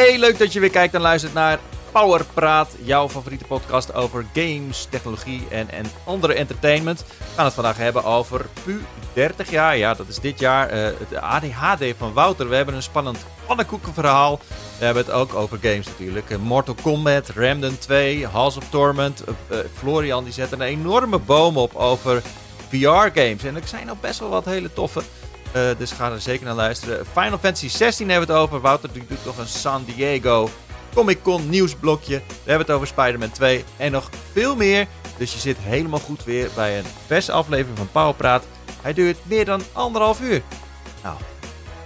Hey, leuk dat je weer kijkt en luistert naar Power Praat, jouw favoriete podcast over games, technologie en, en andere entertainment. We gaan het vandaag hebben over PU 30 jaar. Ja, dat is dit jaar. Uh, het ADHD van Wouter. We hebben een spannend pannenkoekenverhaal. We hebben het ook over games natuurlijk. Mortal Kombat, Ramden 2, House of Torment. Uh, Florian die zet een enorme boom op over VR-games. En er zijn nog best wel wat hele toffe. Uh, dus ga er zeker naar luisteren. Final Fantasy 16 hebben we het over. Wouter die doet nog een San Diego Comic Con nieuwsblokje. We hebben het over Spider-Man 2 en nog veel meer. Dus je zit helemaal goed weer bij een verse aflevering van Powerpraat. Hij duurt meer dan anderhalf uur. Nou,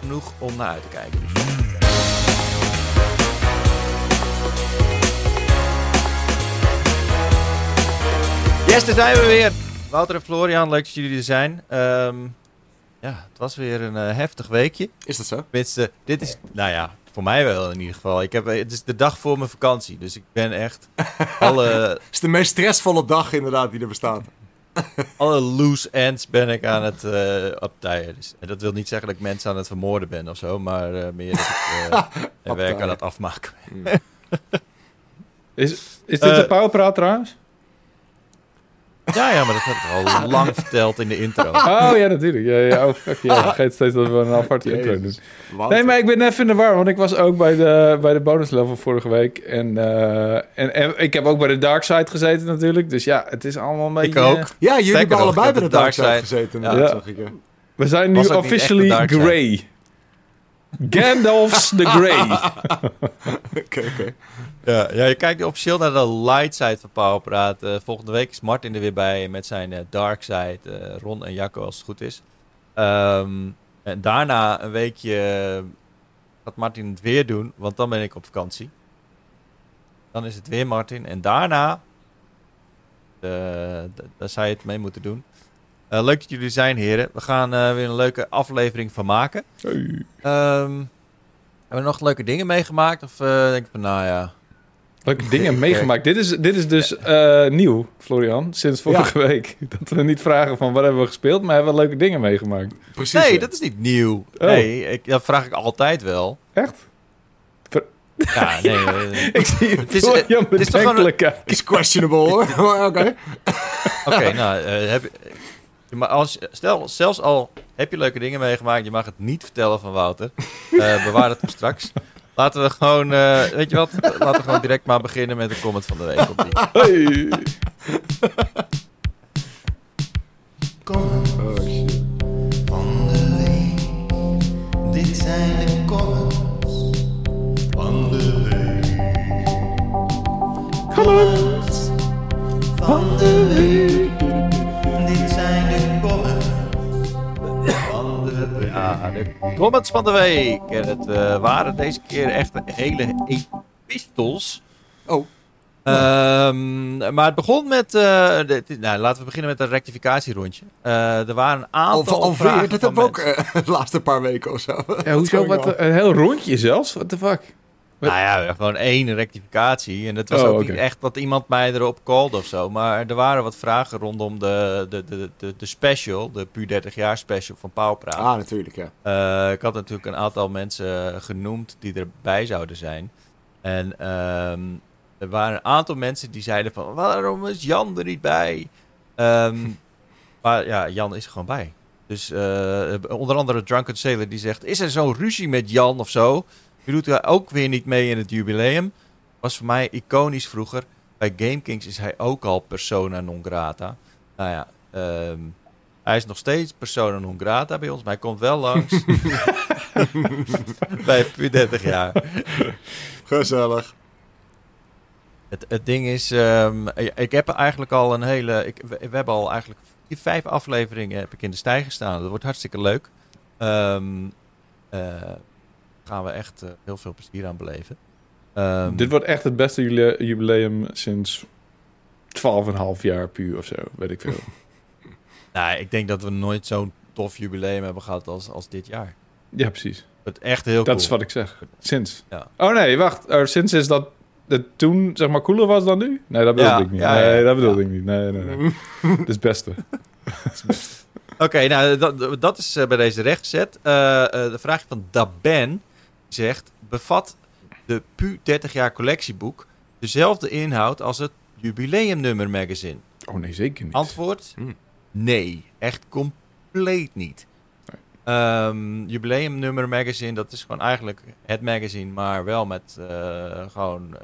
genoeg om naar uit te kijken. Dus. Yes, daar zijn we weer. Wouter en Florian, leuk dat jullie er zijn. Um, ja, het was weer een uh, heftig weekje. Is dat zo? Tenminste, dit is, nou ja, voor mij wel in ieder geval. Ik heb, het is de dag voor mijn vakantie, dus ik ben echt alle... Het is de meest stressvolle dag inderdaad die er bestaat. alle loose ends ben ik aan het uh, optijen. Dus, en dat wil niet zeggen dat ik mensen aan het vermoorden ben of zo, maar uh, meer dat ik uh, werk aan het afmaken. Is, is dit de powerpraat trouwens? Ja, ja, maar dat heb ik al lang verteld in de intro. Oh ja, natuurlijk. Ja, ja, oh fuck, ja. vergeet steeds dat we een aparte intro doen. Nee, maar ik ben even in de war, want ik was ook bij de, bij de bonus level vorige week. En, uh, en, en, ik heb ook bij de dark side gezeten natuurlijk. Dus ja, het is allemaal een beetje... Ik ook. Ja, jullie hebben allebei bij de dark side gezeten. Ja. ja. Zag ik, ja. We zijn nu officially grey. Gandalf's the Grey. Oké, oké. Ja, ja, je kijkt officieel naar de light side van Powerpraat. Uh, volgende week is Martin er weer bij met zijn uh, dark side. Uh, Ron en Jacco als het goed is. Um, en daarna een weekje gaat Martin het weer doen, want dan ben ik op vakantie. Dan is het weer Martin. En daarna, daar zou je het mee moeten doen. Leuk dat jullie zijn, heren. We gaan weer een leuke aflevering van maken. Hey. Um, hebben we nog leuke dingen meegemaakt? Of denk ik van, nou ja... Leuke dingen meegemaakt. Dit is, dit is dus uh, nieuw, Florian, sinds vorige ja. week. Dat we niet vragen van wat hebben we gespeeld, maar hebben we leuke dingen meegemaakt. Precies. Nee, dat is niet nieuw. Oh. Nee, ik, dat vraag ik altijd wel. Echt? Ja, nee. Uh, ik zie het, is, het, het is toch gewoon een, is questionable hoor. Oké. Oké, okay, nou, uh, heb, maar als, stel, zelfs al heb je leuke dingen meegemaakt, je mag het niet vertellen van Wouter. bewaar het voor straks. Laten we gewoon, uh, weet je wat? Laten we gewoon direct maar beginnen met de comment van de week. Op die. Oh, shit. van de week. Dit zijn de comments van de week. Comments van de week. Ja, de comments van de week. En het uh, waren deze keer echt hele epistels. Oh. Um, maar het begon met. Uh, de, nou, laten we beginnen met een rectificatierondje. Uh, er waren een aantal. Al, vragen. Dat hebben we ook de laatste paar weken of zo. Ja, hoezo? Wat, een heel rondje zelfs? What the fuck? Nou ja, gewoon één rectificatie. En het was Oh, ook niet echt dat iemand mij erop called of zo. Maar er waren wat vragen rondom de, de, de, de, de special, de puur 30 jaar special van Pauwpraat. Ah, natuurlijk, ja. Eh, ik had natuurlijk een aantal mensen genoemd die erbij zouden zijn. En ehm, er waren een aantal mensen die zeiden van... waarom is Jan er niet bij? Ehm, maar ja, Jan is er gewoon bij. Dus eh, onder andere Drunken Sailor die zegt... is er zo'n ruzie met Jan of zo? U doet ook weer niet mee in het jubileum. Was voor mij iconisch vroeger. Bij GameKings is hij ook al persona non grata. Nou ja, ehm, hij is nog steeds persona non grata bij ons, maar hij komt wel langs. bij puur 30 jaar. Gezellig. Het, het ding is, ehm, ik heb eigenlijk al een hele. Ik, we, we hebben al eigenlijk vier, vijf afleveringen heb ik in de stijger staan. Dat wordt hartstikke leuk. Ehm eh, gaan we echt eh, heel veel plezier aan beleven. Ehm, Dit wordt echt het beste jubileum sinds 12,5 jaar puur of zo, weet ik veel. nou, ik denk dat we nooit zo'n tof jubileum hebben gehad als, als dit jaar. ja, precies. Het echt heel Dat cool. is wat ik zeg. Sinds. Ja. Oh nee, wacht. Er, sinds is dat het toen zeg maar cooler was dan nu? Nee, dat bedoelde Ja, ik niet. ja, nee, dat bedoelde ja. ik niet. Nee, nee, nee. Het is het beste. Oké, nou, dat, dat is eh, bij deze rechtgezet. Eh, de vraag van Daben zegt... bevat de PU 30 jaar collectieboek dezelfde inhoud als het jubileumnummer magazine? Oh nee, zeker niet. Antwoord? Hmm. Nee, echt compleet niet. Ehm, jubileumnummer magazine, dat is gewoon eigenlijk het magazine, maar wel met eh, gewoon... eh,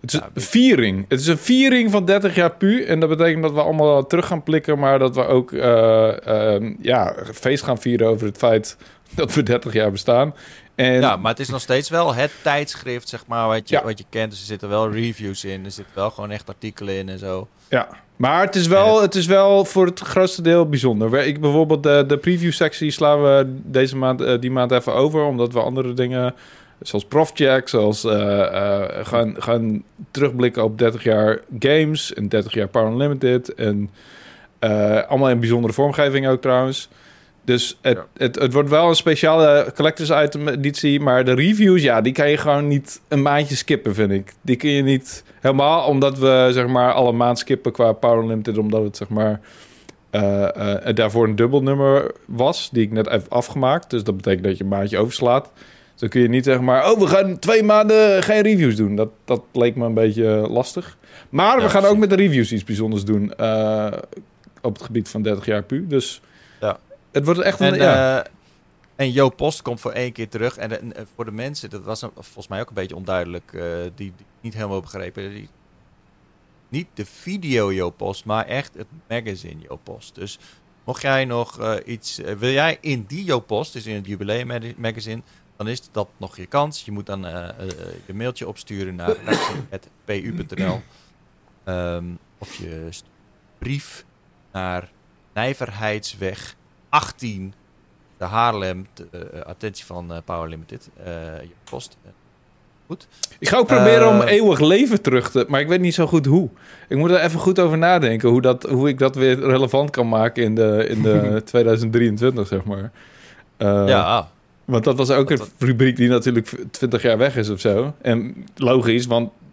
Het is Ja, een viering. Het is een viering van 30 jaar pu. En dat betekent dat we allemaal terug gaan plikken, maar dat we ook eh, ehm, ja, feest gaan vieren over het feit dat we 30 jaar bestaan. En ja, maar het is nog steeds wel het tijdschrift, zeg maar, wat je, Ja. wat je kent. Dus er zitten wel reviews in, er zitten wel gewoon echt artikelen in en zo. Ja, maar het is wel, het is wel voor het grootste deel bijzonder. Ik bijvoorbeeld de, de preview sectie slaan we deze maand, eh, die maand even over, omdat we andere dingen zoals Profjack, zoals eh, eh, gaan, gaan terugblikken op 30 jaar games en 30 jaar Power Unlimited en allemaal in bijzondere vormgeving ook trouwens. Dus het, Ja. het, het wordt wel een speciale collectors item editie, maar de reviews, ja, die kan je gewoon niet een maandje skippen, vind ik. Die kun je niet helemaal, omdat we zeg maar alle maand skippen qua Power Unlimited, omdat het zeg maar eh, daarvoor een dubbel nummer was, die ik net heb afgemaakt. Dus dat betekent dat je een maandje overslaat. Dus dan kun je niet zeg maar, oh, we gaan twee maanden geen reviews doen. Dat, dat leek me een beetje lastig. Maar we gaan ook met de reviews iets bijzonders doen eh, op het gebied van 30 jaar pu. Dus. Het wordt echt een... En, ja. eh, en Jo Post komt voor één keer terug. En, en, voor de mensen, dat was een- volgens mij ook een beetje onduidelijk, eh, die, die niet helemaal begrepen. Die, niet de video Jo Post, maar echt het magazine Jo Post. Dus mocht jij nog eh, iets, wil jij in die Jo Post, dus in het jubileum mag- magazine, dan is dat nog je kans. Je moet dan je mailtje opsturen naar redactie.pu.nl Ehm of je brief naar Nijverheidsweg 18 de Haarlem, de, eh, attentie van eh, Power Limited, eh, je post. Eh, Goed. Ik ga ook proberen om eh, eeuwig leven terug te... Maar ik weet niet zo goed hoe. Ik moet er even goed over nadenken. Hoe, dat, hoe ik dat weer relevant kan maken in de, in de 2023, zeg maar. Eh, ja, Want dat was ook een rubriek die natuurlijk 20 jaar weg is of zo. En logisch, want eh,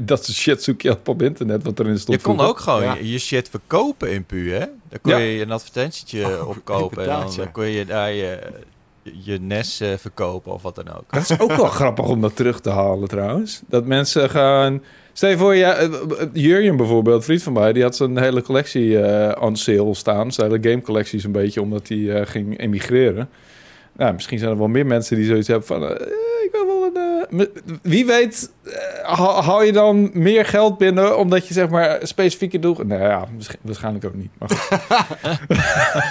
dat soort shit zoek je op op internet, wat erin stond. je kon vroeger. ook gewoon Ja. je, shit verkopen in PU, hè? Dan kon Ja. je een advertentietje opkopen en dan, inderdaad, ja. dan kon je daar je, NES eh, verkopen of wat dan ook. Dat is ook wel grappig om dat terug te halen trouwens. Dat mensen gaan... Stel je voor, ja, eh, eh, Jurjen bijvoorbeeld, een vriend van mij, die had zijn hele collectie eh on sale staan. Zijn hele gamecollecties een beetje, omdat hij eh, ging emigreren. Nou, misschien zijn er wel meer mensen die zoiets hebben van... eh, ik wil wel een... eh, wie weet, eh, hou je dan meer geld binnen omdat je zeg maar specifieke doel... Nou ja, waarsch- waarschijnlijk ook niet. Maar goed,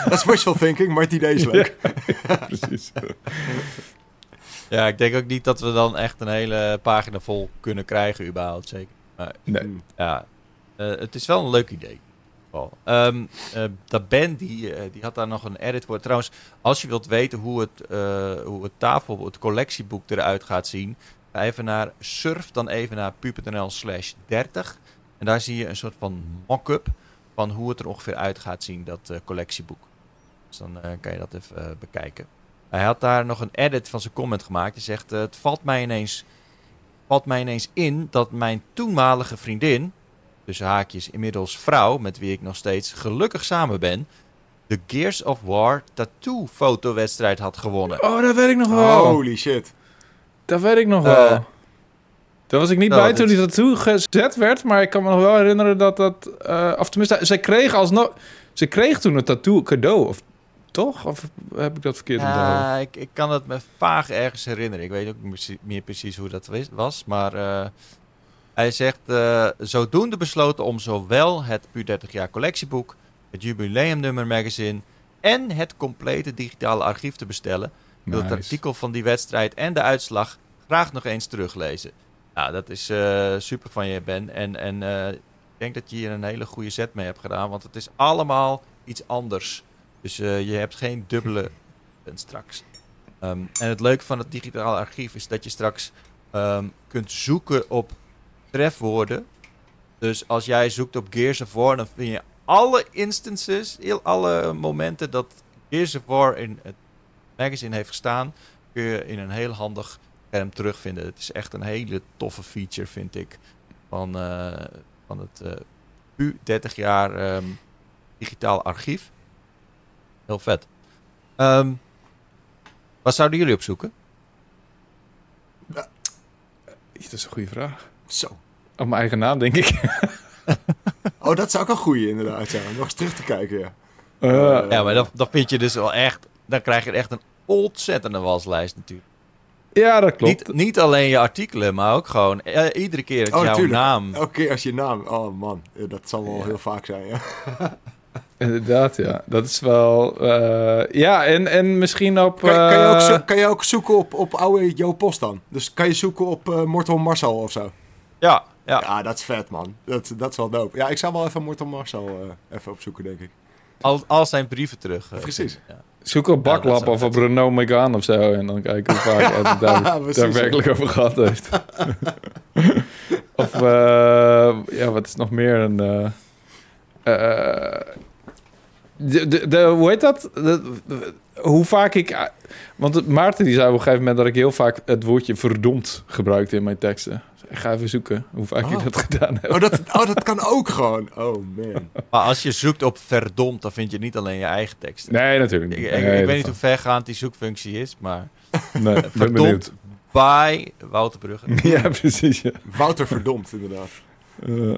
Dat is wishful thinking, maar het idee is leuk. precies. Ja, ik denk ook niet dat we dan echt een hele pagina vol kunnen krijgen überhaupt, zeker. Nee. Ja, eh, het is wel een leuk idee. Wel. Ehm, eh, dat Ben, die, eh, die had daar nog een edit voor. Trouwens, als je wilt weten hoe het, eh, hoe het tafel, het collectieboek eruit gaat zien, even naar, surf dan even naar pu.nl slash 30. En daar zie je een soort van mock-up van hoe het er ongeveer uit gaat zien, dat collectieboek. Dus dan kan je dat even bekijken. Hij had daar nog een edit van zijn comment gemaakt. Hij zegt, het valt mij ineens valt mij ineens in dat mijn toenmalige vriendin, tussen haakjes inmiddels vrouw, met wie ik nog steeds gelukkig samen ben, de Gears of War tattoo fotowedstrijd had gewonnen. Oh, dat weet ik nog wel. Holy shit. Dat weet ik nog wel. Eh, Daar was ik niet nou, bij toen die tattoo gezet werd, maar ik kan me nog wel herinneren dat dat... eh of tenminste, zij kreeg alsnog... Ze kreeg toen een tattoo cadeau, of toch? Of heb ik dat verkeerd? Ja, ik, ik kan het me vaag ergens herinneren. Ik weet ook niet meer precies hoe dat was. Maar eh, hij zegt, eh, zodoende besloten om zowel het PU 30 jaar collectieboek, het jubileumnummer magazine en het complete digitale archief te bestellen. Ik wil het artikel van die wedstrijd en de uitslag graag nog eens teruglezen. Nou, dat is eh, super van je, Ben. En, en eh, ik denk dat je hier een hele goede set mee hebt gedaan. Want het is allemaal iets anders. Dus je hebt geen dubbele straks. Ehm, en het leuke van het digitale archief is dat je straks ehm, kunt zoeken op trefwoorden. Dus als jij zoekt op Gears of War, dan vind je alle instances, heel alle momenten dat Gears of War in het magazine heeft gestaan, kun je in een heel handig scherm terugvinden. Het is echt een hele toffe feature, vind ik, van, eh, van het eh PU 30 jaar ehm, digitaal archief. Heel vet. Ehm, wat zouden jullie opzoeken? is een goede vraag. Zo. Op mijn eigen naam, denk ik. Oh, dat zou ook een goeie inderdaad zijn. Nog eens terug te kijken, ja. Eh, Ja, maar dat, dat vind je dus wel echt... Dan krijg je echt een ontzettende waslijst natuurlijk. ja, dat klopt. Niet, niet alleen je artikelen, maar ook gewoon eh, iedere keer Oh, jouw natuurlijk. naam... Elke keer als je naam... Oh man, Ja, dat zal wel heel vaak zijn, ja. Inderdaad, ja. Dat is wel... eh, ja, en, en misschien op... Kan, kan, je ook, eh, zo- kan je ook zoeken op, op oude Jo Post dan? Dus kan je zoeken op eh Mortal Marcel of zo? Ja, ja. Ja, dat is vet, man. Dat, dat is wel dope. Ja, ik zou wel even Mortal Marcel eh, even opzoeken, denk ik. Al, al zijn brieven terug. eh, Precies. Ja. Zoek op Baklap of op Renault Megane of zo. En dan kijken hoe vaak hij het daar, Precies, daar werkelijk over gehad heeft. of, eh, ja, wat is nog meer een... eh, eh, de, de, de- hoe heet dat? De- de- hoe vaak ik... Want Maarten die zei op een gegeven moment dat ik heel vaak het woordje verdomd gebruikte in mijn teksten. Ik ga even zoeken hoe vaak ik Oh. dat gedaan heb. Oh dat, oh, dat kan ook gewoon. Oh, man. Maar als je zoekt op verdomd, dan vind je niet alleen je eigen teksten. Nee, natuurlijk niet. ik, Nee, ik dat weet niet hoe vergaand die zoekfunctie is, maar Nee, verdomd benieuwd. bij Wouter Brugge. Ja, precies. Ja. Wouter verdomd, inderdaad. Eh,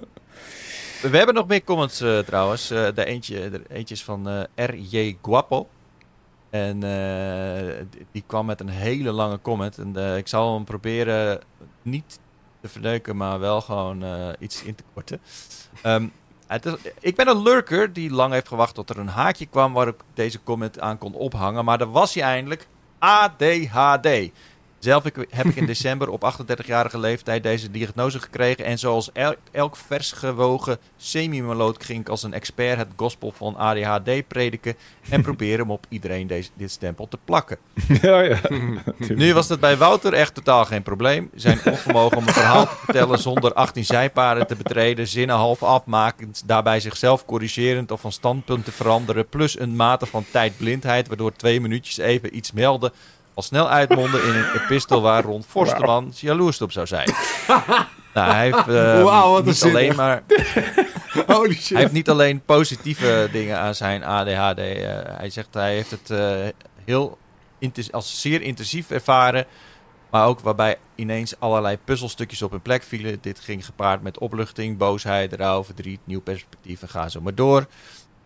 We hebben nog meer comments eh, trouwens. Eh de eentje, de eentje is van eh R.J. Guapo. En eh, die- die kwam met een hele lange comment. En eh, ik zal hem proberen niet te verneuken, maar wel gewoon eh, iets in te korten. Ehm, ik ben een lurker die lang heeft gewacht tot er een haakje kwam waar ik deze comment aan kon ophangen. Maar er was hij eindelijk. ADHD. Zelf ik- heb ik in december op 38-jarige leeftijd deze diagnose gekregen. En zoals el- elk vers gewogen semi-meloot ging ik als een expert het gospel van ADHD prediken. En proberen om op iedereen deze, dit stempel te plakken. ja, ja. Nu was dat bij Wouter echt totaal geen probleem. Zijn onvermogen om een verhaal te vertellen zonder 18 zijpaden te betreden, zinnen half afmakend, daarbij zichzelf corrigerend of van standpunt te veranderen, plus een mate van tijdblindheid, waardoor twee minuutjes even iets melden, al snel uitmonden in een epistel waar Ron Forsterman jaloers op zou zijn. Nou, hij heeft, eh, wat een niet alleen maar Holy shit. hij heeft niet alleen positieve dingen aan zijn ADHD. eh, hij zegt hij heeft het eh, heel als zeer intensief ervaren. Maar ook waarbij ineens allerlei puzzelstukjes op hun plek vielen. Dit ging gepaard met opluchting, boosheid, rouw, verdriet, nieuw perspectief en ga zo maar door.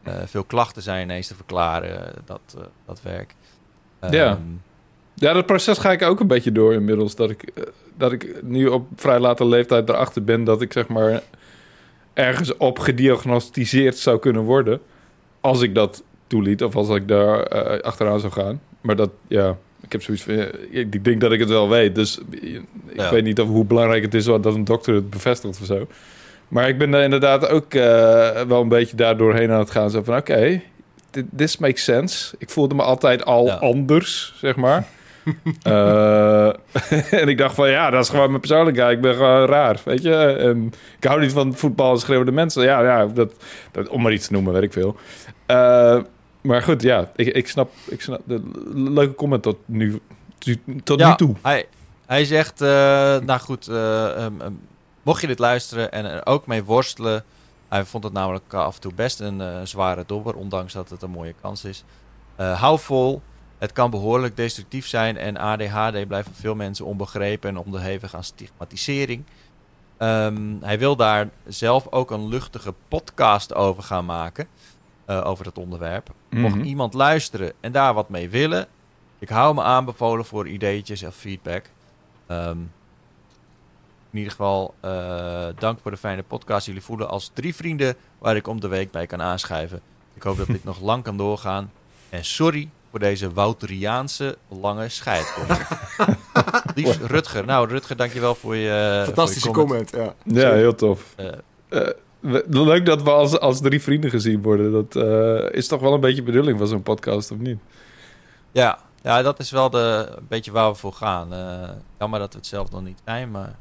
Eh, veel klachten zijn ineens te verklaren, dat, eh, dat werk. Ja. Ehm, Ja, dat proces ga ik ook een beetje door inmiddels. Dat ik, eh, dat ik nu op vrij late leeftijd erachter ben dat ik zeg maar ergens op gediagnosticeerd zou kunnen worden. Als ik dat toeliet of als ik daar eh, achteraan zou gaan. Maar dat, ja, ik heb zoiets van, ik denk dat ik het wel weet. Dus ik Ja. weet niet of, hoe belangrijk het is dat een dokter het bevestigt of zo. Maar ik ben daar inderdaad ook eh, wel een beetje daardoor heen aan het gaan. Zo van, oké, this makes sense. Ik voelde me altijd al Ja. anders, zeg maar. Eh, en ik dacht van, ja, dat is gewoon mijn persoonlijkheid. Ik ben gewoon raar, weet je. En ik hou niet van voetbal en schreeuwende mensen. Ja, ja dat, dat, om maar iets te noemen, weet ik veel. Eh, maar goed, ja, ik, ik, snap, ik snap de leuke comment tot nu, tot Ja, nu toe. Hij, hij zegt, eh, nou goed, eh, ehm, ehm, mocht je dit luisteren en er ook mee worstelen. Hij vond het namelijk af en toe best een zware dobber, ondanks dat het een mooie kans is. Hou vol. Het kan behoorlijk destructief zijn en ADHD blijft voor veel mensen onbegrepen en onderhevig aan stigmatisering. Ehm, hij wil daar zelf ook een luchtige podcast over gaan maken, eh, over het onderwerp. Mocht Mhm. iemand luisteren en daar wat mee willen, ik hou me aanbevolen voor ideetjes of feedback. Ehm, in ieder geval, eh, dank voor de fijne podcast. Jullie voelen als drie vrienden waar ik om de week bij kan aanschuiven. Ik hoop dat dit nog lang kan doorgaan. En sorry voor deze Wouteriaanse lange scheidkomst. Liefst Rutger. Nou, Rutger, dankjewel voor je Fantastische voor je comment. comment, ja. Ja, heel tof. Eh, Eh, we- leuk dat we als, als drie vrienden gezien worden. Dat eh, is toch wel een beetje bedoeling van zo'n podcast, of niet? ja. ja, dat is wel de, een beetje waar we voor gaan. Eh, jammer dat we het zelf nog niet zijn, maar...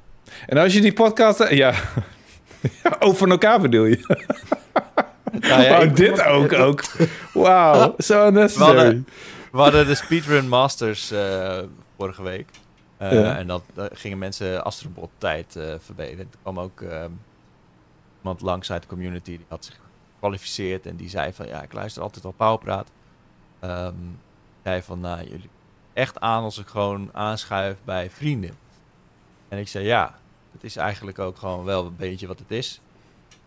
En als je die podcast... Ja, Ja, over elkaar bedoel je? Nou ja, dit ook, ook. Wauw, zo We unnecessary. hadden, we hadden de Speedrun Masters eh, vorige week. Eh, Ja. En dat, daar gingen mensen Astrobot tijd eh verbeteren. Er kwam ook eh, iemand langs uit de community die had zich gekwalificeerd. En die zei van, ja, ik luister altijd al Pauwpraat. Ehm zei van, nou, jullie echt aan als ik gewoon aanschuif bij vrienden. En ik zei, ja, het is eigenlijk ook gewoon wel een beetje wat het is.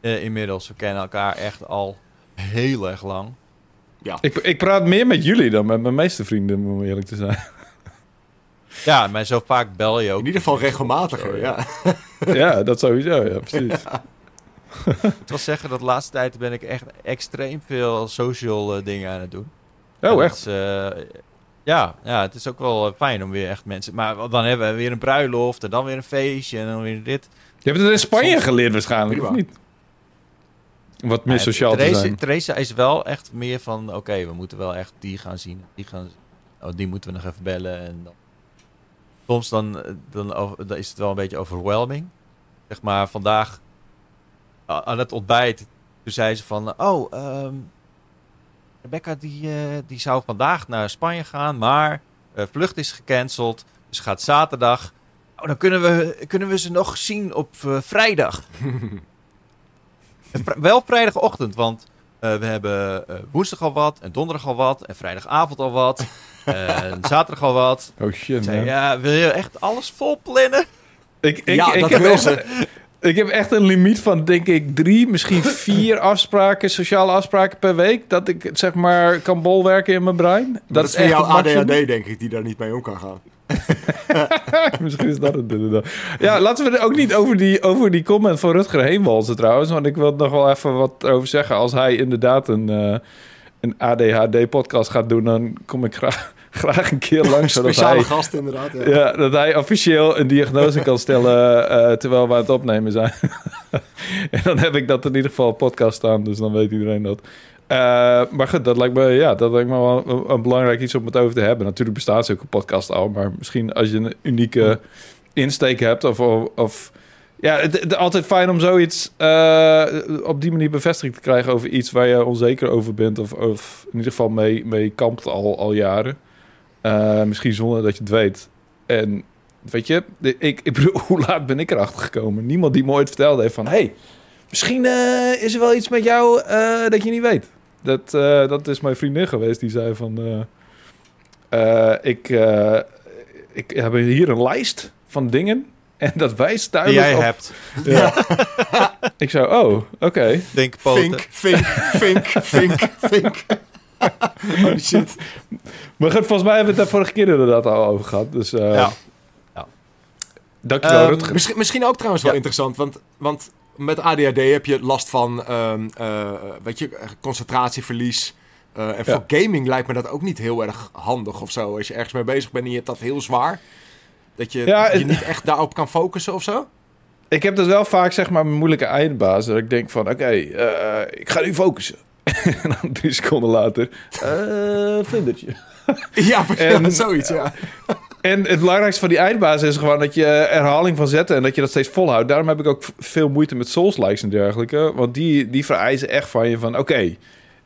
Eh, inmiddels, we kennen elkaar echt al heel erg lang. Ik, ik praat meer met jullie dan met mijn meeste vrienden, om eerlijk te zijn. Ja, maar zo vaak bel je ook. In ieder geval regelmatiger, ja. ja, dat sowieso, ja, precies. Ik wil zeggen dat de laatste tijd ben ik echt extreem veel social eh, dingen aan het doen. En Oh, echt? is, eh, ja, ja, het is ook wel fijn om weer echt mensen... Maar dan hebben we weer een bruiloft en dan weer een feestje en dan weer dit. Je hebt het in Spanje geleerd waarschijnlijk, of Prima. niet? Wat meer Ja, sociaal te zijn. Theresa is wel echt meer van... Oké, we moeten wel echt die gaan zien. Die, gaan, oh, die moeten we nog even bellen. En dan, soms dan, eh, dan, over- dan is het wel een beetje overwhelming. Zeg maar, vandaag a- aan het ontbijt... Toen zei ze van... Oh, ehm, Rebecca die, eh, die zou vandaag naar Spanje gaan... Maar eh, vlucht is gecanceld. Dus gaat zaterdag... Oh, dan kunnen we, kunnen we ze nog zien op vrijdag. Wel vrijdagochtend, want eh, we hebben eh, woensdag al wat, en donderdag al wat, en vrijdagavond al wat, en zaterdag al wat. Oh shit, zei, man. ja, wil je echt alles vol plannen? Ik, ik, ja, ik, dat heb wil echt, ze. ik heb echt een limiet van, denk ik, drie, misschien vier afspraken, sociale afspraken per week. Dat ik, zeg maar, kan bolwerken in mijn brein. Dat, is voor jouw. ADHD, denk ik, die daar niet mee om kan gaan. Misschien is dat het inderdaad. Ja, laten we er ook niet over die, over die comment van Rutger heen walsen trouwens. Want ik wil er nog wel even wat over zeggen. Als hij inderdaad een, eh, een ADHD-podcast gaat doen... dan kom ik graag, graag een keer langs. zodat Speciale hij, gast, inderdaad. Ja. ja, dat hij officieel een diagnose kan stellen... eh, terwijl we aan het opnemen zijn. en dan heb ik dat in ieder geval op podcast staan. Dus dan weet iedereen dat. Eh, maar goed, dat lijkt me, ja, dat lijkt me wel een, een belangrijk iets om het over te hebben. Natuurlijk bestaat zulke podcast al, maar misschien als je een unieke insteek hebt of, of, of- ja, het is altijd fijn om zoiets eh, op die manier bevestiging te krijgen over iets waar je onzeker over bent of, of in ieder geval mee, mee kampt al, al jaren. Eh, misschien zonder dat je het weet. En weet je, ik, ik bedoel, hoe laat ben ik erachter gekomen? Niemand die me ooit vertelde heeft van, hey, misschien eh, is er wel iets met jou eh, dat je niet weet. Dat, eh, dat is mijn vriendin geweest die zei van, eh, eh, ik, eh, ik heb hier een lijst van dingen en dat wijst Die duidelijk jij op... hebt. Ja. ik zou, oh, oké. Denk poten. Fink, fink, fink, fink, fink. Holy shit. Maar goed, volgens mij hebben we het daar vorige keer inderdaad al over gehad. Dus eh Ja. Ja. dankjewel Ehm, Rutger. Misschien, misschien ook trouwens wel Ja. interessant, want, want met ADHD heb je last van, ehm, eh, weet je, concentratieverlies. Eh, en voor gaming lijkt me dat ook niet heel erg handig of zo. Als je ergens mee bezig bent en je hebt dat heel zwaar. Dat je Ja, je niet echt daarop kan focussen of zo. Ik heb dat wel vaak, zeg maar, mijn moeilijke eindbaas. Dat ik denk van, oké, eh, ik ga nu focussen. en dan drie seconden later, vlindertje. Ja, En- zoiets, ja. En het belangrijkste van die eindbaas is gewoon dat je herhaling van zetten en dat je dat steeds volhoudt. Daarom heb ik ook veel moeite met Souls-likes en dergelijke. Want die, die vereisen echt van je van, oké,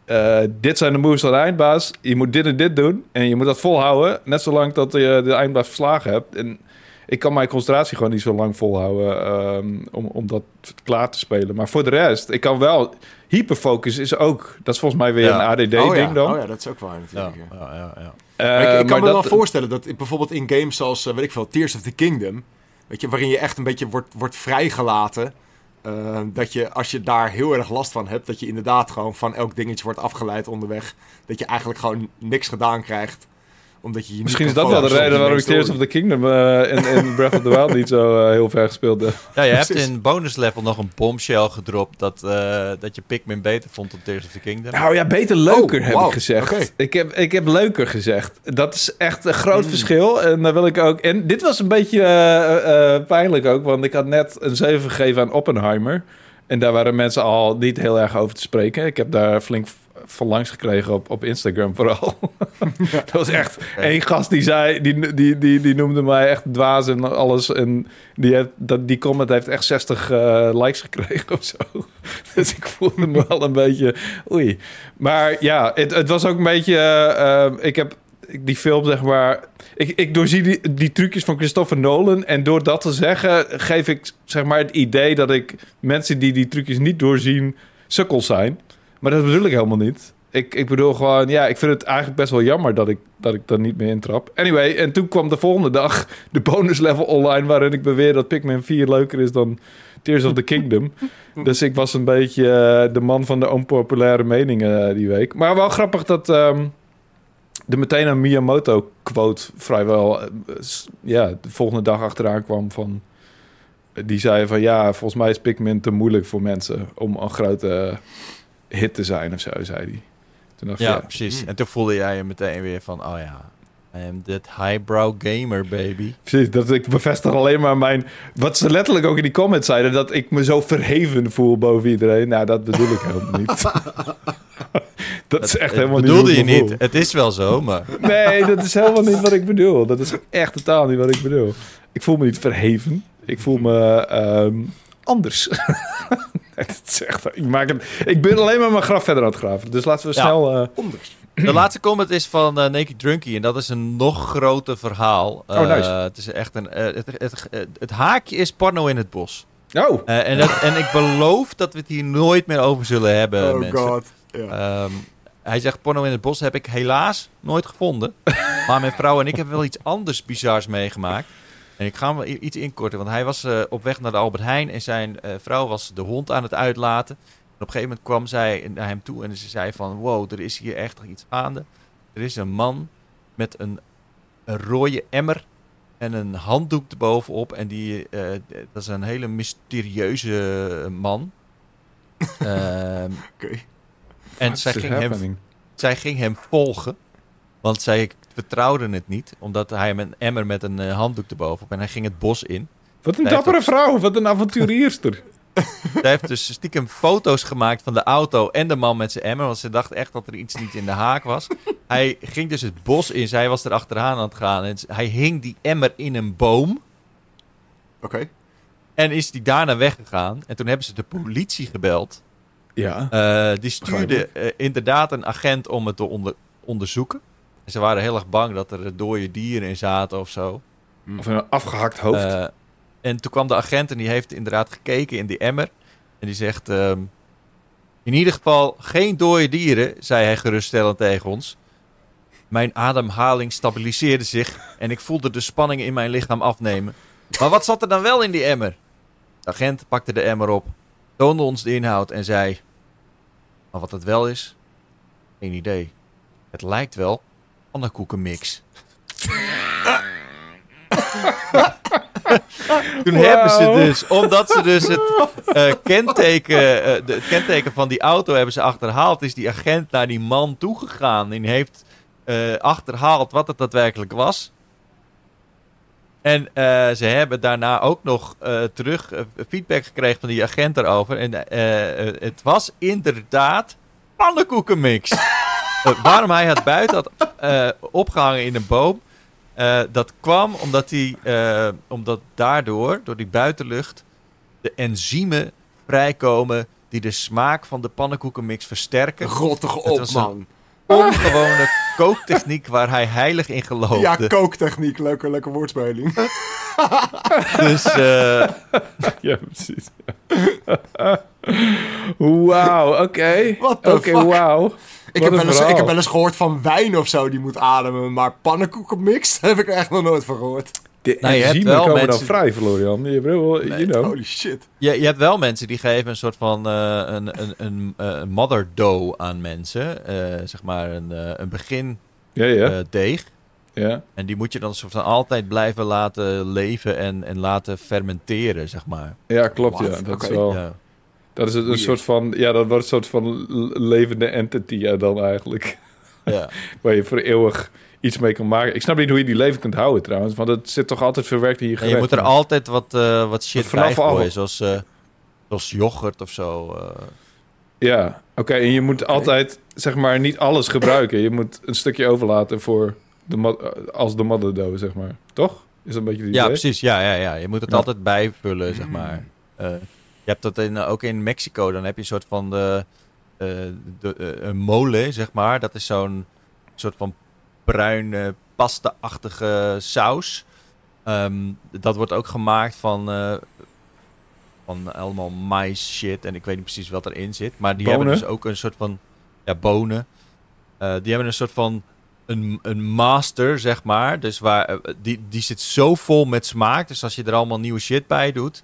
eh, dit zijn de moves van de eindbaas. Je moet dit en dit doen en je moet dat volhouden. Net zolang dat je de eindbaas verslagen hebt. En ik kan mijn concentratie gewoon niet zo lang volhouden ehm, om, om dat klaar te spelen. Maar voor de rest, ik kan wel... Hyperfocus is ook, dat is volgens mij weer Ja. een ADD-ding oh, ja. dan. oh ja, dat is ook waar natuurlijk. ja. ja, ja, ja. Eh, Maar ik, ik kan maar me wel dat- voorstellen dat ik bijvoorbeeld in games zoals, eh, weet ik veel, Tears of the Kingdom, weet je, waarin je echt een beetje wordt, wordt vrijgelaten, eh, dat je als je daar heel erg last van hebt, dat je inderdaad gewoon van elk dingetje wordt afgeleid onderweg, dat je eigenlijk gewoon niks gedaan krijgt, omdat je Misschien is dat wel de reden waarom ik Tears of the Kingdom eh, in, in Breath of the Wild niet zo eh, heel ver gespeeld heb. Ja, je hebt in bonus level nog een bombshell gedropt dat, eh, dat je Pikmin beter vond dan Tears of the Kingdom. Nou ja, beter leuker Oh, heb ik gezegd. Ik, heb, ik heb leuker gezegd. Dat is echt een groot Mm. verschil. En daar wil ik ook. En dit was een beetje pijnlijk ook, want ik had net een 7 gegeven aan Oppenheimer. En daar waren mensen al niet heel erg over te spreken. Ik heb daar flink van langs gekregen op, op Instagram vooral. dat was echt één gast die zei, die, die, die, die noemde mij echt dwaas en alles. En die, heeft, dat, die comment heeft echt 60 eh, likes gekregen of zo. dus ik voelde me wel een beetje, oei. Maar ja, het, het was ook een beetje, eh, eh, ik heb die film zeg maar, ik, ik doorzie die, die trucjes van Christopher Nolan en door dat te zeggen geef ik zeg maar het idee dat ik mensen die die trucjes niet doorzien sukkels zijn. Maar dat bedoel ik helemaal niet. Ik, ik bedoel gewoon, ja, ik vind het eigenlijk best wel jammer dat ik, dat ik daar niet meer intrap. Anyway, en toen kwam de volgende dag de bonus level online... waarin ik beweer dat Pikmin 4 leuker is dan Tears of the Kingdom. dus ik was een beetje eh, de man van de onpopulaire meningen eh, die week. Maar wel grappig dat ehm er meteen een Miyamoto-quote vrijwel... eh, ja, de volgende dag achteraan kwam van... Die zei van, ja, volgens mij is Pikmin te moeilijk voor mensen... om een grote hit te zijn of zo, zei hij. Toen dacht ik, Ja, ja, precies. Mm. En toen voelde jij je meteen weer van, oh ja, I am that highbrow gamer, baby. Precies, dat ik bevestig alleen maar mijn... Wat ze letterlijk ook in die comments zeiden... dat ik me zo verheven voel boven iedereen. Nou, dat bedoel ik helemaal niet. dat is echt helemaal bedoelde niet je ik me niet. Het is wel zo, maar... Nee, dat is helemaal niet wat ik bedoel. Dat is echt totaal niet wat ik bedoel. Ik voel me niet verheven. Ik voel me ehm, anders. Is echt, ik, maak het, ik ben alleen maar mijn graf verder aan het graven. Dus laten we Ja. snel... eh, De laatste comment is van eh Naked Drunky en dat is een nog groter verhaal. Oh, nice. Eh, het is echt een... het, het, het, het haakje is porno in het bos. Oh, Eh, en, dat- en ik beloof dat we het hier nooit meer over zullen hebben, oh mensen. god. Ja. Ehm, hij zegt, porno in het bos heb ik helaas nooit gevonden. maar mijn vrouw en ik hebben wel iets anders bizars meegemaakt. En ik ga hem iets inkorten, want hij was eh, op weg naar de Albert Heijn... en zijn eh, vrouw was de hond aan het uitlaten. En op een gegeven moment kwam zij naar hem toe en ze zei van... wow, er is hier echt iets gaande. Er is een man met een, een rode emmer en een handdoek erbovenop. En die, eh, dat is een hele mysterieuze man. Ehm, Oké. en zij ging, hem, zij ging hem volgen. Want zij vertrouwde het niet. Omdat hij hem een emmer met een eh, handdoek erbovenop. En hij ging het bos in. Wat een Hij dappere dat- vrouw. Wat een avonturierster. Zij heeft dus stiekem foto's gemaakt van de auto en de man met zijn emmer. Want ze dacht echt dat er iets niet in de haak was. Hij ging dus het bos in. Zij was er achteraan aan het gaan. En hij hing die emmer in een boom. Oké. En is die daarna weggegaan. En toen hebben ze de politie gebeld. Ja. Eh, die stuurde eh, inderdaad een agent om het te onder- onderzoeken. En ze waren heel erg bang dat er dode dieren in zaten of zo. Of een afgehakt hoofd. Eh, en toen kwam de agent en die heeft inderdaad gekeken in die emmer. En die zegt... ehm, in ieder geval geen dode dieren, zei hij geruststellend tegen ons. Mijn ademhaling stabiliseerde zich en ik voelde de spanning in mijn lichaam afnemen. Maar wat zat er dan wel in die emmer? De agent pakte de emmer op, toonde ons de inhoud en zei... Maar wat het wel is? Geen idee. Het lijkt wel pannenkoekenmix. Toen hebben ze dus, omdat ze dus het, eh, kenteken, eh, de, het kenteken van die auto hebben ze achterhaald, is die agent naar die man toegegaan en heeft eh, achterhaald wat het daadwerkelijk was. En eh, ze hebben daarna ook nog eh, terug feedback gekregen van die agent erover. En het was inderdaad pannenkoekenmix. Eh, waarom hij het buiten had eh, opgehangen in een boom, eh, dat kwam omdat, die, omdat daardoor, door die buitenlucht, de enzymen vrijkomen die de smaak van de pannenkoekenmix versterken. Rot toch Het op, man. Ongewone kooktechniek waar hij heilig in geloofde. Ja, kooktechniek. Leuke, leuke woordspeling. dus eh, Ja, precies. Wauw, oké. The Oké, fuck? wauw. Ik Wat heb, eens, ik heb wel eens gehoord van wijn of zo die moet ademen, maar pannenkoekenmix heb ik er echt nog nooit van gehoord. De Nou, je hebt wel komen mensen- dan vrij, Florian. Je, bedoel, you know. Holy shit. je, je hebt wel mensen die geven een soort van eh, een, een, een, eh, mother dough aan mensen. Eh, zeg maar een, eh, een begin Ja, ja. eh, deeg. ja. En die moet je dan soort van altijd blijven laten leven en, en laten fermenteren, zeg maar. Ja, klopt, What? ja. Dat is wel... Ja. Dat is een, een Weird. soort van... Ja, dat wordt een soort van levende entity ja, dan eigenlijk. Ja. Waar je voor eeuwig iets mee kan maken. Ik snap niet hoe je die leven kunt houden trouwens. Want het zit toch altijd verwerkt in je En je moet er altijd wat, eh, wat shit Vanaf bij gooien, zoals, eh, zoals yoghurt of zo. eh. Ja, oké. en je moet altijd, zeg maar, niet alles gebruiken. Je moet een stukje overlaten voor de als de mother dough, zeg maar. Toch? Is dat een beetje het Ja, idee? precies. Ja, ja, ja. Je moet het Ja. altijd bijvullen, zeg maar. Eh, je hebt dat in, ook in Mexico. Dan heb je een soort van de, de, eh, een mole, zeg maar. Dat is zo'n soort van bruin pasta-achtige saus. Ehm, dat wordt ook gemaakt van, eh, van allemaal mais shit. En ik weet niet precies wat erin zit. Maar die hebben dus ook een soort van ja, bonen. Eh, die hebben een soort van een, een master, zeg maar. Dus waar, eh, die, die zit zo vol met smaak. Dus als je er allemaal nieuwe shit bij doet,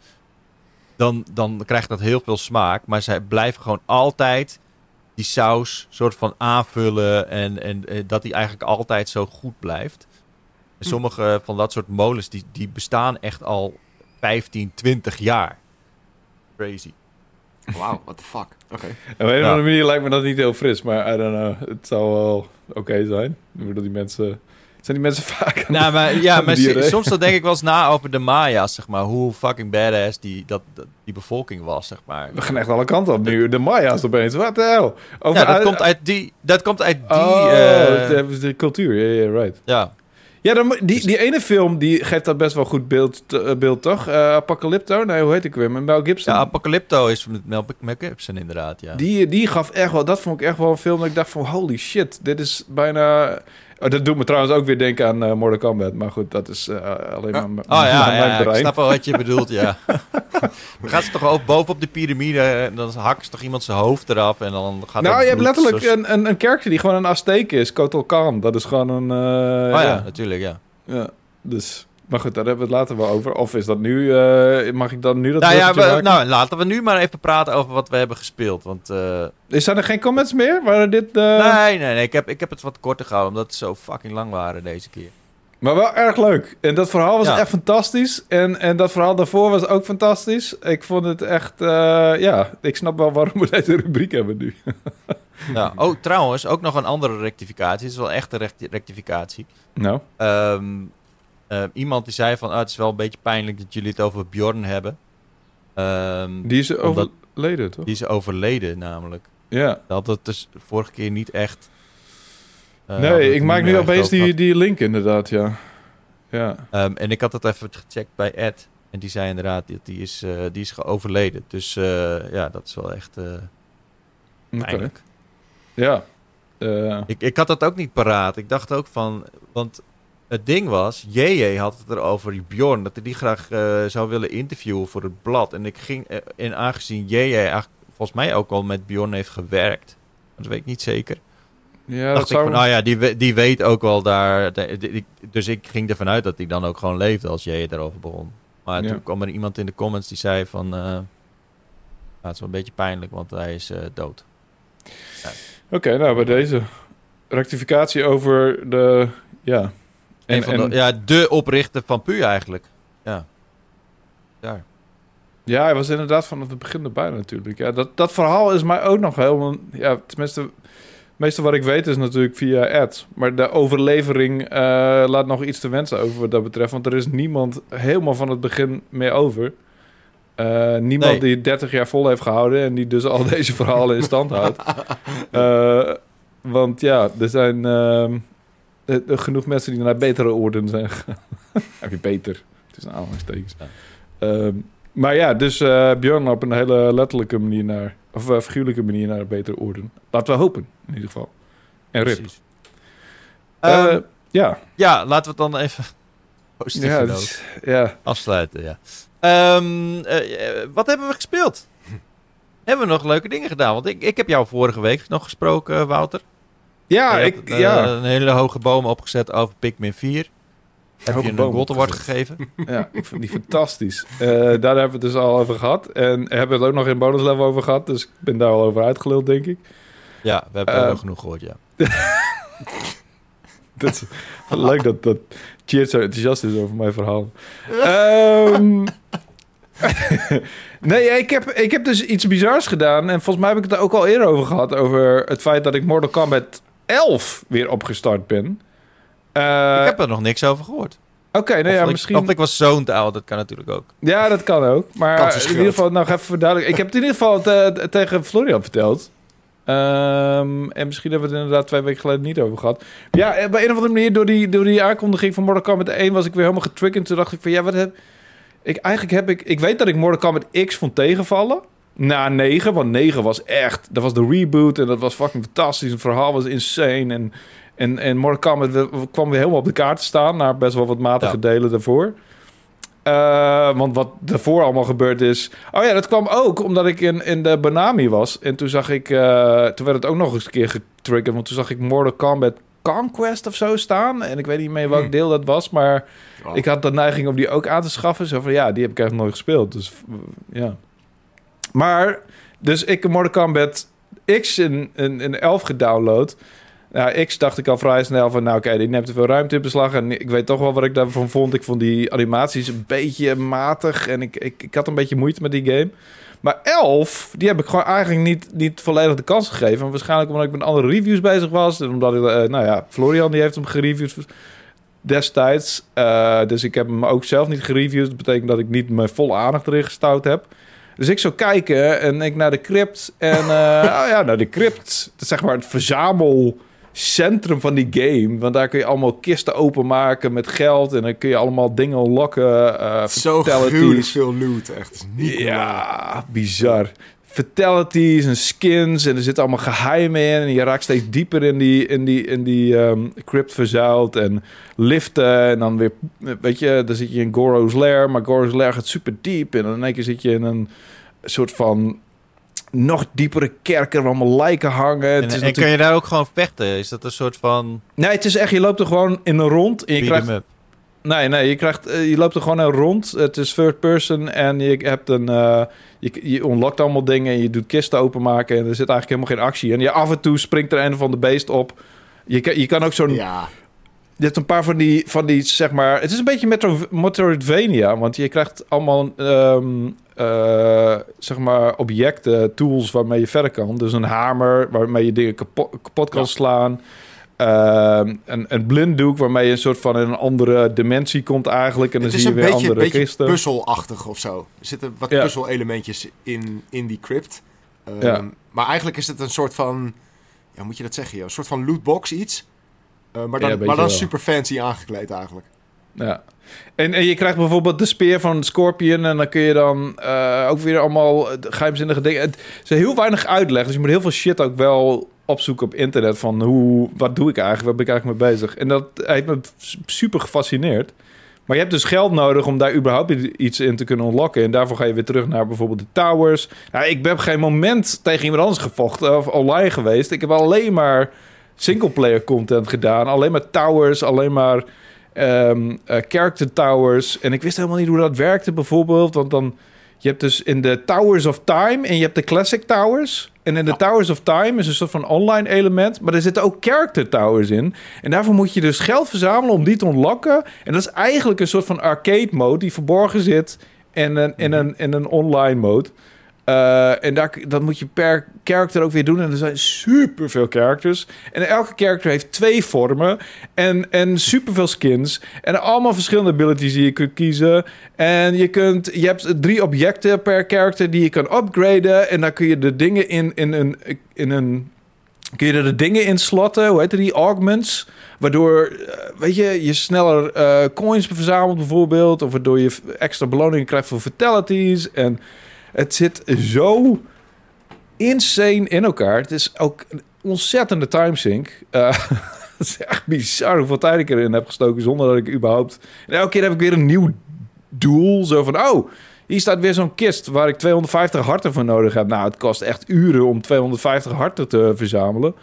dan, dan krijgt dat heel veel smaak. Maar zij blijven gewoon altijd die saus soort van aanvullen. En, en eh, dat die eigenlijk altijd zo goed blijft. En sommige van dat soort molens, die, die bestaan echt al 15, 20 jaar. Crazy. Wauw, what the fuck. Oké. Op een of Ja. andere manier lijkt me dat niet heel fris, maar I don't know. Het zou wel oké zijn. Ik bedoel, die mensen... Zijn die mensen vaak aan Nou, maar, ja, maar soms dan denk ik wel eens na over de Maya's, zeg maar. Hoe fucking badass die, dat, die bevolking was, zeg maar. We gaan echt alle kanten op nu. De Maya's opeens. Wat de hel? Over Ja, dat uit- komt uit die, dat komt uit die, Oh, eh, de, de cultuur. Ja, ja, right. ja. Ja, dan, die, die ene film die geeft dat best wel goed beeld, eh, beeld toch? Eh, Apocalypto? Nee, hoe heet ik weer? Met Mel Gibson. ja, Apocalypto is met Mel, Mel Gibson inderdaad, ja. Die, die gaf echt wel, dat vond ik echt wel een film dat ik dacht van holy shit, dit is bijna... Oh, dat doet me trouwens ook weer denken aan eh Mortal Kombat, maar goed, dat is eh, alleen maar m- Oh ja, mijn ja, ik snap wel wat je bedoelt, ja. dan gaat ze toch ook bovenop de piramide en dan hakken ze toch iemand zijn hoofd eraf en dan gaat Nou, je hebt letterlijk zo- een, een, een kerkje die gewoon een Azteek is, Kotal Khan. Dat is gewoon een... eh, Oh ja, ja. natuurlijk, ja. ja, dus... Maar goed, daar hebben we het later wel over. Of is dat nu... eh, mag ik dan nu dat Nou ja, we- maken? nou, laten we nu maar even praten over wat we hebben gespeeld, want... eh, Is er geen comments meer? Waren dit... eh, nee, nee, nee, ik heb, ik heb het wat korter gehouden, omdat ze zo fucking lang waren deze keer. Maar wel erg leuk. En dat verhaal was Ja. echt fantastisch. En, en dat verhaal daarvoor was ook fantastisch. Ik vond het echt... ja, ik snap wel waarom we deze rubriek hebben nu. Ja. Oh, trouwens, ook nog een andere rectificatie. Het is wel echt een recti- rectificatie. Nou, Ehm, eh, iemand die zei van, ah, het is wel een beetje pijnlijk dat jullie het over Bjorn hebben. Ehm, die is overleden, toch? die is overleden namelijk. Ja. Dat het dus vorige keer niet echt... eh, nee, ik maak nu opeens die, die link inderdaad, ja. Ja. Ehm, en ik had het even gecheckt bij Ed. En die zei inderdaad, dat die is, eh, die is overleden. Dus eh, ja, dat is wel echt pijnlijk. Ja. Eh, Ik, ik had dat ook niet paraat. Ik dacht ook van... Want het ding was... JJ had het erover, die Bjorn... dat hij die graag eh, zou willen interviewen voor het blad. En ik ging... eh, en aangezien JJ volgens mij ook al met Bjorn heeft gewerkt... dat weet ik niet zeker... ja, dat dacht ik van, nou ja, die, die weet ook wel daar... de- de- die- dus ik ging ervan uit dat hij dan ook gewoon leefde als JJ erover begon. Maar Ja. toen kwam er iemand in de comments die zei van... nou, het is wel een beetje pijnlijk, want hij is dood. Oké, nou, bij deze rectificatie over de... Ja. En, Een van en- de, ja, de oprichter van Pu eigenlijk. Ja. Daar. Ja, hij was inderdaad vanaf het begin erbij natuurlijk. Ja, dat, dat verhaal is mij ook nog helemaal... Ja, tenminste, het meeste wat ik weet is natuurlijk via Ed. Maar de overlevering eh, laat nog iets te wensen over wat dat betreft. Want er is niemand helemaal van het begin meer over. Eh, niemand Nee. die 30 jaar vol heeft gehouden... en die dus al deze verhalen in stand houdt. Eh, want ja, er zijn eh, eh, genoeg mensen die naar betere orden zijn gegaan. Heb je beter? Het is een aanhalingstekens. Ja. Ehm, maar ja, dus eh Björn op een hele letterlijke manier naar... of figuurlijke manier naar betere orden. Laten we hopen, in ieder geval. En Rip. Eh, Ehm, ja, ja, laten we het dan even positief ja, dus- ja. afsluiten. Ja. Ehm, eh, eh, wat hebben we gespeeld? hebben we nog leuke dingen gedaan? Want ik, ik heb jou vorige week nog gesproken, Wouter. Ja, ik, had, eh, ja. een hele hoge boom opgezet over Pikmin 4. Heb Hoge je een Gold Award gegeven? ja, ik vond die fantastisch. Eh, daar hebben we het dus al over gehad. En hebben we het ook nog in bonus level over gehad. Dus ik ben daar al over uitgeluld, denk ik. Ja, we hebben wel genoeg gehoord, ja. Dat is leuk dat, dat Cheert zo enthousiast is over mijn verhaal. Ehm, nee, ik heb, ik heb dus iets bizars gedaan. En volgens mij heb ik het er ook al eerder over gehad. Over het feit dat ik Mortal Kombat 11 weer opgestart ben. Eh, ik heb er nog niks over gehoord. Oké, nou ja, ik, misschien... of ik was zo'n oud, dat kan natuurlijk ook. Ja, dat kan ook. Maar in ieder geval, nou even verduidelijken. Ik heb het in ieder geval te- tegen Florian verteld. Ehm, en misschien hebben we het inderdaad twee weken geleden niet over gehad. Ja, eh, bij een of andere manier, door die, door die aankondiging van Mortal Kombat 1 was ik weer helemaal getriggerd. Toen dacht ik van, ja, wat heb... Ik, eigenlijk heb ik... Ik weet dat ik Mortal Kombat X vond tegenvallen. Na 9, want 9 was echt... Dat was de reboot en dat was fucking fantastisch. Het verhaal was insane en... En, en Mortal Kombat kwam weer helemaal op de kaart te staan... na best wel wat matige Ja. delen daarvoor. Eh, want wat daarvoor allemaal gebeurd is... Oh ja, dat kwam ook omdat ik in, in de Banami was. En toen zag ik... eh, toen werd het ook nog eens een keer getriggerd. Want toen zag ik Mortal Kombat Conquest of zo staan. En ik weet niet meer welk deel dat was. Maar Oh. ik had de neiging om die ook aan te schaffen. Zo van, ja, die heb ik eigenlijk nooit gespeeld. Dus ja. Maar, dus ik heb Mortal Kombat X in, in, in 11 gedownload. Nou, X dacht ik al vrij snel van, nou oké, die neemt te veel ruimte in beslag. En ik weet toch wel wat ik daarvan vond. Ik vond die animaties een beetje matig. En ik, ik, ik had een beetje moeite met die game. Maar 11, die heb ik gewoon eigenlijk niet, niet volledig de kans gegeven. En waarschijnlijk omdat ik met andere reviews bezig was. En omdat ik, eh, nou ja, Florian die heeft hem gereviewd destijds. Eh, dus ik heb hem ook zelf niet gereviewd. Dat betekent dat ik niet mijn volle aandacht erin gestouwd heb. Dus ik zou kijken en ik naar de crypt. En eh, oh ja, naar de crypt. Dat is zeg maar het verzamelcentrum van die game. Want daar kun je allemaal kisten openmaken met geld. En dan kun je allemaal dingen unlocken. eh Zo gruwelijk veel loot, echt. Is niet. Ja, bizar. Fatalities en skins en er zitten allemaal geheimen in. En je raakt steeds dieper in die, in die, in die ehm, crypt verzuild. En liften en dan weer, weet je, dan zit je in Goro's Lair. Maar Goro's Lair gaat super diep. En dan in één keer zit je in een soort van nog diepere kerker waar allemaal lijken hangen. En, Het is en natuurlijk- kan je daar ook gewoon vechten? Is dat een soort van Nee, het is echt, je loopt er gewoon in een rond. En je beat krijgt? Nee, nee, je, krijgt, eh, je loopt er gewoon een rond. Het is third person en je hebt een... eh, je, je unlockt allemaal dingen en je doet kisten openmaken... en er zit eigenlijk helemaal geen actie. En je af en toe springt er een van de beest op. Je, kan- je kan ook zo'n... Ja, Je hebt een paar van die, van die, zeg maar... Het is een beetje Metro, Metroidvania, want je krijgt allemaal... ehm, eh, zeg maar objecten, tools waarmee je verder kan. Dus een hamer waarmee je dingen kapot, kapot kan Ja. slaan. Ehm, een, een blinddoek waarmee je een soort van in een andere dimensie komt eigenlijk. En dan het zie is je een weer beetje, andere beetje kisten. puzzelachtig of zo. Er zitten wat Ja. puzzelelementjes in, in die crypt. Ehm, Ja. Maar eigenlijk is het een soort van... Ja, moet je dat zeggen? joh? Een soort van lootbox iets. Eh, maar dan, een beetje maar dan wel. super fancy aangekleed eigenlijk. Ja. En, en je krijgt bijvoorbeeld de speer van Scorpion. En dan kun je dan eh, ook weer allemaal eh, geheimzinnige dingen. Het is heel weinig uitleg. Dus je moet heel veel shit ook wel opzoeken op internet. Van hoe, wat doe ik eigenlijk? Waar ben ik eigenlijk mee bezig? En dat heeft me super gefascineerd. Maar je hebt dus geld nodig om daar überhaupt iets in te kunnen unlocken. En daarvoor ga je weer terug naar bijvoorbeeld de towers. Nou, ik heb geen moment tegen iemand anders gevochten of online geweest. Ik heb alleen maar singleplayer content gedaan. Alleen maar towers, alleen maar ehm, eh, character towers. En ik wist helemaal niet hoe dat werkte bijvoorbeeld. Want dan, je hebt dus in de Towers of Time en je hebt de Classic Towers. En in de Towers of Time is een soort van online element. Maar er zitten ook character towers in. En daarvoor moet je dus geld verzamelen om die te unlocken. En dat is eigenlijk een soort van arcade mode die verborgen zit in een, in een, in een online mode. Eh, en daar, dat moet je per character ook weer doen. En er zijn super veel characters. En elke character heeft twee vormen. En, en super veel skins. En allemaal verschillende abilities die je kunt kiezen. En je, kunt, je hebt drie objecten per character die je kan upgraden. En daar kun je de dingen in, in, een, in een. Kun je er de dingen in slotten? Hoe heet die? Augments. Waardoor, eh, weet je, je sneller eh, coins verzamelt bijvoorbeeld. Of waardoor je extra beloningen krijgt voor fatalities. En het zit zo insane in elkaar. Het is ook een ontzettende timesync. Eh het is echt bizar hoeveel tijd ik erin heb gestoken zonder dat ik überhaupt... En elke keer heb ik weer een nieuw doel. Zo van, oh, hier staat weer zo'n kist waar ik 250 harten voor nodig heb. Nou, het kost echt uren om 250 harten te verzamelen.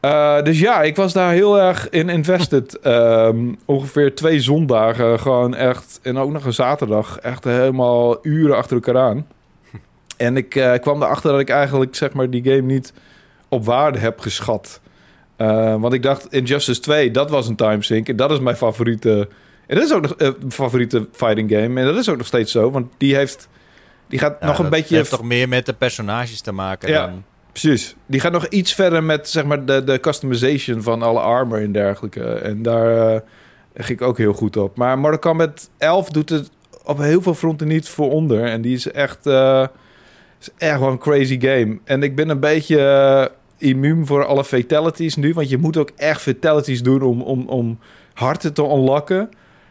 Eh, dus ja, ik was daar heel erg in invested. Ehm, ongeveer twee zondagen, gewoon echt. En ook nog een zaterdag, echt helemaal uren achter elkaar aan. En ik eh, kwam erachter dat ik eigenlijk, zeg maar, die game niet op waarde heb geschat. Eh, want ik dacht, Injustice 2, dat was een timesync. En dat is mijn favoriete... En dat is ook nog een favoriete fighting game. En dat is ook nog steeds zo, want die heeft... Die gaat Ja, nog een beetje... heeft toch meer met de personages te maken Ja. dan... Precies. Die gaat nog iets verder met zeg maar, de, de customization van alle armor en dergelijke. En daar eh, ging ik ook heel goed op. Maar Mortal Kombat 11 doet het op heel veel fronten niet voor onder. En die is echt, eh, is echt wel een crazy game. En ik ben een beetje eh, immuun voor alle fatalities nu. Want je moet ook echt fatalities doen om, om, om harten te unlocken.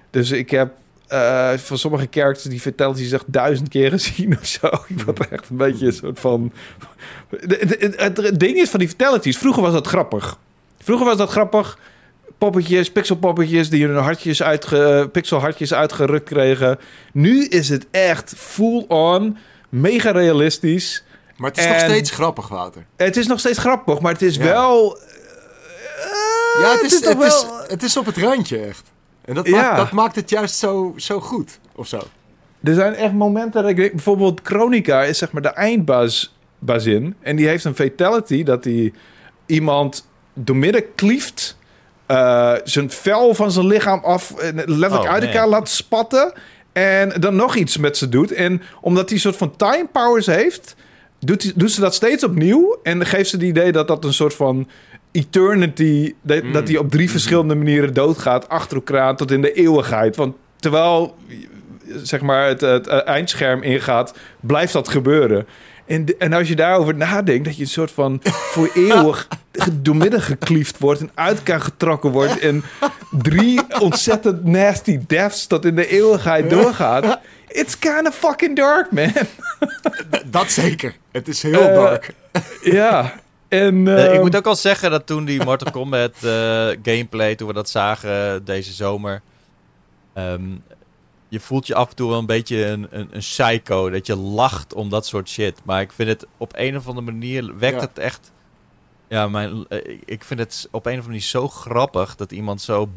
Dus ik heb eh, van sommige characters die fatalities echt duizend keer gezien of zo. Ik word er echt een beetje een soort van... Het, ding is van die fatalities. Vroeger was dat grappig. Vroeger was dat grappig. Poppetjes, pixelpoppetjes die hun hartjes uitge, pixelhartjes uitgerukt kregen. Nu is het echt full on, mega realistisch. Maar het is nog steeds grappig, Wouter. Het is nog steeds grappig, maar het is Ja. wel... Ja, het is, het, is, wel- het is op het randje echt. En dat, Ja. maakt, dat maakt het juist zo, zo goed, of zo. Er zijn echt momenten dat ik denk, bijvoorbeeld Chronica is zeg maar de eindbaas bazin. En die heeft een fatality dat hij iemand doormidden klieft. eh, zijn vel van zijn lichaam af, en letterlijk Oh, uit elkaar laat spatten. En dan nog iets met ze doet. En omdat hij een soort van time powers heeft, doet, hij- doet ze dat steeds opnieuw. En geeft ze het idee dat dat een soort van eternity, dat, Mm. dat hij op drie verschillende manieren doodgaat, achter elkaar tot in de eeuwigheid. Want terwijl zeg maar het, het eh, eindscherm ingaat, blijft dat gebeuren. En, de- en als je daarover nadenkt, dat je een soort van voor eeuwig doormidden gekliefd wordt en uit elkaar getrokken wordt en drie ontzettend nasty deaths tot in de eeuwigheid doorgaat. It's kind of fucking dark, man. Dat zeker. Het is heel Eh, dark. ja. En, Eh, ik ehm, moet ook al zeggen dat toen die Mortal Kombat eh, gameplay, toen we dat zagen deze zomer, ehm, je voelt je af en toe wel een beetje een, een, een psycho, dat je lacht om dat soort shit. Maar ik vind het op een of andere manier wekt Ja. het echt. Ja, mijn, eh, ik vind het op een of andere manier zo grappig dat iemand zo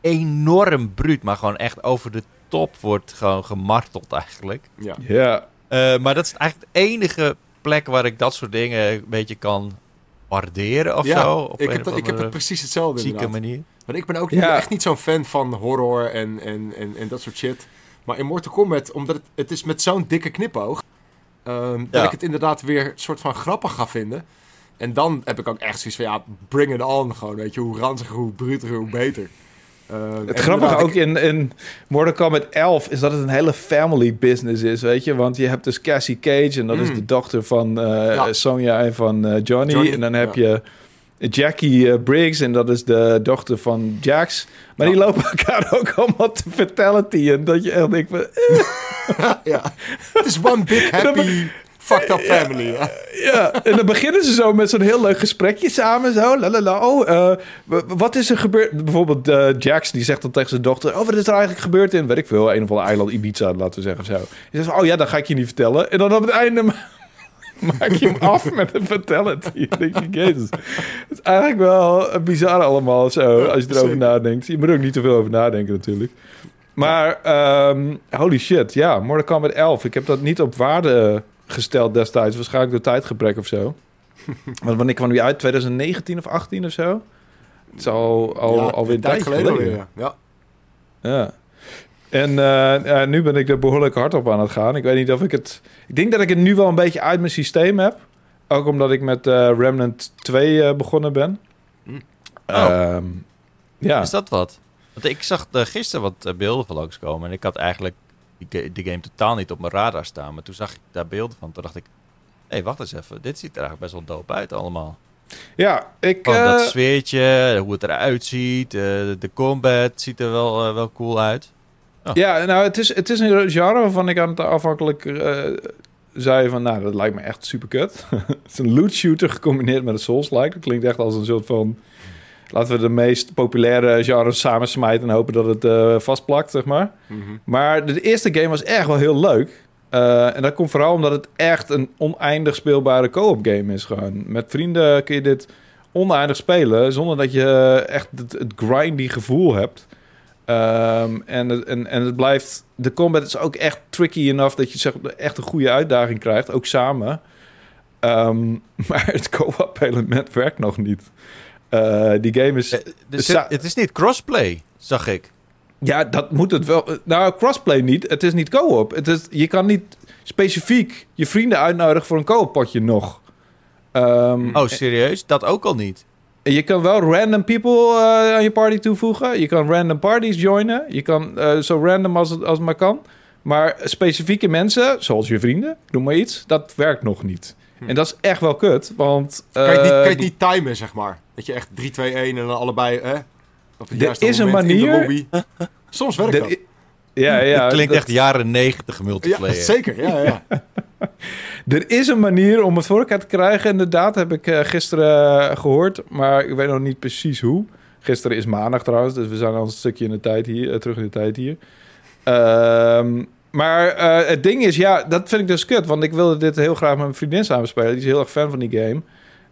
enorm bruut, maar gewoon echt over de top wordt gewoon gemarteld eigenlijk. Ja. ja. Eh, maar dat is eigenlijk de enige plek waar ik dat soort dingen een beetje kan waarderen of Ja, zo. Op ik, een heb, dat- ik heb het precies hetzelfde zieke inderdaad. manier. Want ik ben ook Ja. echt niet zo'n fan van horror en, en, en, en dat soort shit. Maar in Mortal Kombat, omdat het, het is met zo'n dikke knipoog... ehm, dat ik het inderdaad weer een soort van grappig ga vinden. En dan heb ik ook echt zoiets van, ja, bring it on gewoon. Weet je, hoe ranziger, hoe brutiger, hoe beter. Ehm, Het grappige ook ik- in, in Mortal Kombat 11 is dat het een hele family business is, weet je. Want je hebt dus Cassie Cage en dat is Mm. de dochter van eh Ja. Sonja en van eh, Johnny. Johnny, En dan heb ja. je Jackie eh, Briggs en dat is de dochter van Jax. Maar die lopen elkaar ook allemaal te fatality. En dat je echt denkt van... eh, ja, het is one big happy fucked up family. Ja. Ja, en dan beginnen ze zo met zo'n heel leuk gesprekje samen. Zo, la la la. Oh, eh, wat is er gebeurd? Bijvoorbeeld eh, Jax, die zegt dan tegen zijn dochter... Oh, wat is er eigenlijk gebeurd in, weet ik veel, een of ander eiland Ibiza, laten we zeggen zo. Die zegt, oh ja, dat ga ik je niet vertellen. En dan op het einde ma- maak je hem af met een fatality. Dan denk je, jezus. Het is eigenlijk wel bizar allemaal zo, als je erover zeker. nadenkt. Je moet er ook niet te veel over nadenken natuurlijk. Maar, ehm, holy shit, ja, Mortal Kombat 11. Ik heb dat niet op waarde gesteld destijds. Waarschijnlijk door tijdgebrek of zo. Want wanneer kwam die uit? 2019 of 18 of zo? Het is al, al, Ja, alweer een tijd geleden geleden. alweer. Ja. Ja. En eh, ja, nu ben ik er behoorlijk hard op aan het gaan. Ik weet niet of ik het... Ik denk dat ik het nu wel een beetje uit mijn systeem heb. Ook omdat ik met eh, Remnant 2 eh, begonnen ben. Hm. Ehm, ja. Is dat wat? Want ik zag gisteren wat beelden van langskomen. En ik had eigenlijk die, ga- die game totaal niet op mijn radar staan. Maar toen zag ik daar beelden van. Toen dacht ik, hé, wacht eens even. Dit ziet er eigenlijk best wel dope uit allemaal. ja, ik... Gewoon dat eh, sfeertje, hoe het eruit ziet. eh, de combat ziet er wel, eh, wel cool uit. Ja, nou, het is, het is een genre waarvan ik aan het afhankelijk eh, zei van... Nou, dat lijkt me echt super kut. het is een loot shooter gecombineerd met een Souls-like. Dat klinkt echt als een soort van... Laten we de meest populaire genres samensmijten... en hopen dat het eh, vastplakt, zeg maar. Mhm. Maar de eerste game was echt wel heel leuk. Eh, en dat komt vooral omdat het echt een oneindig speelbare co-op game is. Gewoon. Met vrienden kun je dit oneindig spelen... zonder dat je echt het, het grindy gevoel hebt... Ehm, en, het- en, en het blijft... De combat is ook echt tricky enough... dat je zeg, echt een goede uitdaging krijgt. Ook samen. Ehm, maar het co-op element werkt nog niet. Eh, die game is... Eh, dus het, het is niet crossplay, zag ik. Ja, dat moet het wel. Nou, crossplay niet. Het is niet co-op. Het is, je kan niet specifiek je vrienden uitnodigen voor een co-op potje nog. Ehm, Oh, serieus? Dat ook al niet? Je kan wel random people eh, aan je party toevoegen. Je kan random parties joinen. Je kan zo random als het, als het maar kan. Maar specifieke mensen, zoals je vrienden, noem maar iets, dat werkt nog niet. Hm. En dat is echt wel kut, want... Kan je het niet, eh, kan je het die- niet timen, zeg maar? Dat je echt 3, 2, 1 en dan allebei... Hè, op het Er juiste is een moment in de manier- lobby. Soms werkt dat dat. i- ja, ja, het klinkt dat- echt jaren negentig Ja, multiplayer. zeker. Ja, ja. Er is een manier om het voor elkaar te krijgen. Inderdaad, heb ik eh, gisteren eh, gehoord. Maar ik weet nog niet precies hoe. Gisteren is maandag trouwens, dus we zijn al een stukje in de tijd hier, eh, terug in de tijd hier. Ehm, Maar eh, het ding is, ja, dat vind ik dus kut. Want ik wilde dit heel graag met mijn vriendin samen spelen. Die is heel erg fan van die game.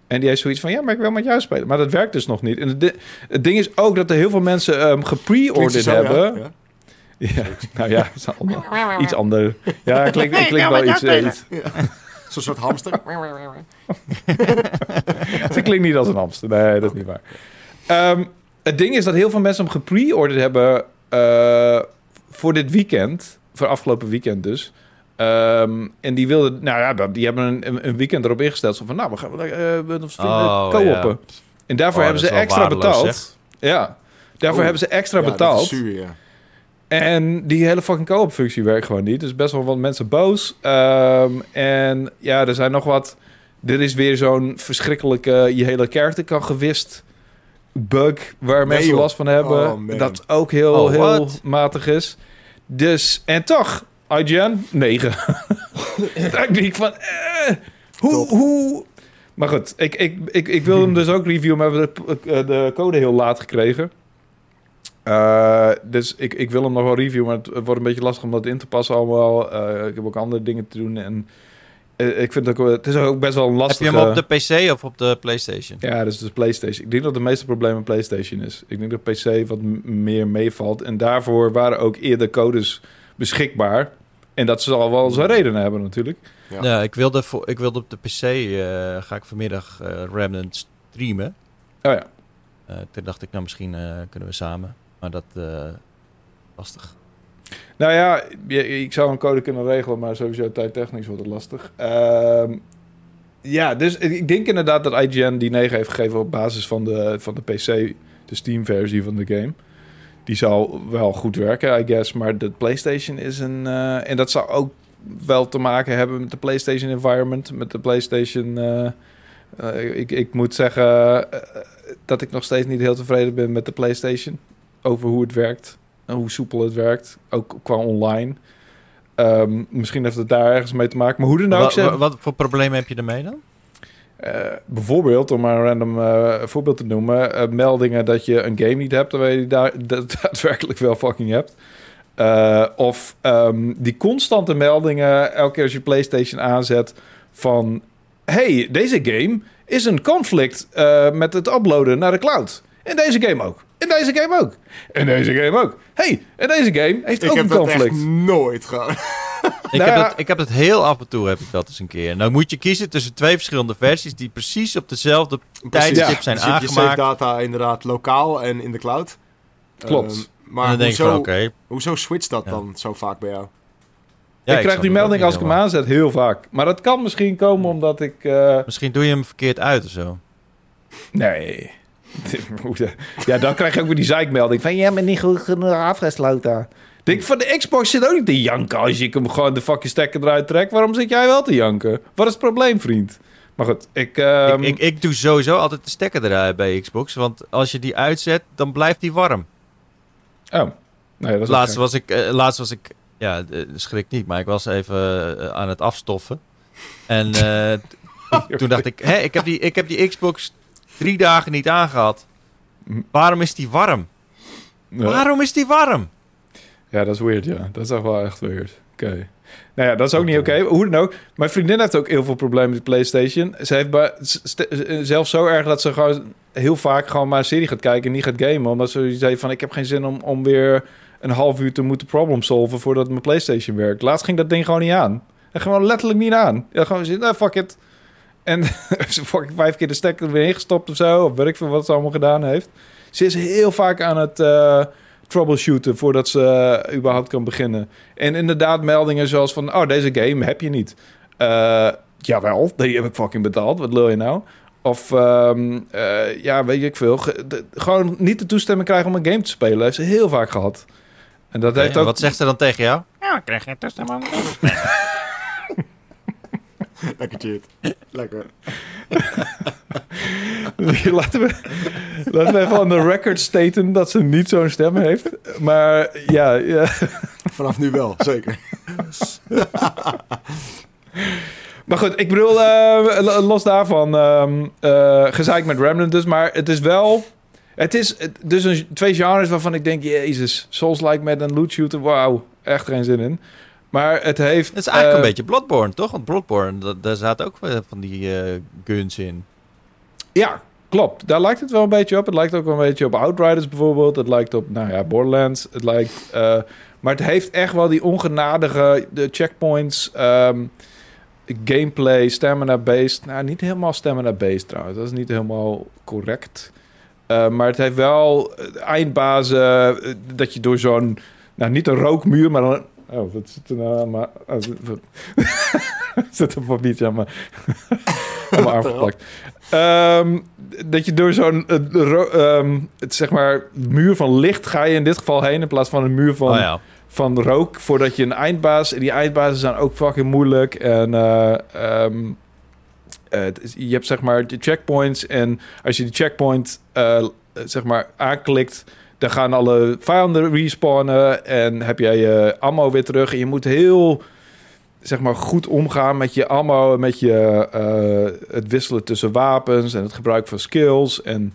En die heeft zoiets van, ja, maar ik wil met jou spelen. Maar dat werkt dus nog niet. En het, di- het ding is ook dat er heel veel mensen ehm Klinkt gepre-ordered zo, ja. hebben. Ja. Ja, nou ja, iets anders. Ja, het klinkt, wel iets... iets Zo'n soort hamster. Ze klinkt niet als een hamster. Nee, dat is niet waar. Ehm, het ding is dat heel veel mensen hem gepre-ordered hebben eh, voor dit weekend. Voor afgelopen weekend dus. Ehm, en die wilden, nou ja, dat- die hebben een, een- weekend erop ingesteld. Zo van, nou, we gaan uh, we Oh, co-oppen. En daarvoor Oh, hebben dat ze extra betaald. Ja, daarvoor Oh. hebben ze extra Ja, dat is betaald. zuur, ja. En die hele fucking co-op functie werkt gewoon niet. Dus best wel wat mensen boos. Ehm, en ja, er zijn nog wat... Dit is weer zo'n verschrikkelijke... Je hele character kan gewist bug waar mensen joh. last van hebben. Oh, dat ook heel, Oh, heel matig is. Dus, en toch, IGN, 9. Daar denk ik van... eh, hoe, Top. hoe... Maar goed, ik, ik, ik, ik wil hem dus ook reviewen, maar we hebben de, de code heel laat gekregen. Eh, dus ik, ik wil hem nog wel reviewen, maar het, wordt een beetje lastig om dat in te passen allemaal. Eh, ik heb ook andere dingen te doen en eh, ik vind het ook, het is ook best wel een Heb je hem op de PC of op de PlayStation? Ja, dus de PlayStation. Ik denk dat het meeste probleem een PlayStation is. Ik denk dat PC wat meer meevalt. En daarvoor waren ook eerder codes beschikbaar. En dat zal wel zijn redenen hebben natuurlijk. Ja. Ja, ik, wilde voor, ik wilde op de PC, eh, ga ik vanmiddag eh, Remnant streamen. Oh ja. Eh, toen dacht ik, nou misschien eh, kunnen we samen. Maar dat, eh lastig. Nou ja, ik zou een code kunnen regelen, maar sowieso tijdtechnisch wordt het lastig. Ehm, ja, dus ik denk inderdaad dat IGN die 9 heeft gegeven op basis van de, van de PC, de Steam-versie van de game. Die zal wel goed werken, I guess. Maar de PlayStation is een. eh, en dat zou ook wel te maken hebben met de PlayStation environment, met de PlayStation. eh, eh, ik, ik moet zeggen dat ik nog steeds niet heel tevreden ben met de PlayStation over hoe het werkt hoe soepel het werkt, ook qua online. Ehm, misschien heeft het daar ergens mee te maken. Maar hoe dan ook, Wat, wat, voor problemen heb je ermee dan? eh, bijvoorbeeld, om maar een random eh, voorbeeld te noemen, eh, meldingen dat je een game niet hebt, terwijl je die daar daadwerkelijk wel fucking hebt. Of ehm, die constante meldingen, elke keer als je PlayStation aanzet, van hey, deze game is een conflict met het uploaden naar de cloud. En deze game ook. En deze game ook. En deze game ook. hey, en deze game heeft Ik ook heb een dat conflict. echt nooit. Ik, Nou heb ja. dat, ik heb dat heel af en toe, heb ik dat eens een keer. Nou moet je kiezen tussen twee verschillende versies die precies op dezelfde tijdstip Ja, zijn Dus je hebt je save aangemaakt. data inderdaad lokaal en in de cloud. Klopt. Ehm, maar dan hoezo, van, oké. hoezo switcht dat Ja. dan zo vaak bij jou? ja, ik krijg die het melding als ik hem aanzet heel vaak. Maar dat kan misschien komen omdat ik... eh, Misschien doe je hem verkeerd uit of zo. Nee. Ja, dan krijg je ook weer die zeikmelding van... Ja, maar niet goed genoeg afgesloten. Denk, van de Xbox zit ook niet te janken als je hem gewoon de fucking stekker eruit trekt. Waarom zit jij wel te janken? Wat is het probleem, vriend? Maar goed, ik... ehm, ik, ik, ik doe sowieso altijd de stekker eruit bij Xbox. Want als je die uitzet, dan blijft die warm. Oh. Nee, dat is Laatst was ik, eh, laatst was ik, ja, schrik niet, maar ik was even eh, aan het afstoffen. En eh, toen dacht ik, hè, ik heb, die, ik heb die Xbox drie dagen niet aangehad. Waarom is die warm? Waarom is die warm? Ja, dat is weird, ja. Dat is echt wel echt weird. Oké. Nou ja, dat is ook niet oké. Hoe dan ook. Mijn vriendin heeft ook heel veel problemen met de PlayStation. Ze heeft bij, st- zelfs zo erg dat ze gewoon heel vaak gewoon maar een serie gaat kijken en niet gaat gamen. Omdat ze zei van, ik heb geen zin om, om weer een half uur te moeten problem solven voordat mijn PlayStation werkt. Laatst ging dat ding gewoon niet aan. Dat gewoon letterlijk niet aan. Ja, gewoon zin, nou, fuck it. En ze fucking vijf keer de stekker er weer ingestopt of zo. Of weet ik veel wat ze allemaal gedaan heeft. Ze is heel vaak aan het eh, troubleshooten voordat ze eh, überhaupt kan beginnen. En inderdaad meldingen zoals van... Oh, deze game heb je niet. Eh, jawel, die heb ik fucking betaald. Wat lul je nou? Of ehm, eh, ja, weet ik veel. De- gewoon niet de toestemming krijgen om een game te spelen. heeft ze heel vaak gehad. En dat heeft ook... Wat zegt ze dan tegen jou? Lekker cheat. Lekker. laten, we, laten we even aan de record staten dat ze niet zo'n stem heeft. Maar ja, ja. Vanaf nu wel, zeker. Maar goed, ik bedoel, eh, los daarvan, eh gezeik met Remnant dus. Maar het is wel... Het is het- dus een, twee genres waarvan ik denk... Jezus, Souls-like met een loot shooter, wauw. Echt geen zin in. Maar het heeft... Het is eigenlijk eh, een beetje Bloodborne, toch? Want Bloodborne, dat, daar zaten ook eh, van die eh, guns in. Ja, klopt. Daar lijkt het wel een beetje op. Het lijkt ook wel een beetje op Outriders bijvoorbeeld. Het lijkt op, nou ja, Borderlands. Het lijkt... eh, maar het heeft echt wel die ongenadige de checkpoints, ehm, gameplay, stamina-based. Nou, niet helemaal stamina-based trouwens. Dat is niet helemaal correct. Eh, maar het heeft wel eh, eindbazen eh, dat je door zo'n... Nou, niet een rookmuur, maar een... Oh, wat zit er nou aan mijn... ah, zit- een papiertje aan mijn, aan mijn arm geplakt. Ehm, dat je door zo'n het, zeg maar, muur van licht ga je in dit geval heen... in plaats van een muur van oh ja. van rook voordat je een eindbaas. En die eindbazen zijn ook fucking moeilijk. En eh, ehm, eh, je hebt zeg maar de checkpoints. En als je die checkpoint eh, zeg maar aanklikt, dan gaan alle vijanden respawnen. En heb jij je ammo weer terug. En je moet heel zeg maar goed omgaan met je ammo. Met je, eh, het wisselen tussen wapens en het gebruik van skills. En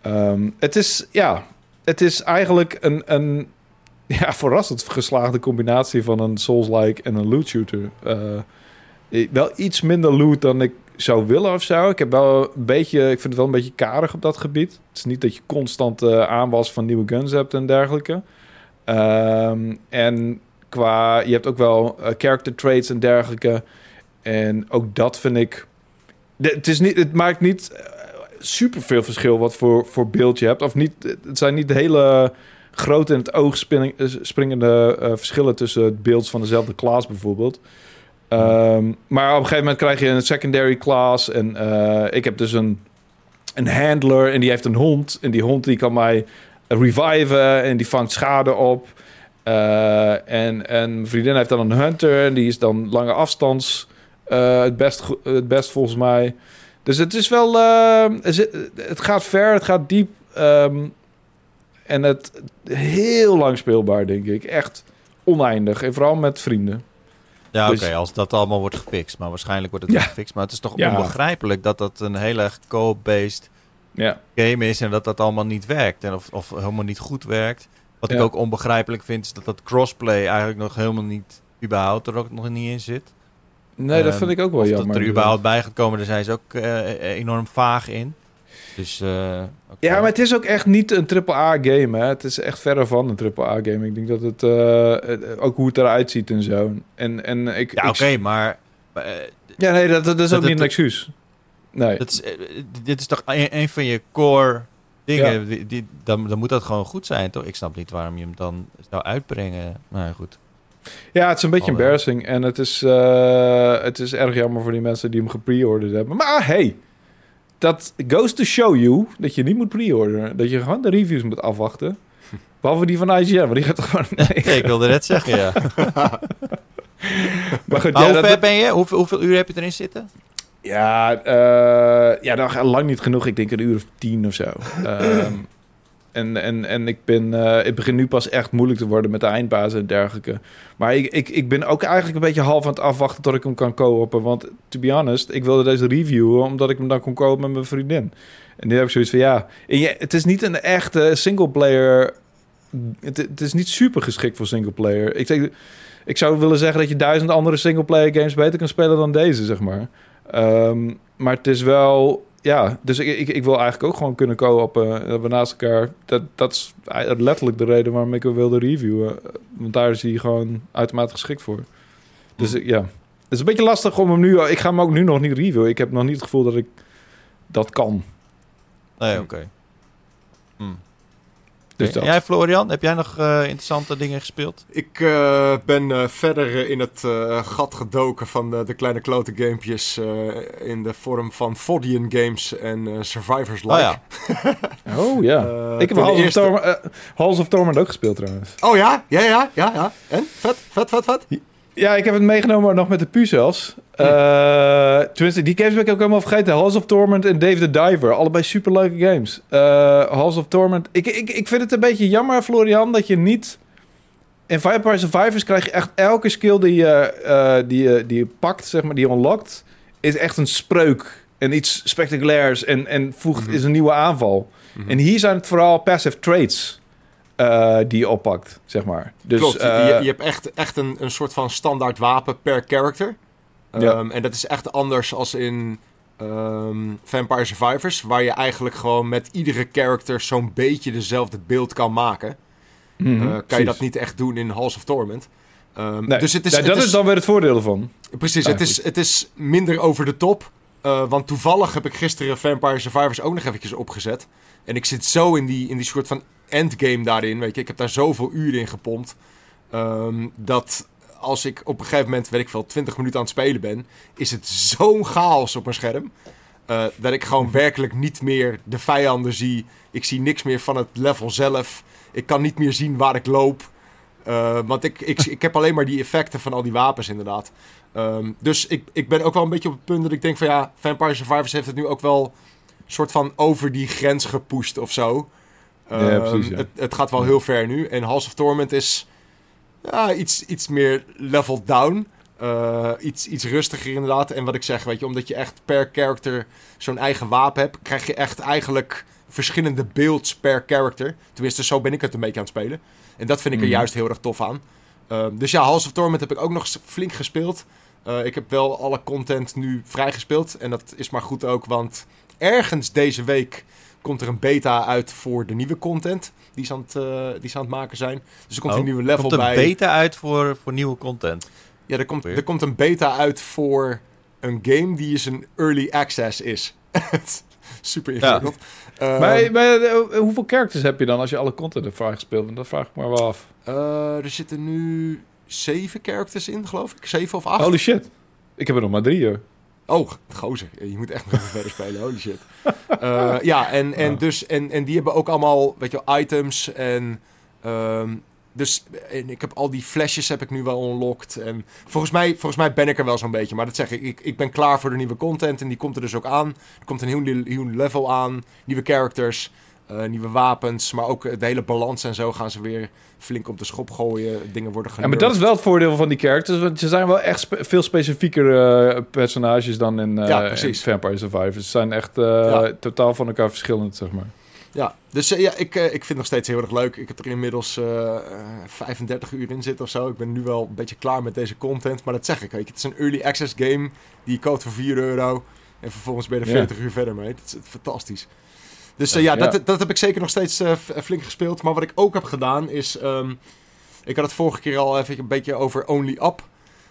ehm, het is ja, het is eigenlijk een, een ja, verrassend geslaagde combinatie van een Souls-like en een loot shooter. Eh, wel iets minder loot dan ik zou willen of zo. Ik heb wel een beetje, ik vind het wel een beetje karig op dat gebied. Het is niet dat je constant eh, aanwas van nieuwe guns hebt en dergelijke. Ehm, en qua, je hebt ook wel eh, character traits en dergelijke. En ook dat vind ik. het, is niet, het maakt niet super veel verschil wat voor, voor beeld je hebt. Of niet, het zijn niet hele grote in het oog spring- eh, springende eh, verschillen tussen het beeld van dezelfde class bijvoorbeeld. Ehm, maar op een gegeven moment krijg je een secondary class. En eh, ik heb dus een, een handler en die heeft een hond. En die hond die kan mij reviven en die vangt schade op. Eh, en, en mijn vriendin heeft dan een hunter en die is dan lange afstands eh, het, best, het best volgens mij. Dus het is wel, het gaat ver, het gaat diep. ehm, en het heel lang speelbaar, denk ik. Echt oneindig. En vooral met vrienden. Ja, oké, Dus- als dat allemaal wordt gefixt. Maar waarschijnlijk wordt het Ja. gefixt. Maar het is toch Ja. onbegrijpelijk dat dat een heel erg co-based Ja, game is en dat dat allemaal niet werkt. En of, of helemaal niet goed werkt. Wat ik ook onbegrijpelijk vind, is dat dat crossplay eigenlijk nog helemaal niet, überhaupt er ook nog niet in zit. nee, dat Ehm, vind ik ook wel jammer. dat er überhaupt bij gaat komen, daar zijn ze ook eh, enorm vaag in. Dus, eh. Ja, maar het is ook echt niet een AAA-game. hè. Het is echt verre van een AAA-game. Ik denk dat het... eh, het- ook hoe het eruit ziet en zo. En, en ik... Ja, oké, maar... eh, Ja, nee, dat, dat is Dat ook niet een excuus. Nee. dat is, eh, dit is toch een, een van je core dingen. Ja. Die, die- dan, dan moet dat gewoon goed zijn, toch? Ik snap niet waarom je hem dan zou uitbrengen. Nou ja, goed. Ja, het is een beetje embarrassing. En het is, eh, het is erg jammer voor die mensen die hem gepre-orderd hebben. Maar hey, dat goes to show you dat je niet moet pre-orderen. Dat je gewoon de reviews moet afwachten. Behalve die van IGN, maar die gaat toch gewoon... Nee, ik wilde net zeggen, ja. Maar goed, Maar ja, hoe dat- ver ben je? Hoeveel, hoeveel uur heb je erin zitten? Ja, eh ja, dan lang niet genoeg. Ik denk een uur of tien of zo. Ehm, en, en, en ik ben, eh het begint nu pas echt moeilijk te worden met de eindbazen en dergelijke. Maar ik, ik, ik ben ook eigenlijk een beetje half aan het afwachten tot ik hem kan kopen. Want to be honest, ik wilde deze reviewen omdat ik hem dan kon kopen met mijn vriendin. En nu heb ik zoiets van ja, je- het is niet een echte singleplayer. Het, het is niet super geschikt voor singleplayer. Ik, ik zou willen zeggen dat je duizend andere singleplayer games beter kan spelen dan deze, zeg maar. Ehm, maar het is wel... Ja, dus ik, ik, ik wil eigenlijk ook gewoon kunnen co-oppen. Dat we naast elkaar... Dat, dat is letterlijk de reden waarom ik hem wilde reviewen. Want daar is hij gewoon uitermate geschikt voor. Dus ik- ja, het is een beetje lastig om hem nu... Ik ga hem ook nu nog niet reviewen. Ik heb nog niet het gevoel dat ik dat kan. Nee, oké. Hm. Dus Jij, Florian, heb jij nog eh, interessante dingen gespeeld? Ik eh, ben eh, verder in het eh, gat gedoken van de kleine klote gamepjes eh, in de vorm van Fodian Games en eh, Survivors Like. Oh ja. Oh ja. Ik heb Halls, eerste- of Torment, eh, Halls of Torment ook gespeeld trouwens. Oh ja? Ja, ja, ja, ja. En? Vet, vet, vet, vet. Ja, ik heb het meegenomen nog met de puzzels. Eh tenminste, die games ben ik ook helemaal vergeten. Halls of Torment en Dave the Diver. Allebei superleuke games. Eh Halls of Torment. Ik, ik, ik vind het een beetje jammer, Florian, dat je niet... In Vampire Survivors krijg je echt elke skill die je, eh, die je, die je pakt, zeg maar, die je unlockt... is echt een spreuk en iets spectaculairs en, en voegt, Mhm. is een nieuwe aanval. Mhm. En hier zijn het vooral passive traits. Eh, die je oppakt, zeg maar. Dus, Klopt, je, eh, je, je hebt echt, echt een, een soort van standaard wapen per character. Ja. Ehm, en dat is echt anders als in ehm, Vampire Survivors, waar je eigenlijk gewoon met iedere character zo'n beetje dezelfde beeld kan maken. Eh, kan je dat niet echt doen in Halls of Torment. Nee, dus het is, nee, het dat is dan weer het voordeel ervan. Precies, het is, het is minder over de top. Want toevallig heb ik gisteren Vampire Survivors ook nog eventjes opgezet. En ik zit zo in die, in die soort van endgame daarin. Weet je, ik heb daar zoveel uren in gepompt. ehm, dat als ik op een gegeven moment, weet ik veel, 20 minuten aan het spelen ben, is het zo'n chaos op mijn scherm. eh, dat ik gewoon werkelijk niet meer de vijanden zie. Ik zie niks meer van het level zelf. Ik kan niet meer zien waar ik loop. Eh, want ik, ik, ik heb alleen maar die effecten van al die wapens, inderdaad. Ehm, dus ik, ik ben ook wel een beetje op het punt dat ik denk van ja, Vampire Survivors heeft het nu ook wel soort van over die grens gepusht of zo. Ja, Ehm, precies, ja. het, het gaat wel heel ver nu. En Halls of Torment is ja, iets, iets meer level down. Eh, iets, iets rustiger inderdaad. En wat ik zeg, weet je, omdat je echt per character zo'n eigen wapen hebt, krijg je echt eigenlijk verschillende builds per character. Tenminste, zo ben ik het een beetje aan het spelen. En dat vind ik er Mhm. juist heel erg tof aan. Ehm, dus ja, Halls of Torment heb ik ook nog flink gespeeld. Eh, ik heb wel alle content nu vrijgespeeld. En dat is maar goed ook, want ergens deze week komt er een beta uit voor de nieuwe content die ze aan het, eh, die ze aan het maken zijn. Dus er komt Oh, een nieuwe level Komt een bij. beta uit voor, voor nieuwe content. Ja, er komt, er komt een beta uit voor een game die is een early access is. Super ingewikkeld. Ehm, maar maar eh, hoeveel characters heb je dan als je alle content hebt vrijgespeeld? Want dat vraag ik me wel af. eh, er zitten nu zeven characters in, geloof ik. Zeven of acht. Holy shit. Ik heb er nog maar drie, hoor. Oh, gozer. Je moet echt nog even verder spelen. Holy shit. Eh, ja, en, en. Dus, en, en die hebben ook allemaal, weet je items en... ehm, dus en ik heb al die flesjes heb ik nu wel unlocked. En volgens mij, volgens mij ben ik er wel zo'n beetje. Maar dat zeg ik, ik, ik ben klaar voor de nieuwe content. En die komt er dus ook aan. Er komt een heel, heel level aan. Nieuwe characters. Eh, nieuwe wapens. Maar ook de hele balans en zo gaan ze weer flink op de schop gooien. Dingen worden Ja, genurfd. maar dat is wel het voordeel van die characters. Want ze zijn wel echt spe- veel specifieker eh, personages dan in, Ja, in Vampire Survivors. Ze zijn echt Ja. totaal van elkaar verschillend, zeg maar. Ja, dus ja, ik, ik vind het nog steeds heel erg leuk. Ik heb er inmiddels eh, eh, 35 uur in zitten of zo. Ik ben nu wel een beetje klaar met deze content. Maar dat zeg ik, weet je, het is een early access game die je koopt voor 4 euro. En vervolgens ben je er Ja. 40 uur verder mee. Dat is fantastisch. Dus eh, Ja. Dat, dat heb ik zeker nog steeds eh, flink gespeeld. Maar wat ik ook heb gedaan is... ehm, ik had het vorige keer al even een beetje over Only Up.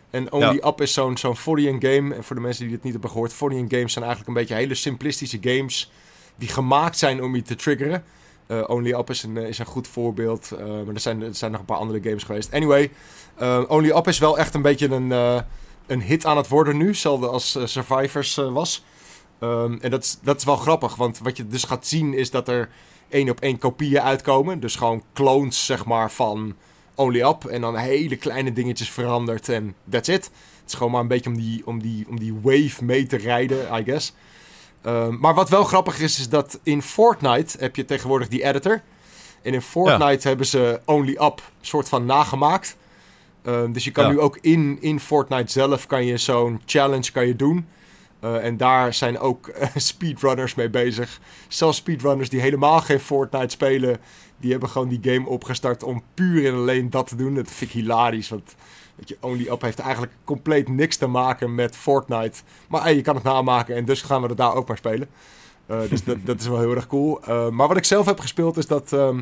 En Only Up is zo'n zo'n game. En voor de mensen die dit niet hebben gehoord... Forian games zijn eigenlijk een beetje hele simplistische games... die gemaakt zijn om je te triggeren. Eh, Only Up is een, is een goed voorbeeld. maar er zijn, er zijn nog een paar andere games geweest. Anyway, Only Up is wel echt een beetje een, een hit aan het worden nu. Hetzelfde als Survivors was. Ehm, en dat is, dat is wel grappig. Want wat je dus gaat zien is dat er één op één kopieën uitkomen. Dus gewoon clones, zeg maar, van Only Up. En dan hele kleine dingetjes veranderd. En that's it. Het is gewoon maar een beetje om die, om die, om die wave mee te rijden, I guess. Ehm, maar wat wel grappig is, is dat in Fortnite heb je tegenwoordig die editor. En in Fortnite hebben ze Only Up soort van nagemaakt. Ehm, dus je kan Ja. nu ook in, in Fortnite zelf kan je zo'n challenge kan je doen. Eh, en daar zijn ook eh, speedrunners mee bezig. Zelfs speedrunners die helemaal geen Fortnite spelen, die hebben gewoon die game opgestart om puur en alleen dat te doen. Dat vind ik hilarisch, want weet je, Only Up heeft eigenlijk compleet niks te maken met Fortnite. Maar hey, je kan het namaken en dus gaan we het daar ook maar spelen. Eh, dus dat, dat is wel heel erg cool. Maar wat ik zelf heb gespeeld is dat... ehm,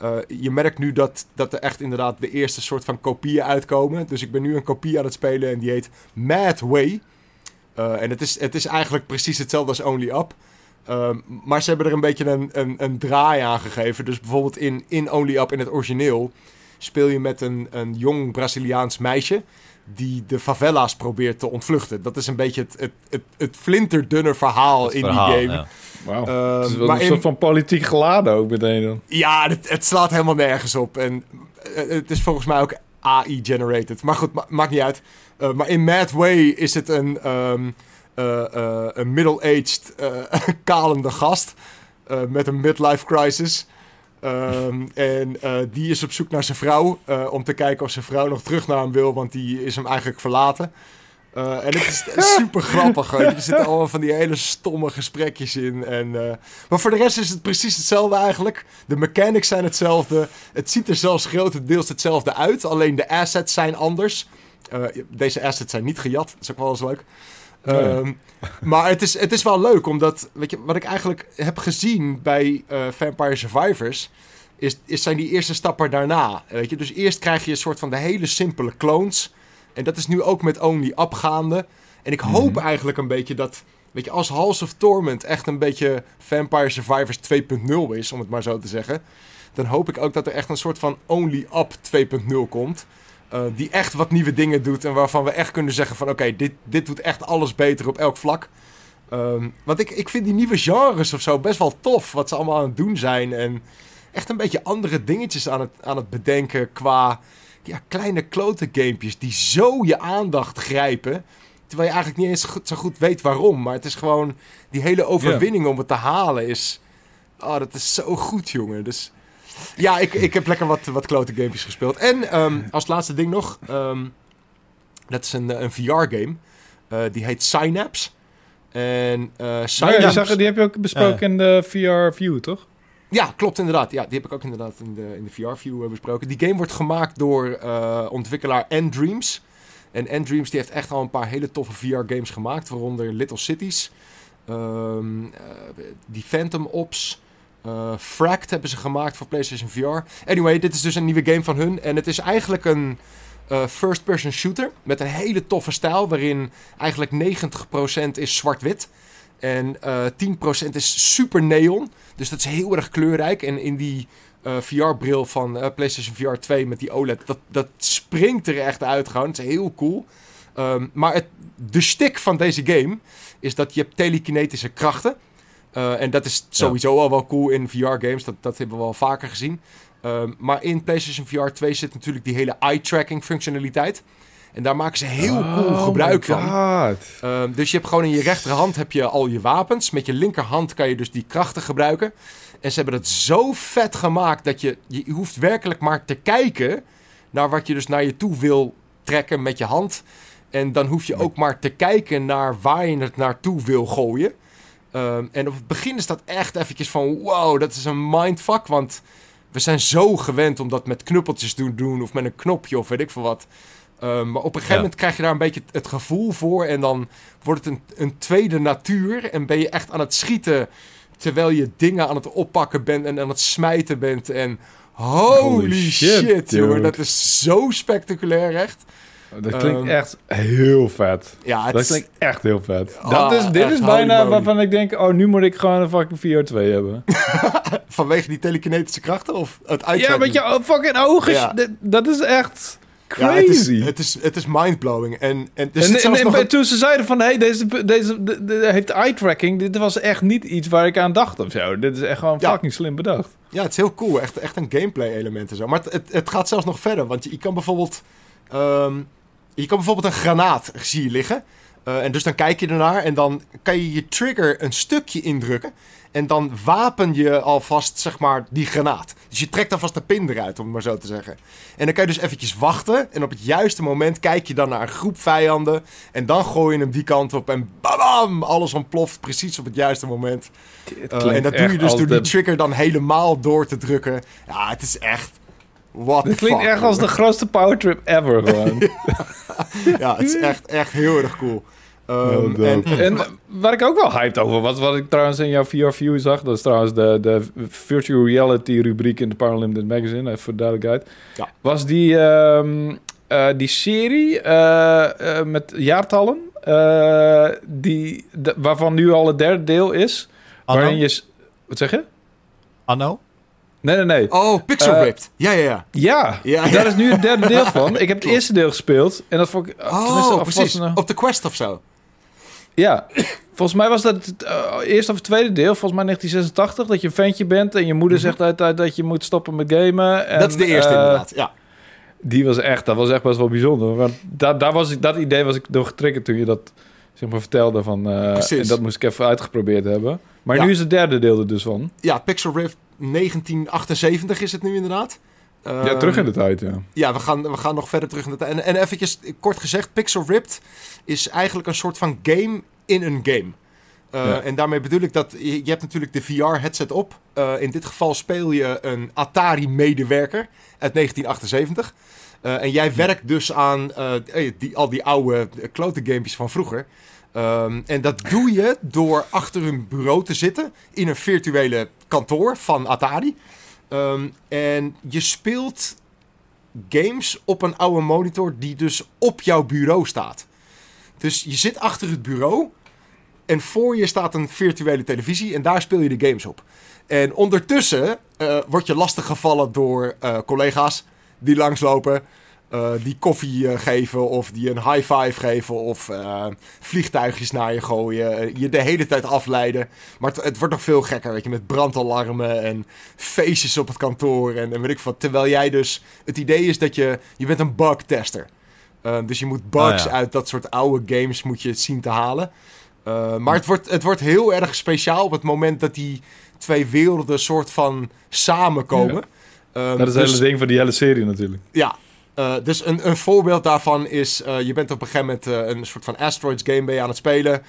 eh, je merkt nu dat, dat er echt inderdaad de eerste soort van kopieën uitkomen. Dus ik ben nu een kopie aan het spelen en die heet Mad Way. Eh, en het is, het is eigenlijk precies hetzelfde als Only Up. Ehm, maar ze hebben er een beetje een, een, een draai aan gegeven. Dus bijvoorbeeld in, in Only Up, in het origineel, speel je met een, een jong Braziliaans meisje die de favela's probeert te ontvluchten. Dat is een beetje het, het, het, het flinterdunne verhaal Het in verhaal, die game. ja. Wauw. Ehm, het is wel maar een in- soort van politiek geladen ook meteen dan. ja, het, het slaat helemaal nergens op. En eh, het is volgens mij ook AI-generated. Maar goed, ma- maakt niet uit. Eh, maar in Mad Way is het een, ehm, eh, eh, een middle-aged, kalende gast. met een midlife crisis. Ehm, en die is op zoek naar zijn vrouw. om te kijken of zijn vrouw nog terug naar hem wil. Want die is hem eigenlijk verlaten. En het is super grappig. Er zitten allemaal van die hele stomme gesprekjes in. En, maar voor de rest is het precies hetzelfde eigenlijk. De mechanics zijn hetzelfde. Het ziet er zelfs grotendeels hetzelfde uit. Alleen de assets zijn anders. Uh, deze assets zijn niet gejat. Dat is ook wel eens leuk. Um, maar het is, het is wel leuk, omdat weet je, wat ik eigenlijk heb gezien bij Vampire Survivors. Is, is zijn die eerste stappen daarna. Weet je? Dus eerst krijg je een soort van de hele simpele clones. En dat is nu ook met Only Up gaande. En ik hoop mhm. eigenlijk een beetje dat, weet je, als Halls of Torment echt een beetje Vampire Survivors 2.0 is, om het maar zo te zeggen. Dan hoop ik ook dat er echt een soort van Only Up 2.0 komt. Uh, die echt wat nieuwe dingen doet en waarvan we echt kunnen zeggen van oké, dit, dit doet echt alles beter op elk vlak. Um, want ik, ik vind die nieuwe genres of zo best wel tof, wat ze allemaal aan het doen zijn. En echt een beetje andere dingetjes aan het, aan het bedenken qua ja, kleine klote gamepjes die zo je aandacht grijpen. Terwijl je eigenlijk niet eens zo goed weet waarom. Maar het is gewoon die hele overwinning om het te halen is... Oh, dat is zo goed, jongen. Dus ja, ik, ik heb lekker wat, wat klote gamepjes gespeeld. En um, als laatste ding nog... Um, dat is een, een VR-game. Uh, eh, die heet Synapse. En uh, Synapse... Ja, die, zag, die heb je ook besproken uh, in de VR-view, toch? Ja, klopt inderdaad. Ja, die heb ik ook inderdaad in de, in de VR-view uh, besproken. Die game wordt gemaakt door uh, ontwikkelaar N-Dreams. En N-Dreams die heeft echt al een paar hele toffe VR-games gemaakt. Waaronder Little Cities, um, uh, die Phantom Ops, Fract hebben ze gemaakt voor PlayStation VR. Anyway, dit is dus een nieuwe game van hun. En het is eigenlijk een first-person shooter met een hele toffe stijl. Waarin eigenlijk 90% is zwart-wit. En uh, eh, 10% is super neon. Dus dat is heel erg kleurrijk. En in die uh, eh, VR-bril van uh, PlayStation VR 2 met die OLED, dat, dat springt er echt uit gewoon. Het is heel cool. Um, maar het, de stick van deze game is dat je hebt telekinetische krachten. En dat is sowieso al wel cool in VR-games. Dat, dat hebben we al vaker gezien. Um, maar in PlayStation VR 2 zit natuurlijk die hele eye-tracking functionaliteit. En daar maken ze heel oh cool gebruik van. Um, dus je hebt gewoon in je rechterhand heb je al je wapens. Met je linkerhand kan je dus die krachten gebruiken. En ze hebben het zo vet gemaakt dat je, je hoeft werkelijk maar te kijken naar wat je dus naar je toe wil trekken met je hand. En dan hoef je ook maar te kijken naar waar je het naartoe wil gooien. Um, en op het begin is dat echt eventjes van wow, dat is een mindfuck. Want we zijn zo gewend om dat met knuppeltjes te doen of met een knopje of weet ik veel wat. Um, maar op een gegeven moment krijg je daar een beetje het gevoel voor. En dan wordt het een, een tweede natuur. En ben je echt aan het schieten. Terwijl je dingen aan het oppakken bent en aan het smijten bent. En holy, shit, joh. Dat is zo spectaculair, echt. Dat klinkt um, echt heel vet. Ja, het dat klinkt echt heel vet. Oh, dat is, dit is bijna waarvan ik denk... oh, nu moet ik gewoon een fucking VR2 hebben. Vanwege die telekinetische krachten? Of het Ja, met je fucking ogen. Ja. Dat is echt... Crazy. Ja, het, is, het, is, mindblowing. En, en, dus en, en, en toen ze zeiden van... hey, deze, deze de, de, heeft eye-tracking. Dit was echt niet iets waar ik aan dacht of zo. Dit is echt gewoon ja. fucking slim bedacht. Ja, het is heel cool. Echt, echt een gameplay element en zo. Maar het, het, het gaat zelfs nog verder. Want je, je kan bijvoorbeeld... Um, je kan bijvoorbeeld een granaat zie je liggen. Uh, en dus dan kijk je ernaar en dan kan je je trigger een stukje indrukken. En dan wapen je alvast, zeg maar, die granaat. Dus je trekt alvast de pin eruit, om het maar zo te zeggen. En dan kan je dus eventjes wachten. En op het juiste moment kijk je dan naar een groep vijanden. En dan gooi je hem die kant op en bam! Alles ontploft precies op het juiste moment. Uh, en dat doe je dus door die trigger dan helemaal door te drukken. Ja, het is echt... What Dit klinkt echt als de grootste powertrip ever gewoon. ja, het is echt, echt heel erg cool. Um, en, en, waar ik ook wel hyped over was, wat ik trouwens in jouw VR-view zag, dat is trouwens de, de virtual reality rubriek in de Paralympic Magazine, even voor de duidelijkheid, ja. was die, um, uh, die serie uh, uh, met jaartallen, die, de, waarvan nu al het derde deel is, Anno? waarin je... Wat zeg je? Anno? Nee, nee, nee. Oh, Pixel Ripped. Ja, ja, ja. Ja, ja, daar is nu het derde deel van. Ik heb het eerste deel gespeeld. En dat vond ik... Oh, precies. Op de Quest of zo. Ja, volgens mij was dat het uh, eerste of het tweede deel, volgens mij 1986, dat je een ventje bent en je moeder mm -hmm. zegt uit dat je moet stoppen met gamen. En, dat is de eerste uh, inderdaad, ja. Die was echt, dat was echt best wel bijzonder. Want daar, daar was ik, dat idee was ik door getriggerd toen je dat zeg maar, vertelde. Van, uh, en dat moest ik even uitgeprobeerd hebben. Maar ja. nu is het derde deel er dus van. Ja, Pixel Rift 1978 is het nu inderdaad. ja, terug in de tijd, ja. Ja, we gaan, we gaan nog verder terug in de tijd. En, en eventjes, kort gezegd, Pixel Ripped is eigenlijk een soort van game in een game. Uh, ja. En daarmee bedoel ik dat je, je hebt natuurlijk de VR-headset op. Uh, in dit geval speel je een Atari-medewerker uit 1978. Uh, en jij werkt dus aan die, al die oude klote gamepjes van vroeger. Um, en dat doe je door achter een bureau te zitten in een virtuele kantoor van Atari. Um, en je speelt games op een oude monitor die dus op jouw bureau staat. Dus je zit achter het bureau en voor je staat een virtuele televisie en daar speel je de games op. En ondertussen uh, word je lastiggevallen door uh, collega's die langslopen. Uh, die koffie uh, geven of die een high five geven of uh, vliegtuigjes naar je gooien. Je de hele tijd afleiden. Maar het, het, wordt nog veel gekker, weet je, met brandalarmen en feestjes op het kantoor en, en weet ik wat. Terwijl jij dus, het idee is dat je, je bent een bugtester. dus je moet bugs oh, ja. uit dat soort oude games moet je zien te halen. maar het wordt, het wordt heel erg speciaal op het moment dat die twee werelden soort van samenkomen. Ja. dat is het dus, hele ding van die hele serie natuurlijk. Ja, uh, dus een, een voorbeeld daarvan is, uh, je bent op een gegeven moment uh, een soort van Asteroids game ben je aan het spelen,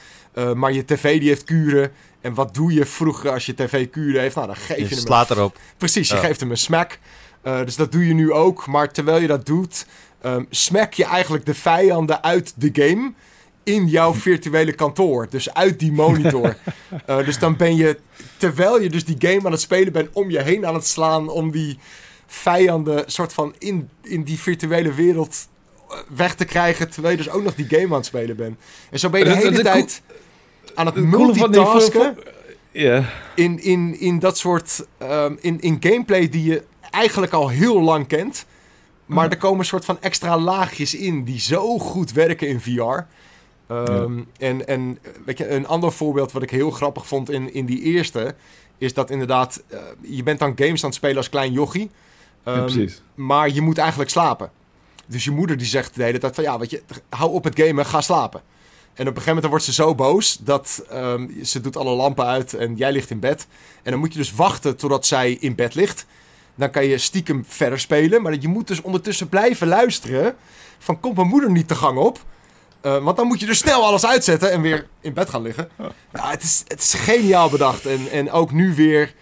maar je tv die heeft kuren. En wat doe je vroeger als je tv kuren heeft? Nou, dan geef je, je hem slaat een, erop. Precies, je geeft hem een smack. dus dat doe je nu ook, maar terwijl je dat doet, um, smack je eigenlijk de vijanden uit de game in jouw virtuele kantoor. Dus uit die monitor. dus dan ben je, terwijl je dus die game aan het spelen bent, om je heen aan het slaan om die vijanden soort van in, in die virtuele wereld eh, weg te krijgen. Terwijl je dus ook nog die game aan het spelen bent. En zo ben je de hele de, tijd aan het multitasken. Ja. In, in, in dat soort. Um, in, in gameplay die je eigenlijk al heel lang kent. Maar er komen een soort van extra laagjes in die zo goed werken in VR. Um, ja. en, en weet je, een ander voorbeeld wat ik heel grappig vond in, in die eerste. Is dat inderdaad, uh, je bent dan games aan het spelen als klein jochie. Um, ja, precies. Maar je moet eigenlijk slapen. Dus je moeder die zegt de hele tijd van ja, weet je, hou op het gamen, ga slapen. En op een gegeven moment wordt ze zo boos dat um, ze doet alle lampen uit en jij ligt in bed. En dan moet je dus wachten totdat zij in bed ligt. Dan kan je stiekem verder spelen. Maar je moet dus ondertussen blijven luisteren. Van komt mijn moeder niet de gang op? Uh, want dan moet je dus snel alles uitzetten en weer in bed gaan liggen. Ja, het, is, het is geniaal bedacht. En, en ook nu weer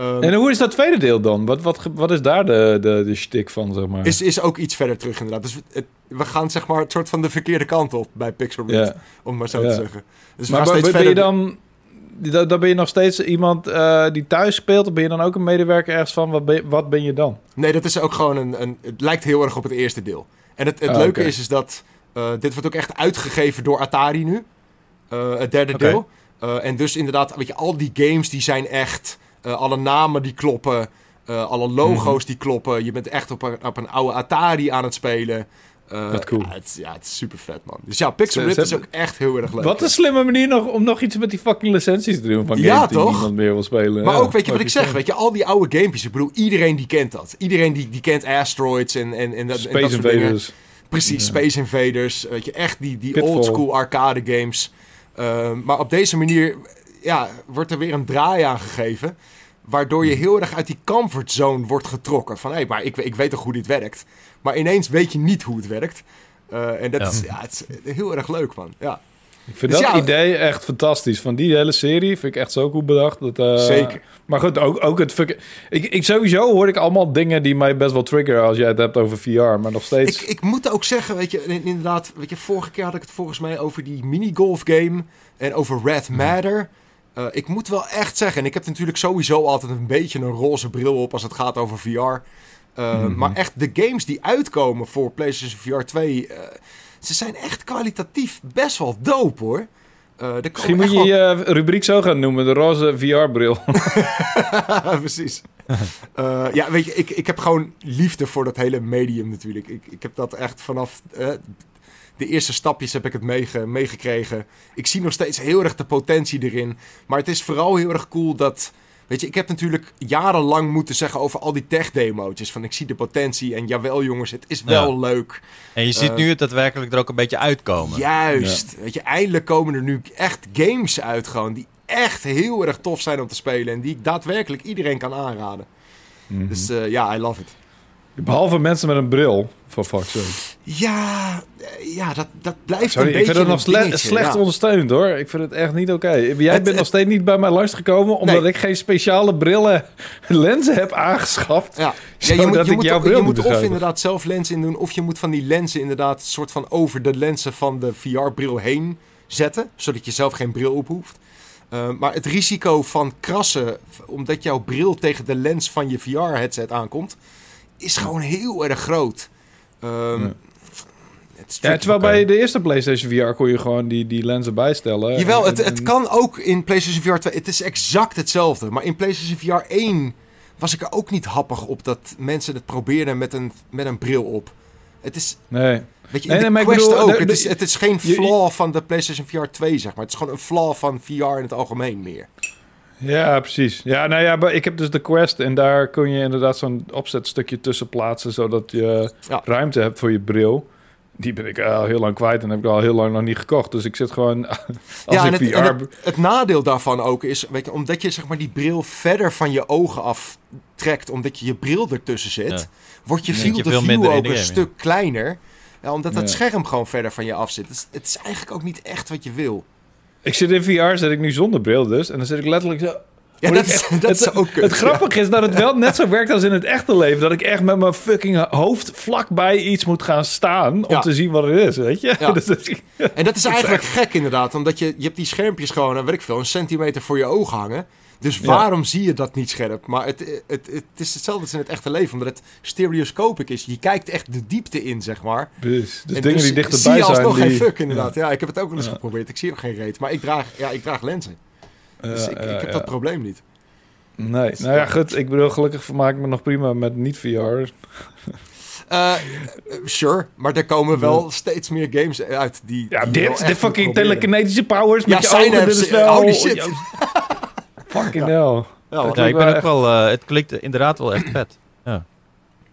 Um, en hoe is dat tweede deel dan? Wat, wat, wat is daar de, de, de shtick van, zeg maar? Is, is ook iets verder terug inderdaad. Dus het, we gaan zeg maar het soort van de verkeerde kant op bij Pixel om maar zo te zeggen. Dus maar ben, je dan... Dan ben je nog steeds iemand uh, die thuis speelt? Of ben je dan ook een medewerker ergens van? Wat ben, wat ben je dan? Nee, dat is ook gewoon een, een... Het lijkt heel erg op het eerste deel. En het, het ah, leuke okay. is, is dat... Uh, dit wordt ook echt uitgegeven door Atari nu. Uh, het derde okay. deel. en dus inderdaad, weet je, al die games die zijn echt... Uh, alle namen die kloppen. Uh, alle logo's -hmm. die kloppen. Je bent echt op een, op een oude Atari aan het spelen. Uh, Wat cool. Ja het, ja, het is super vet, man. Dus ja, Pixel Rift is ook echt heel erg leuk. Wat een slimme manier nog om nog iets met die fucking licenties te doen van ja, games toch? die niemand meer wil spelen. Maar ja, ook, weet je wat ik zeg? Weet je, al die oude gamepjes. Ik bedoel, iedereen die kent dat. Iedereen die, die kent Asteroids en, en, en dat, Space en dat Invaders. Precies, ja. Space Invaders. Weet je, echt die, die oldschool arcade games. Uh, maar op deze manier ja, wordt er weer een draai aan gegeven. Waardoor je heel erg uit die comfortzone wordt getrokken. Van hé, hey, maar ik, ik weet toch hoe dit werkt. Maar ineens weet je niet hoe het werkt. Uh, en dat ja. Is, ja, het is heel erg leuk, man. Ja. Ik vind dus dat ja, idee echt fantastisch. Van die hele serie vind ik echt zo goed bedacht. Dat, uh, zeker. Maar goed, ook, ook het... Ik, ik, sowieso hoor ik allemaal dingen die mij best wel triggeren als jij het hebt over VR. Maar nog steeds... Ik, ik moet ook zeggen, weet je, inderdaad... Weet je, vorige keer had ik het volgens mij over die minigolf game. En over Red Matter. Uh, ik moet wel echt zeggen, en ik heb natuurlijk sowieso altijd een beetje een roze bril op als het gaat over VR. Uh, mm-hmm. Maar echt de games die uitkomen voor PlayStation VR 2, uh, ze zijn echt kwalitatief best wel dope hoor. Misschien moet je je wel... rubriek zo gaan noemen, de roze VR-bril. Precies. Ja, weet je, ik, ik heb gewoon liefde voor dat hele medium natuurlijk. Ik, ik heb dat echt vanaf de eerste stapjes heb ik het meege, meegekregen. Ik zie nog steeds heel erg de potentie erin. Maar het is vooral heel erg cool dat... Weet je, ik heb natuurlijk jarenlang moeten zeggen over al die tech-demo's. Van ik zie de potentie en jawel jongens, het is wel ja. leuk. En je ziet uh, nu het daadwerkelijk er ook een beetje uitkomen. Juist. Ja. Weet je, eindelijk komen er nu echt games uit gewoon die echt heel erg tof zijn om te spelen. En die ik daadwerkelijk iedereen kan aanraden. Mm -hmm. Dus uh, ja, I love it. Behalve mensen met een bril, voor fuck's sake. Ja, eh, ja dat, dat blijft Sorry, een ik beetje vind het nog een sle- dingetje, slecht ja. ondersteund hoor. Ik vind het echt niet oké. Jij Het- bent nog steeds niet bij mij langsgekomen omdat Nee. ik geen speciale brillen lenzen heb aangeschaft. Ja, je moet, je ik moet, jouw je moet of inderdaad zelf lenzen in doen, of je moet van die lenzen inderdaad soort van over de lenzen van de VR-bril heen zetten, zodat je zelf geen bril op hoeft. Uh, maar het risico van krassen, omdat jouw bril tegen de lens van je VR-headset aankomt, is gewoon heel erg groot. Ehm, Ja. Het is Ja, terwijl bij de eerste PlayStation VR kon je gewoon die, die lenzen bijstellen. Jawel, En- het, het kan ook in PlayStation VR 2. Het is exact hetzelfde. Maar in PlayStation VR 1 was ik er ook niet happig op dat mensen het probeerden met een, met een bril op. Het is, Nee. weet je, Nee, in de nee, Quest bedoel, ook. de- het, is, het is geen je- flaw van de PlayStation VR 2, zeg maar. Het is gewoon een flaw van VR in het algemeen meer. Ja, precies. Ja, nou ja, ik heb dus de Quest en daar kun je inderdaad zo'n opzetstukje tussen plaatsen, zodat je Ja. ruimte hebt voor je bril. Die ben ik al heel lang kwijt en heb ik al heel lang nog niet gekocht. Dus ik zit gewoon als ja, en ik het, VR... en het, het nadeel daarvan ook is, weet je, omdat je zeg maar die bril verder van je ogen aftrekt, omdat je je bril ertussen zit, Ja. wordt je Ja. field Je of view ook een stuk kleiner. Ja, omdat dat Ja. scherm gewoon verder van je af zit. Het is, het is eigenlijk ook niet echt wat je wil. Ik zit in VR, zit ik nu zonder bril dus. En dan zit ik letterlijk zo... Ja, dat ik is, echt- dat is het, ook kut. Het grappige is dat het wel net zo werkt als in het echte leven. Dat ik echt met mijn fucking hoofd vlakbij iets moet gaan staan om Ja. te zien wat het is, weet je? Ja. Dat- Ja. En dat is eigenlijk gek inderdaad, omdat je, je hebt die schermpjes gewoon, nou, weet ik veel, een centimeter voor je ogen hangen. Dus waarom zie je dat niet scherp? Maar het, het, het, is hetzelfde als in het echte leven, omdat het stereoscopic is. Je kijkt echt de diepte in, zeg maar. dus dus En dingen dus die dichterbij zie je zijn. alsnog geen die- fuck inderdaad. Ja. ik heb het ook wel eens geprobeerd. Ik zie er geen reet. Maar ik draag, ja, ik draag lenzen. Dus Ja, ik, ja, ik heb ja. dat probleem niet. Nee, nou ja, goed. Ik bedoel, gelukkig vermaak ik me nog prima met niet-VR. Eh, eh, sure, maar er komen wel steeds meer games uit die. Ja, die wel dit, de fucking telekinetische powers met Ja, je ogen. Dit is wel... holy shit. Ja, fucking hell. Ja, ik wel ben ook echt- wel, eh, het klinkt inderdaad wel echt vet. Ja.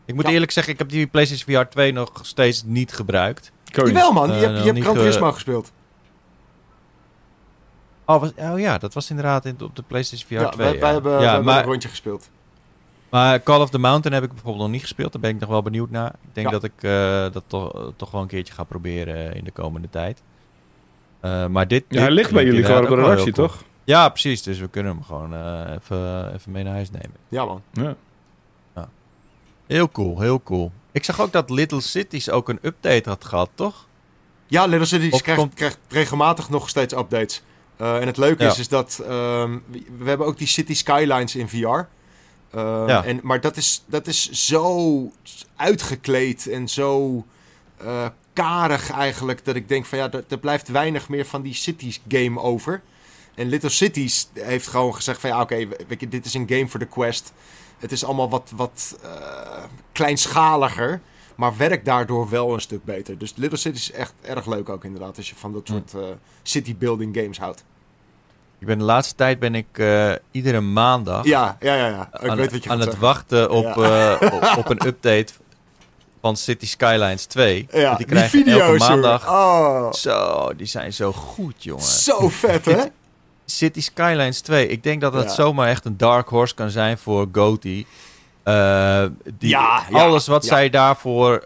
Ik moet Ja. eerlijk zeggen, ik heb die PlayStation VR 2 nog steeds niet gebruikt. Jawel man, je Eh, hebt, je hebt Gran ge- Turismo gespeeld. Oh, was, oh ja, dat was inderdaad in, op de PlayStation VR Ja, 2. wij, wij ja. hebben, Ja, wij hebben maar, een rondje gespeeld. maar Call of the Mountain heb ik bijvoorbeeld nog niet gespeeld. Daar ben ik nog wel benieuwd naar. Ik denk Ja. dat ik eh, dat toch, toch wel een keertje ga proberen in de komende tijd. Eh, maar dit, Ja, hij ligt bij jullie gewoon op de redactie, toch? cool. Ja, precies. Dus we kunnen hem gewoon eh, even, even mee naar huis nemen. Ja man. Ja. Heel cool, heel cool. Ik zag ook dat Little Cities ook een update had gehad, toch? Ja, Little Cities Of krijgt, komt- krijgt regelmatig nog steeds updates. Eh, en het leuke Ja. is, is dat ehm, we, hebben ook die City Skylines in VR. Eh, Ja. en, maar dat is, dat is zo uitgekleed en zo eh, karig eigenlijk... dat ik denk van ja, er, blijft weinig meer van die Cities game over. En Little Cities heeft gewoon gezegd van ja, oké, dit is een game voor de Quest. Het is allemaal wat, wat eh, kleinschaliger... Maar werkt daardoor wel een stuk beter. Dus Little Cities is echt erg leuk ook inderdaad. Als je van dat Hm. soort eh, city building games houdt. Ik ben de laatste tijd ben ik eh, iedere maandag Ja, ja, ja. ja. Ik aan, weet wat je aan het zeggen. wachten op, eh, op, op een update van City Skylines 2. Ja, die die krijgen video's. elke maandag. Oh, Zo, die zijn zo goed, jongen. zo vet hè? City Skylines 2. Ik denk dat dat Ja. zomaar echt een dark horse kan zijn voor GOTY. Eh, die, Ja, ja, alles wat ja. zij daarvoor...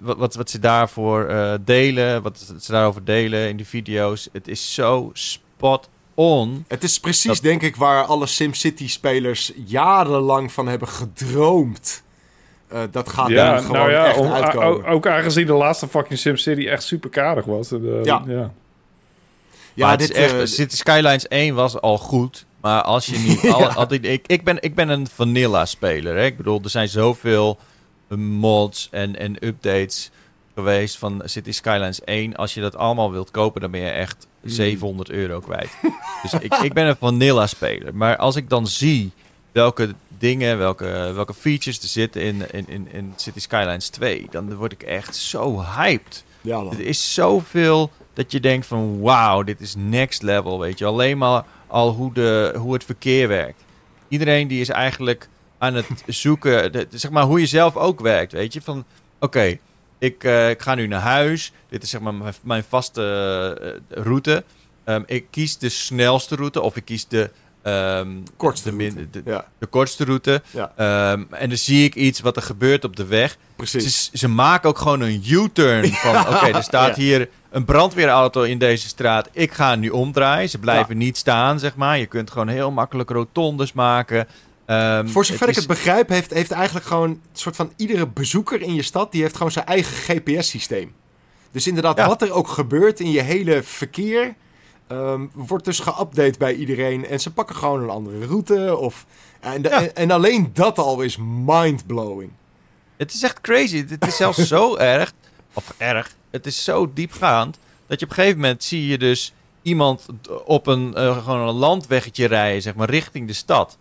Wat, wat, wat ze daarvoor eh, delen, wat ze daarover delen in de video's. Het is zo spot on. Het is precies Dat- denk ik waar alle SimCity spelers jarenlang van hebben gedroomd. Eh, dat gaat Ja, nu gewoon nou ja, echt om- uitkomen. ook, ook aangezien de laatste fucking SimCity echt super karig was. Ja. ja. dit het is echt, City Skylines 1 was al goed. Maar als je niet... al, Ja. altijd, ik, ik, ben, ik ben een vanilla-speler. Hè? Ik bedoel, er zijn zoveel mods en, en updates geweest van City Skylines 1. Als je dat allemaal wilt kopen, dan ben je echt Mm. 700 euro kwijt. dus ik, ik ben een vanilla-speler. Maar als ik dan zie welke dingen, welke, welke features er zitten in, in, in, in City Skylines 2... dan word ik echt zo hyped. ja, man. Er is zoveel dat je denkt van wauw, dit is next level, weet je. Alleen maar al hoe, de, hoe het verkeer werkt. Iedereen die is eigenlijk aan het zoeken, de, zeg maar hoe je zelf ook werkt, weet je. Van oké, ik, eh, ik ga nu naar huis. Dit is zeg maar mijn, mijn vaste eh, route. Ehm, ik kies de snelste route of ik kies de ehm, Kortste de, route. de, Ja, de kortste route. ja, Ehm, en dan zie ik iets wat er gebeurt op de weg. precies. Ze, ze maken ook gewoon een U-turn van... Oké, er staat hier een brandweerauto in deze straat. Ik ga nu omdraaien. Ze blijven niet staan, zeg maar. Je kunt gewoon heel makkelijk rotondes maken. Ehm, Voor zover ik is- het begrijp, heeft, heeft eigenlijk gewoon een soort van iedere bezoeker in je stad, die heeft gewoon zijn eigen GPS-systeem. Dus inderdaad, wat er ook gebeurt in je hele verkeer, ehm, wordt dus geüpdate bij iedereen. En ze pakken gewoon een andere route. Of, en, de- Ja. en, en alleen dat al is mind-blowing. Het is echt crazy. Het is zelfs zo erg. Of erg. Het is zo diepgaand. Dat je op een gegeven moment zie je dus iemand op een, eh, gewoon een landweggetje rijden, zeg maar, richting de stad.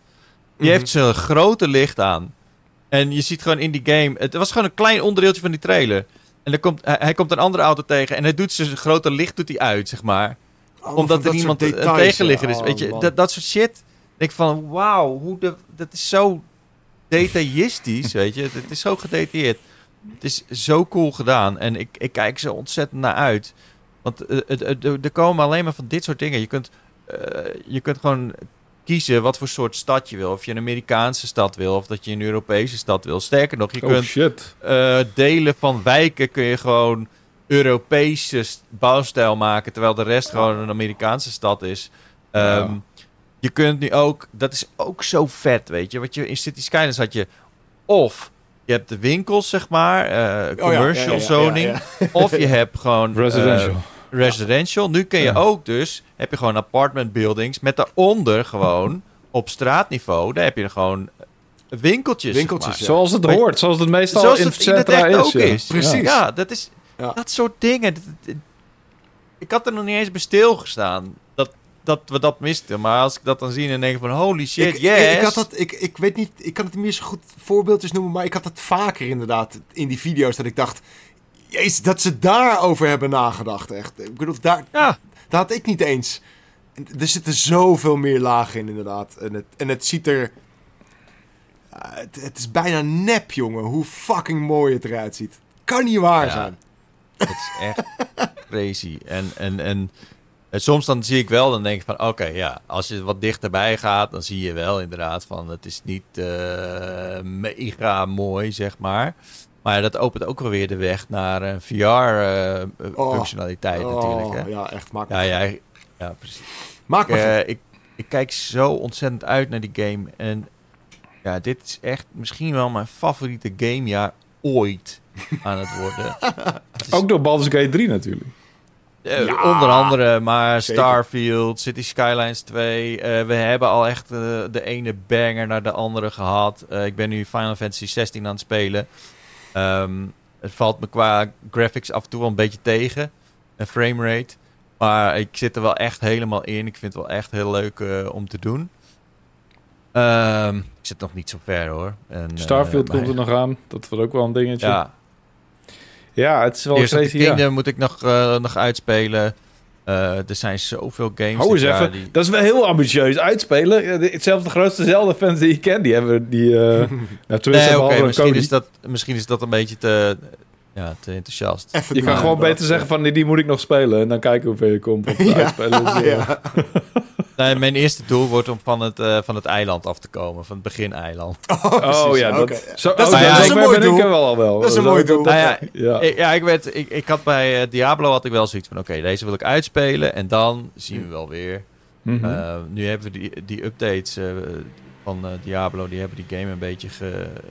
Die Mhm. heeft zijn grote licht aan. En je ziet gewoon in die game. Het was gewoon een klein onderdeeltje van die trailer. En dan komt, hij, hij komt een andere auto tegen. En hij doet zijn grote licht doet hij uit, zeg maar. Oh, omdat dat er iemand een tegenligger is. oh, Weet je, dat, dat soort shit. Ik denk van, wauw, hoe de, dat is zo detailistisch, weet je. Het, het is zo gedetailleerd. Het is zo cool gedaan. En ik, ik kijk zo ontzettend naar uit. Want eh, het- het- er komen alleen maar van dit soort dingen. Je kunt, eh, je kunt gewoon kiezen wat voor soort stad je wil. Of je een Amerikaanse stad wil, of dat je een Europese stad wil. Sterker nog, je Oh kunt shit. eh, delen van wijken kun je gewoon Europese st- bouwstijl maken, terwijl de rest gewoon een Amerikaanse stad is. Ehm, Ja. Je kunt nu ook, dat is ook zo vet, weet je. Wat je in City Skylines had je of je hebt de winkels, zeg maar, ja, commercial ja, ja, ja, zoning, ja. of je hebt gewoon eh, Residential. residential. Nu kun je Ja. ook dus, heb je gewoon apartment buildings met daaronder gewoon op straatniveau, daar heb je gewoon winkeltjes. zeg Winkeltjes, maar. ja. Zoals het hoort. Zoals het meestal Zoals in het het in het centra echt is. ook ja. is. Precies. Ja, dat is Ja. dat soort dingen. dat- dat- ik had er nog niet eens bij stilgestaan dat, dat we dat misten. Maar als ik dat dan zie en denk van holy shit, ik, yes. ik, ik had dat, ik, ik weet niet, ik kan het niet meer zo goed voorbeeldjes noemen, maar ik had het vaker inderdaad in die video's dat ik dacht, jezus, dat ze daarover hebben nagedacht, echt. Ik bedoel, daar, Ja, dat had ik niet eens. Er zitten zoveel meer lagen in, inderdaad. En het, en het ziet er, Ja, het, het is bijna nep, jongen, hoe fucking mooi het eruit ziet. Kan niet waar Ja. zijn. Het is echt crazy. En, en, en, en soms dan zie ik wel, dan denk ik van oké, ja, als je wat dichterbij gaat, dan zie je wel inderdaad van het is niet eh, mega mooi, zeg maar. Maar dat opent ook wel weer de weg naar een Oh. VR-functionaliteit natuurlijk. Hè? Oh, ja, echt, maak Ja, ja, ja, precies. Maak maar. Eh, ik, ik kijk zo ontzettend uit naar die game. En ja, dit is echt misschien wel mijn favoriete gamejaar ooit aan het worden. Het is, Ook door Baldur's Gate 3 natuurlijk. eh, Ja, onder andere, maar zeker. Starfield, City Skylines 2. eh, we hebben al echt eh, de ene banger naar de andere gehad. Eh, ik ben nu Final Fantasy 16 aan het spelen. Ehm, het valt me qua graphics af en toe wel een beetje tegen. En framerate. Maar ik zit er wel echt helemaal in. Ik vind het wel echt heel leuk eh, om te doen. Ehm, ik zit nog niet zo ver hoor. En, eh, Starfield maar- komt er nog aan. Dat wordt ook wel een dingetje. Ja, Ja, het is wel Eerst crazy. Kingdom Ja. moet ik nog, eh, nog uitspelen. Eh, er zijn zoveel games. Hou eens even. die- Dat is wel heel ambitieus. Uitspelen. Ja, de- Zelfs de grootste Zelda-fans die ik ken, die hebben die... eh nou, Nee, misschien, Cody. is dat, misschien is dat een beetje te, ja, te enthousiast. Even Je kan gewoon beter zeggen van, die, die moet ik nog spelen. En dan kijken hoeveel je komt op het Ja, uitspelen. Eh, ja. Nee, mijn eerste doel wordt om van het, eh, van het eiland af te komen. Van het begin-eiland. Oh. Oh ja, dat, zo, Dat is- oh, dat ja, is zover een mooi ik doel. er wel al wel. Dat is een mooi doel. Nou ja, ja. Ik- Ja, ik, werd, ik, ik had bij eh, Diablo had ik wel zoiets van... Oké, deze wil ik uitspelen en dan zien we wel weer. Mhm. Eh, nu hebben we die, die updates eh, van eh, Diablo... die hebben die game een beetje ge, eh.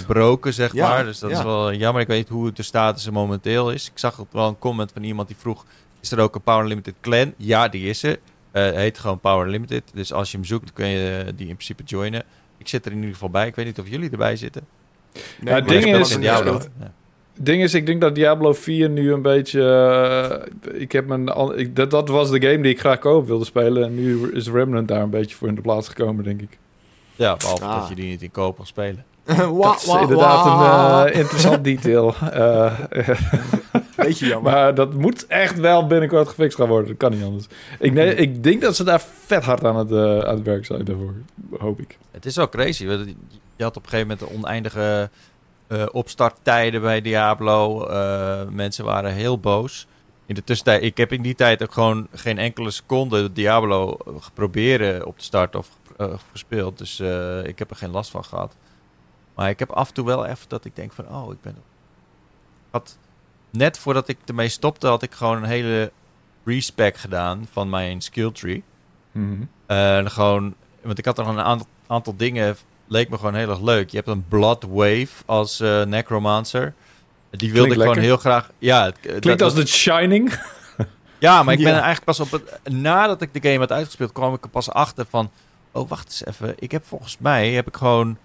Gebroken, zeg Ja, maar. Dus dat ja. is wel jammer. Ik weet niet hoe de status er momenteel is. Ik zag ook wel een comment van iemand die vroeg... Is er ook een Power Limited clan? Ja, die is er. Eh heet gewoon Power Limited. Dus als je hem zoekt, kun je eh, die in principe joinen. Ik zit er in ieder geval bij. Ik weet niet of jullie erbij zitten. Nee, Ja, het ding is- Diablo. Ja. ding is, ik denk dat Diablo 4 nu een beetje... eh, ik heb mijn, al- ik, dat, dat was de game die ik graag koop wilde spelen. En nu is Remnant daar een beetje voor in de plaats gekomen, denk ik. Ja, behalve Ah. dat je die niet in koop mag spelen. Dat is inderdaad een eh, interessant detail. Eh, Beetje jammer. maar dat moet echt wel binnenkort gefixt gaan worden. Dat kan niet anders. Ik, nee, ik denk dat ze daar vet hard aan het, eh, aan het werk zijn daarvoor. Hoop ik. Het is wel crazy. want Je had op een gegeven moment oneindige eh, opstarttijden bij Diablo. Eh, mensen waren heel boos. in de tussentijd, ik heb in die tijd ook gewoon geen enkele seconde Diablo geprobeerd op te starten of gespeeld. Dus uh, ik heb er geen last van gehad. Maar ik heb af en toe wel even dat ik denk van, oh, ik ben... Had, net voordat ik ermee stopte, had ik gewoon een hele respec gedaan van mijn skill tree. Mm -hmm. gewoon, want ik had nog een aantal, aantal dingen, leek me gewoon heel erg leuk. Je hebt een Blood Wave als uh, Necromancer. Die wilde ik gewoon heel graag. Ja, het, Klinkt dat, als The Shining. Ja, maar ik ben er eigenlijk pas op het. Nadat ik de game had uitgespeeld, kwam ik er pas achter van. Oh, wacht eens even. Ik heb volgens mij heb ik gewoon.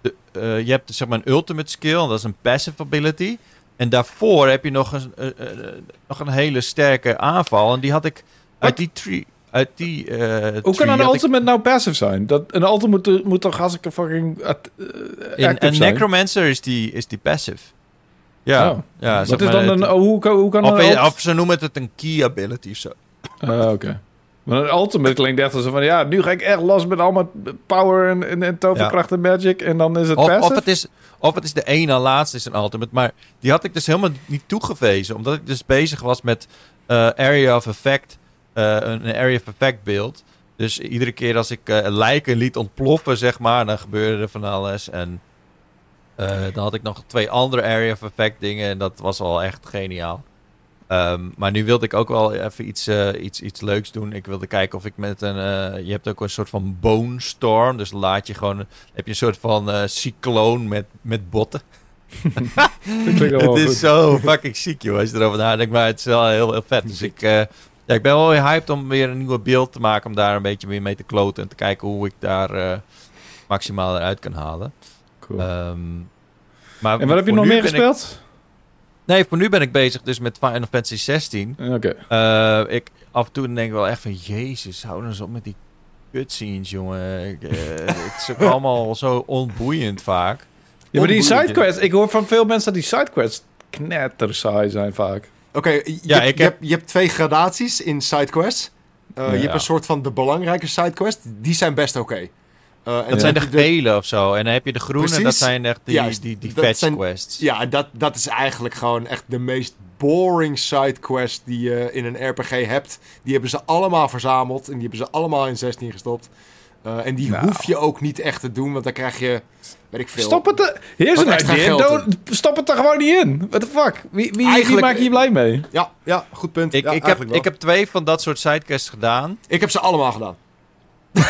De, uh, je hebt zeg maar een ultimate skill, dat is een passive ability. En daarvoor heb je nog een, uh, uh, nog een hele sterke aanval. En die had ik uit die tree. Uit die, Hoe kan een ultimate ik... nou passive zijn? Dat, een ultimate moet, moet toch als ik een fucking. In, een necromancer is die, is die passive. Ja, oh. ja Wat is dan een. Oh, hoe, hoe kan of, een, of ze noemen het een key ability of zo. Uh, Oké. Maar een ultimate klinkt echt als van ja, nu ga ik echt los met allemaal power en, en, en toverkracht en magic en dan is het of, passive. Of het is, of het is de ene laatste is een ultimate, maar die had ik dus helemaal niet toegewezen, omdat ik dus bezig was met uh, area of effect, uh, een area of effect beeld. Dus iedere keer als ik uh, lijken liet ontploffen, zeg maar, dan gebeurde er van alles en dan had ik nog twee andere area of effect dingen en dat was al echt geniaal. Um, maar nu wilde ik ook wel even iets, uh, iets, iets leuks doen. Ik wilde kijken of ik met een. Uh, je hebt ook een soort van bone storm. Dus laat je gewoon. Heb je een soort van uh, cycloon met, met botten. het is zo fucking ziek, joh. Als je erover nadenkt. Maar het is wel heel, heel vet. Dus ik, ja, ik ben wel weer hyped om weer een nieuwe beeld te maken. Om daar een beetje meer mee te kloten. En te kijken hoe ik daar maximaal eruit kan halen. Cool. Um, maar en wat heb je nog meer gespeeld? Ik, Nee, voor nu ben ik bezig dus met Final Fantasy 16. Oké. Okay. Uh, ik af en toe denk ik wel echt van... Jezus, hou nou eens op met die cutscenes, jongen. Ik, uh, het is ook allemaal zo onboeiend vaak. Ja, maar die sidequests... Ik hoor van veel mensen dat die sidequests knettersaai zijn vaak. Oké, okay, je, ja, je, heb... je, hebt twee gradaties in sidequests. Uh, ja. Je hebt een soort van de belangrijke sidequests. Die zijn best oké. Okay. Uh, en dat zijn de gele de... of zo. En dan heb je de groene, Precies. dat zijn echt die, Juist, die, die fetch zijn, quests. Ja, dat, dat is eigenlijk gewoon echt de meest boring side quest die je in een RPG hebt. Die hebben ze allemaal verzameld en die hebben ze allemaal in 16 gestopt. Uh, en die nou. hoef je ook niet echt te doen, want dan krijg je, weet ik veel. Stop het, er, hier is een idee. Stop het er gewoon niet in. What the fuck? Wie, wie, wie maak je hier blij mee? Ja, ja goed punt. Ik, ja, ik, heb, ik heb twee van dat soort sidequests gedaan. Ik heb ze allemaal gedaan.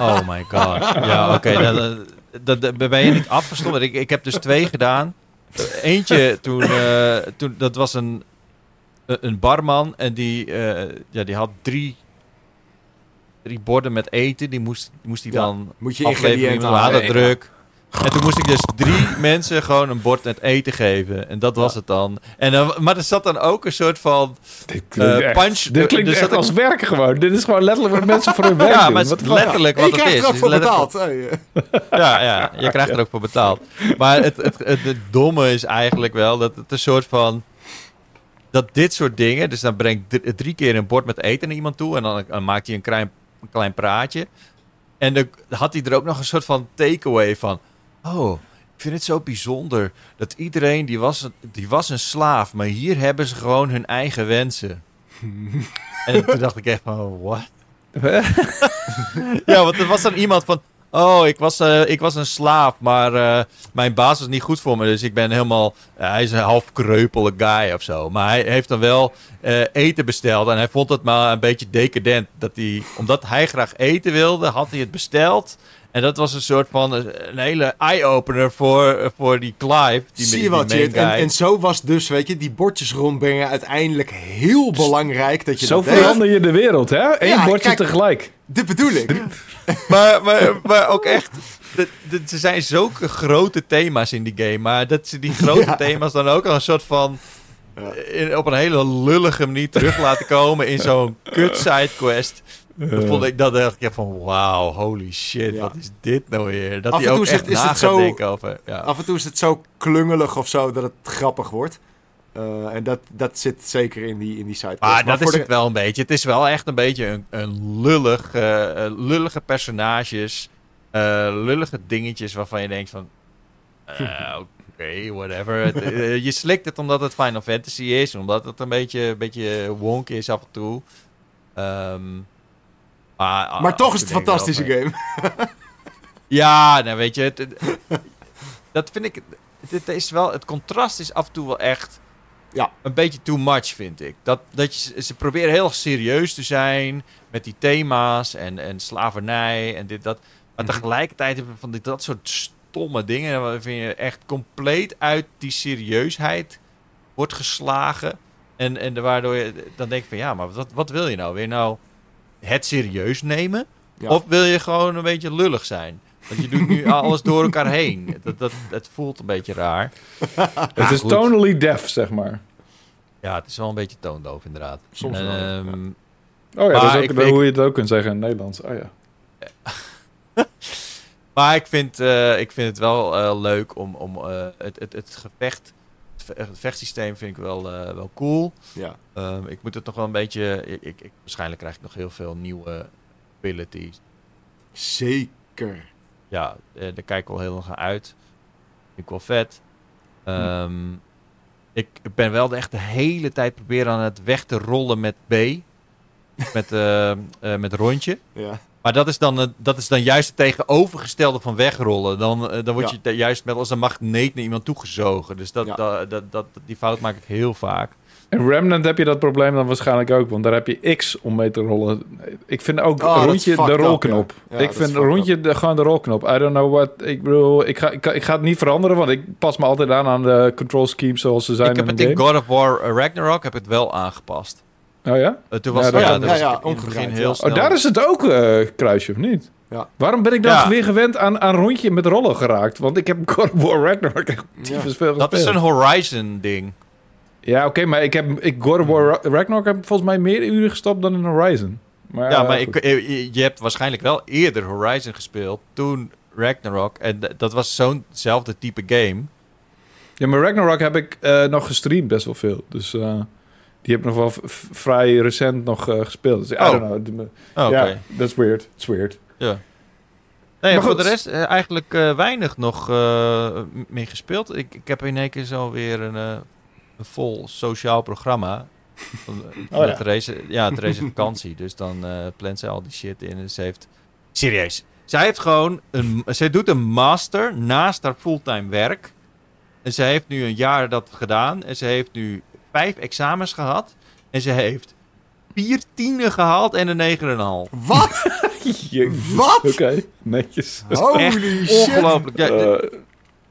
Oh my god. Ja, oké. Okay, dat, dat, ben je niet afgestomd. Ik, ik heb dus twee gedaan. Eentje toen, uh, toen dat was een, een barman en die, uh, ja, die had drie, drie borden met eten. Die moest, moest hij dan moet je aan druk. En toen moest ik dus drie mensen gewoon een bord met eten geven. En dat was het dan. En dan. Maar er zat dan ook een soort van dit uh, punch. Dit klinkt dus echt als ik... werken gewoon. Dit is gewoon letterlijk wat mensen voor hun werk ja, doen. maar het is letterlijk wat het is. Je krijgt er ook voor betaald. Ja, ja, je krijgt er ook voor betaald. Maar het, het, het, het domme is eigenlijk wel dat het een soort van dat dit soort dingen, dus dan brengt drie keer een bord met eten naar iemand toe en dan, dan maakt hij een klein, een klein praatje. En dan had hij er ook nog een soort van takeaway van. Oh, ik vind het zo bijzonder dat iedereen die was, die was een slaaf, maar hier hebben ze gewoon hun eigen wensen. en toen dacht ik echt van, what? ja, want er was dan iemand van, oh, ik was, uh, ik was een slaaf, maar uh, mijn baas was niet goed voor me, dus ik ben helemaal, uh, hij is een half kreupele guy of zo. Maar hij heeft dan wel eten besteld en hij vond het maar een beetje decadent. Dat hij, omdat hij graag eten wilde, had hij het besteld. En dat was een soort van een hele eye-opener voor, voor die Clive. Die Zie je wat, En, en, zo was dus, weet je, die bordjes rondbrengen uiteindelijk heel belangrijk. Dat je zo verander je de wereld, hè? Eén ja, bordje kijk, tegelijk. Dit bedoel ik. maar, maar, maar ook echt... Er zijn zulke grote thema's in die game. Maar dat ze die grote ja. thema's dan ook al een soort van... Ja. In, op een hele lullige manier terug laten komen in zo'n kut sidequest. Dan vond ik dat dacht ik van wauw, holy shit, wat is dit nou weer? Dat hij ook echt is het zo, denken over. Ja. Af en toe is het zo klungelig of zo dat het grappig wordt. Uh, en dat, dat zit zeker in die, in die side. Maar, maar dat is de... het wel een beetje. Het is wel echt een beetje een, een lullig, uh, lullige personages. Uh, lullige dingetjes waarvan je denkt van... Oké, whatever. Het, eh, je slikt het omdat het Final Fantasy is, omdat het een beetje, een beetje wonk is af en toe. Ehm, maar, ah, Maar toch af is het een fantastische game. Ja, nou weet je, het, dat vind ik. Dit is wel, het contrast is af en toe wel echt. Ja. Een beetje too much, vind ik. Dat, dat je, ze proberen heel serieus te zijn met die thema's en, en slavernij en dit, dat. Maar Mhm. tegelijkertijd hebben we van dit, dat soort stomme dingen waarvan je echt compleet uit die serieusheid wordt geslagen. En, en waardoor je dan denkt van ja, maar wat, wat wil je nou? Je nou het serieus nemen? Ja. Of wil je gewoon een beetje lullig zijn? Want je doet nu alles door elkaar heen. Dat, dat, het voelt een beetje raar. het is goed. tonally deaf, zeg maar. Ja, het is wel een beetje toondoof inderdaad. Soms wel, ja. Ehm, Oh ja, dat is ook hoe je het ook kunt zeggen in het Nederlands. Oh ja. Maar ik vind, eh, ik vind het wel eh, leuk om, om eh, het, het, het gevecht... Het ve- het vechtsysteem vind ik wel, eh, wel cool. Ja. Ehm, ik moet het nog wel een beetje... Ik, ik, ik- waarschijnlijk krijg ik nog heel veel nieuwe abilities. Zeker. Ja, eh, daar kijk ik wel heel naar uit. Vind ik wel vet. Ehm, ik ben wel echt de hele tijd proberen aan het weg te rollen met B. Met, eh, eh, met rondje. Ja. Maar dat is, dan, het- dat is dan juist het tegenovergestelde van wegrollen. Dan, eh, dan word Ja. je juist met als een magneet naar iemand toegezogen. Dus dat, Ja. dat, dat, dat, die fout maak ik heel vaak. In Remnant heb je dat probleem dan waarschijnlijk ook, want daar heb je X om mee te rollen. Ik vind ook Oh, rondje de up, rolknop. ja. Ja, ik vind rondje de, gewoon de rolknop. I don't know what. Ik bedoel, ik ga, ik, ga- ik ga het niet veranderen, want ik pas me altijd aan aan de control schemes zoals ze zijn ik heb in het in game. God of War eh, Ragnarok heb het wel aangepast. Oh ja? Eh, toen was, Ja, ja, dat- ja, ja, was omgedraaid, heel Oh, snel. Oh, daar is het ook eh, kruisje, of niet? Ja. Waarom ben ik dan Ja. weer gewend aan, aan rondje met rollen geraakt? Want ik heb God of War Ragnarok echt veel Dat is gespeeld. een Horizon ding. Ja, oké, maar ik heb ik God of War Ra- Ragnarok heb volgens mij meer uren gestopt dan in Horizon. Maar, Ja, eh, maar ik, je hebt waarschijnlijk wel eerder Horizon gespeeld. Toen Ragnarok. En dat was zo'nzelfde type game. Ja, maar Ragnarok heb ik eh, nog gestreamd best wel veel. Dus eh, die heb ik nog wel vrij recent nog eh, gespeeld. Dus I Oh. don't know. Oh. Ja, that's weird. It's weird. Ja. Nee, Maar voor goed. de rest eh, eigenlijk eh, weinig nog m- meer gespeeld. Ik, ik heb in één keer zo weer een, een vol sociaal programma. Van, Oh, ja. Therese, ja, Therese vakantie. Dus dan plant ze al die shit in. En ze heeft... Serieus. Zij heeft gewoon... Een, zij doet een master naast haar fulltime werk. En ze heeft nu een jaar dat gedaan. En ze heeft nu vijf examens gehad. En ze heeft vier tienen gehaald en een negen en een half. Wat? Jezus. Wat? Oké, netjes. Holy shit. Ongelooflijk. Ja, Eh,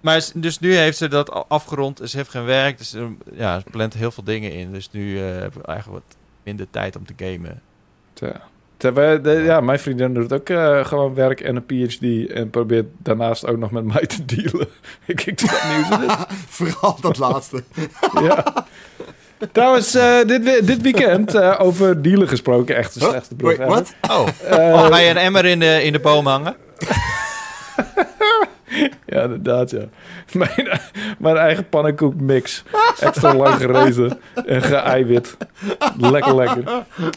Maar dus nu heeft ze dat al afgerond. Ze heeft geen werk. Dus eh, ja, ze plant heel veel dingen in. Dus nu eh hebben we eigenlijk wat minder tijd om te gamen. tja. Terwijl, de- ja, mijn vriendin doet ook eh, gewoon werk en een PhD. En probeert daarnaast ook nog met mij te dealen. ik ik doe dat nieuws. Vooral dat laatste. ja. Trouwens, eh, dit, dit weekend, eh, over dealen gesproken, echt de slechtste Wait, ever. wat? Oh, ga je een emmer in de, in de boom hangen? Ja, inderdaad, ja. Mijn, mijn eigen pannenkoekmix. Extra lang gerezen en geëiwit. Lekker, lekker.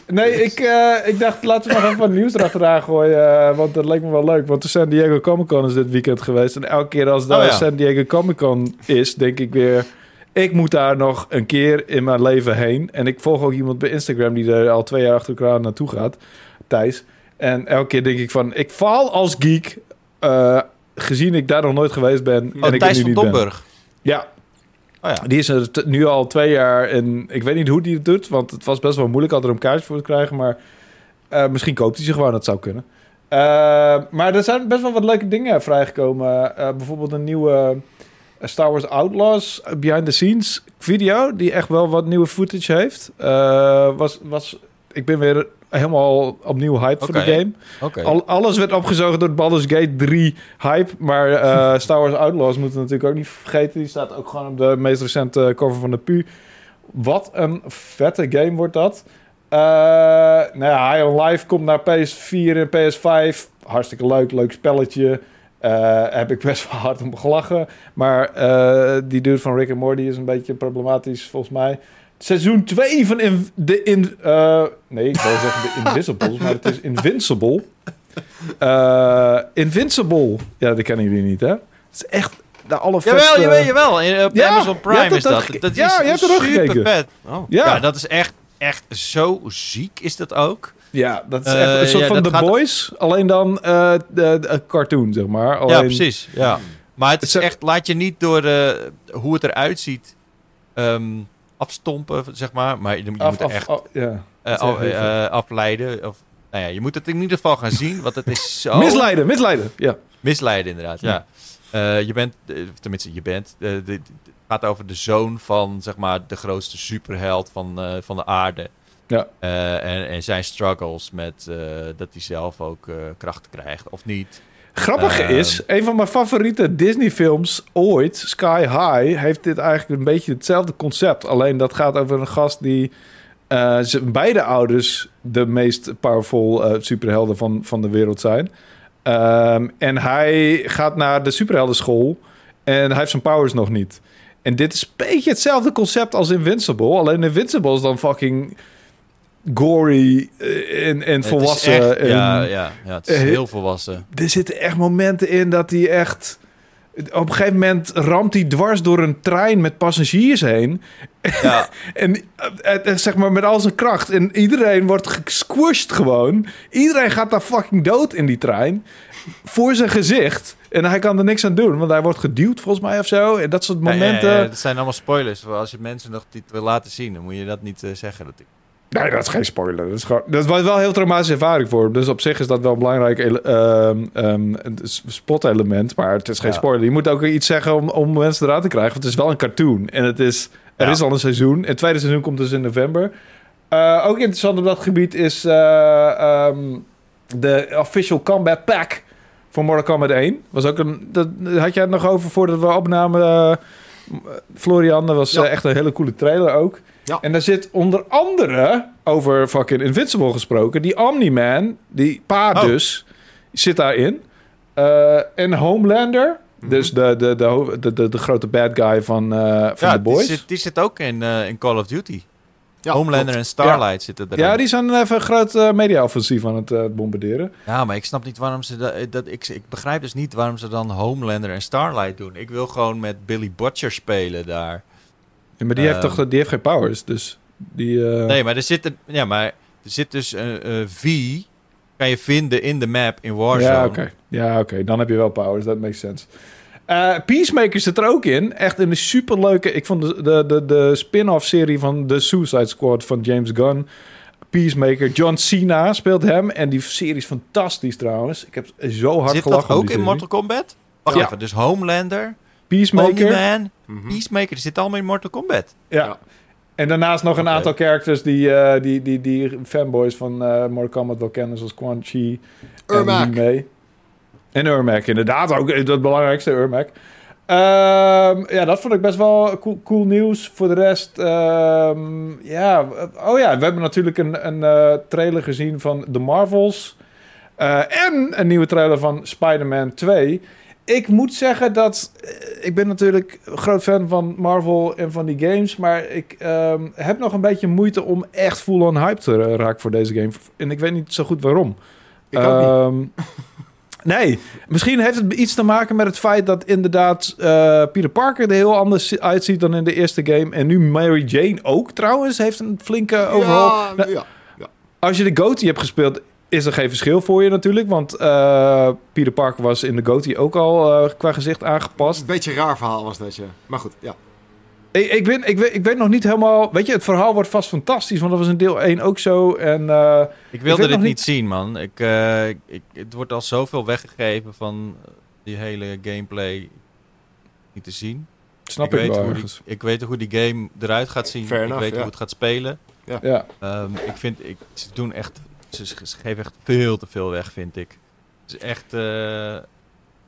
Nee, ik, eh, ik dacht, laten we nog even wat nieuws erachteraan gooien. eh, want dat leek me wel leuk. Want de San Diego Comic Con is dit weekend geweest. En elke keer als de Oh, ja. San Diego Comic Con is, denk ik weer... Ik moet daar nog een keer in mijn leven heen. En ik volg ook iemand bij Instagram die er al twee jaar achter elkaar naartoe gaat. Thijs. En elke keer denk ik van, ik faal als geek... eh, gezien ik daar nog nooit geweest ben. Oh, en ik er Thijs nu van. Domburg. Ja, Oh ja. die is er t- nu al twee jaar en ik weet niet hoe die het doet, want het was best wel moeilijk altijd om kaartjes voor te krijgen, maar eh, misschien koopt hij ze gewoon, dat zou kunnen. Eh, maar er zijn best wel wat leuke dingen vrijgekomen. Eh, bijvoorbeeld een nieuwe eh, Star Wars Outlaws behind the scenes video, die echt wel wat nieuwe footage heeft. Eh, was, was, ik ben weer helemaal opnieuw hyped voor de game. Al, alles werd opgezogen door Baldur's Gate 3 hype. Maar eh, Star Wars Outlaws moeten we natuurlijk ook niet vergeten. Die staat ook gewoon op de meest recente cover van de PU. Wat een vette game wordt dat. Eh nou ja, High on Life komt naar PS4 en PS5. Hartstikke leuk, leuk spelletje. Eh, heb ik best wel hard om gelachen. Maar eh, die dude van Rick and Morty is een beetje problematisch volgens mij. Seizoen 2 van in, de in, eh, nee, ik wil zeggen de Invisibles, maar het is Invincible. Eh, Invincible. Ja, dat kennen jullie niet, hè? Het is echt de alle Jawel, vetste- jawel, jawel. In- Op Ja, Amazon Prime is dat. Dat ja, is je hebt er super gekeken. vet. Oh. Ja. Ja. dat is echt, echt zo ziek is dat ook. Ja, dat is Eh, echt een soort ja, van The gaat- Boys, alleen dan eh, de, de cartoon, zeg maar. Alleen, Ja, precies. Ja. Maar het is echt, laat je niet door hoe het eruit ziet ehm, afstompen, zeg maar. Maar je, je Af, moet er af, echt af- ja. eh, eh, afleiden. Of, nou ja, je moet het in ieder geval gaan zien, want het is zo... Misleiden, misleiden. Ja. Misleiden, inderdaad, ja. Eh, je bent, tenminste, je bent... dit gaat over de zoon van, zeg maar, de grootste superheld van, van de aarde. Ja. En, en zijn struggles met dat hij zelf ook krachten krijgt, of niet. Grappig Ehm. is, een van mijn favoriete Disney-films ooit, Sky High, heeft dit eigenlijk een beetje hetzelfde concept. Alleen dat gaat over een gast die eh, zijn beide ouders de meest powerful eh, superhelden van, van de wereld zijn. Ehm, en hij gaat naar de superheldenschool en hij heeft zijn powers nog niet. En dit is een beetje hetzelfde concept als Invincible. Alleen Invincible is dan fucking gory eh, en, en volwassen. echt- en, ja, ja, ja, het is eh, heel volwassen. er zitten echt momenten in dat hij echt... Op een gegeven moment ramt hij dwars door een trein met passagiers heen. Ja, En eh, zeg maar met al zijn kracht. En iedereen wordt gesquished gewoon. Iedereen gaat daar fucking dood in die trein. Voor zijn gezicht. En hij kan er niks aan doen. Want hij wordt geduwd volgens mij of zo. En dat soort momenten... Ja, ja, ja, dat zijn allemaal spoilers. Als je mensen nog dit wil laten zien, dan moet je dat niet zeggen. Dat ik... Nee, dat is geen spoiler. Dat, is gewoon, dat was wel een heel traumatische ervaring voor hem. Dus op zich is dat wel een belangrijk ehm, ehm, spotelement. Maar het is geen Ja. spoiler. Je moet ook iets zeggen om, om mensen eruit te krijgen. Want het is wel een cartoon. En het is, er Ja. is al een seizoen. Het tweede seizoen komt dus in november. Eh, ook interessant op dat gebied is eh, ehm, de Official Combat Pack voor Mortal Kombat 1. Was ook een, dat had jij het nog over voordat we opnamen, eh, Florian. Dat was Ja. eh, echt een hele coole trailer ook. Ja. En daar zit onder andere, over fucking Invincible gesproken, die Omni-Man, die pa Oh. dus, zit daarin. Eh en Homelander, Mhm. dus de, de, de, de, grote bad guy van, eh van ja, de Boys. Die zit, die zit ook in, in Call of Duty. Ja, Homelander klopt. en Starlight zitten erin. ja, die zijn even een groot eh, media-offensief aan het eh, bombarderen. Ja, maar ik snap niet waarom ze dat, dat ik, ik begrijp dus niet waarom ze dan Homelander en Starlight doen. Ik wil gewoon met Billy Butcher spelen daar. Ja, maar die, heeft Ehm. toch, die heeft geen powers, dus die... eh, Nee, maar er zit een, ja, maar er zit dus een een V kan je vinden in de map in Warzone. Ja, oké. Ja, oké. Dan heb je wel powers. Dat makes sense. Eh, Peacemaker zit er ook in. Echt in een superleuke... Ik vond de, de, de, de spin-off serie van The Suicide Squad van James Gunn... Peacemaker. John Cena speelt hem. En die serie is fantastisch trouwens. Ik heb zo hard Zit gelachen dat om ook in serie. Mortal Kombat? Wacht Ja. even, dus Homelander, Peacemaker. Mhm. Peacemaker, die zitten allemaal in Mortal Kombat. Ja. Ja. En daarnaast nog een aantal characters die, eh, die, die, die fanboys van eh Mortal Kombat wel kennen. Zoals Quan Chi en Ermac. En Urmac, inderdaad. Ook het belangrijkste, Urmac. Ehm, ja, dat vond ik best wel cool, cool nieuws. Voor de rest, ehm, ja. Oh ja, we hebben natuurlijk een, een eh, trailer gezien van The Marvels. Eh, en een nieuwe trailer van Spider-Man 2. Ik moet zeggen dat... eh, ik ben natuurlijk groot fan van Marvel en van die games. Maar ik ehm, heb nog een beetje moeite om echt full-on hype te raken voor deze game. En ik weet niet zo goed waarom. Ik ook niet. Nee, misschien heeft het iets te maken met het feit dat inderdaad eh, Peter Parker er heel anders uitziet dan in de eerste game. En nu Mary Jane ook trouwens heeft een flinke overhaul. Ja, Nou, ja. Als je de GOTY hebt gespeeld, is er geen verschil voor je natuurlijk. Want eh, Peter Parker was in de GOTY ook al eh, qua gezicht aangepast. Een beetje een raar verhaal was dat, je. Maar goed, ja. Ik, ik, ben, ik, weet, ik weet nog niet helemaal... Weet je, het verhaal wordt vast fantastisch. Want dat was in deel 1 ook zo. En eh, Ik wilde dit niet zien, man. Ik, eh, ik, ik- het wordt al zoveel weggegeven van eh, die hele gameplay niet te zien. snap ik, ik, weet wel hoe die, ergens. ik weet hoe die game eruit gaat zien. Fair ik enough, weet ja. hoe het gaat spelen. Ja. Ehm, ik vind, ik, ze doen echt, ze, ze geven echt veel te veel weg, vind ik. Het is echt, eh,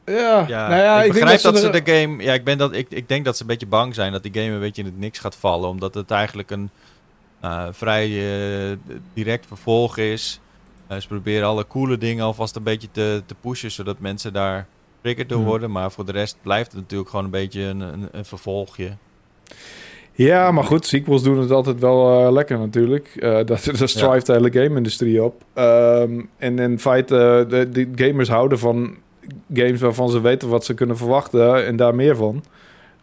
Ja, ja, nou ja, ik, ik, denk begrijp dat, ze de game, ja, ik, ben dat, ik, ik denk dat ze een beetje bang zijn dat die game een beetje in het niks gaat vallen, omdat het eigenlijk een eh, vrij eh, direct vervolg is. Eh, ze proberen alle coole dingen alvast een beetje te, te pushen, zodat mensen daar triggered door Hmm. worden. Maar voor de rest blijft het natuurlijk gewoon een beetje een, een, een vervolgje. Ja, maar goed, sequels doen het altijd wel lekker natuurlijk. Dat, daar strive de hele game-industrie op. Ehm, en in feite, de, de gamers houden van games waarvan ze weten wat ze kunnen verwachten en daar meer van.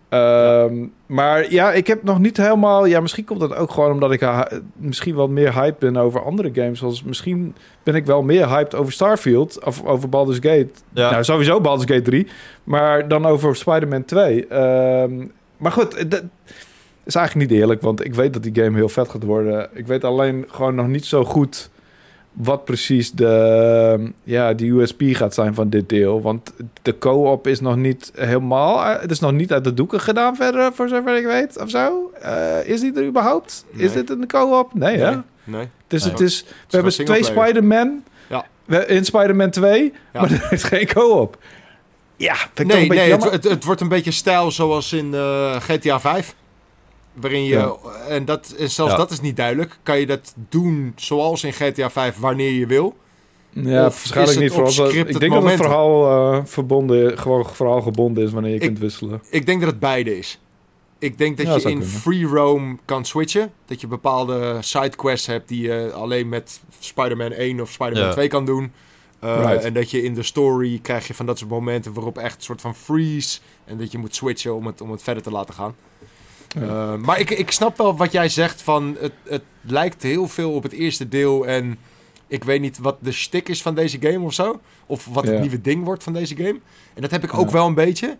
Ehm, Maar ja, ik heb nog niet helemaal... Ja, misschien komt dat ook gewoon omdat ik ha- misschien wat meer hype ben over andere games. Zoals misschien ben ik wel meer hyped over Starfield of over Baldur's Gate. Ja. Nou, sowieso Baldur's Gate 3. Maar dan over Spider-Man 2. Ehm, maar goed, dat is eigenlijk niet eerlijk. Want ik weet dat die game heel vet gaat worden. Ik weet alleen gewoon nog niet zo goed wat precies de, ja, de USP gaat zijn van dit deel. Want de co-op is nog niet helemaal... Het is nog niet uit de doeken gedaan verder, voor zover ik weet, of zo. Eh, is die er überhaupt? Is dit een co-op? Nee, hè? Nee. Nee. Dus Nee. het is... We hebben twee. Spider-Man. Ja. In Spider-Man 2, Ja. maar er is geen co-op. Ja, vind ik toch Nee, een beetje nee het, jammer. het, het wordt een beetje stijl zoals in eh, GTA 5. Waarin je, Ja. en, dat, en zelfs Ja. dat is niet duidelijk, kan je dat doen zoals in GTA 5 wanneer je wil. Ja, Of waarschijnlijk niet. Vooral, ik denk dat het verhaal eh, verbonden, gewoon verhaal gebonden is wanneer je Ik- kunt wisselen. Ik denk dat het beide is. Ik denk dat Ja, je in kunnen. free roam kan switchen. Dat je bepaalde sidequests hebt die je alleen met Spider-Man 1 of Spider-Man Ja. 2 kan doen. Uh, Right. En dat je in de story krijg je van dat soort momenten waarop echt een soort van freeze. En dat je moet switchen om het, om het verder te laten gaan. Uh, maar ik, ik snap wel wat jij zegt van het, het lijkt heel veel op het eerste deel. En ik weet niet wat de shtick is van deze game of zo. Of wat het Ja. nieuwe ding wordt van deze game. En dat heb ik Ja. ook wel een beetje.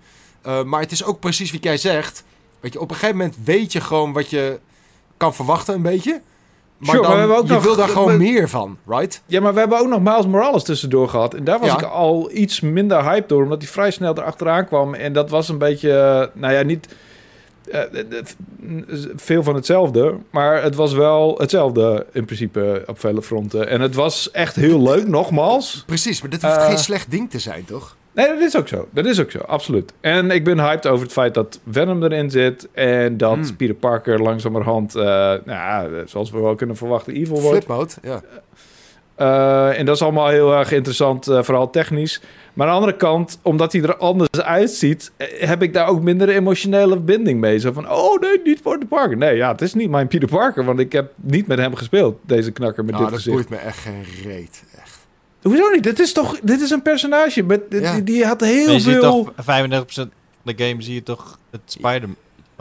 Uh, maar het is ook precies wat jij zegt. Weet je, op een gegeven moment weet je gewoon wat je kan verwachten een beetje. Maar Sure, maar dan, we ook je nog- wil daar gewoon we- meer van, right? Ja, maar we hebben ook nog Miles Morales tussendoor gehad. En daar was Ja. ik al iets minder hyped door, omdat hij vrij snel erachteraan kwam. En dat was een beetje, eh, nou ja, niet eh, eh, eh, veel van hetzelfde. Maar het was wel hetzelfde in principe op vele fronten. En het was echt heel leuk, nogmaals. Precies, maar dit hoeft Eh, geen slecht ding te zijn, toch? Nee, dat is ook zo. Dat is ook zo, absoluut. En ik ben hyped over het feit dat Venom erin zit. En dat Hmm. Peter Parker langzamerhand, eh nou zoals we wel kunnen verwachten, evil wordt. Flip mode, ja. Eh, en dat is allemaal heel erg interessant, eh, vooral technisch. Maar aan de andere kant, omdat hij er anders uitziet, eh, heb ik daar ook minder emotionele binding mee. Zo van, oh nee, niet Peter Parker. Nee, ja, het is niet mijn Peter Parker, want ik heb niet met hem gespeeld, deze knakker met Nou, dit dat gezicht. boeit me echt geen reet. Echt. Hoezo niet? Dit is toch, dit is een personage, met, Ja. die, die had heel je ziet veel... toch 35% van de game zie je toch het Spider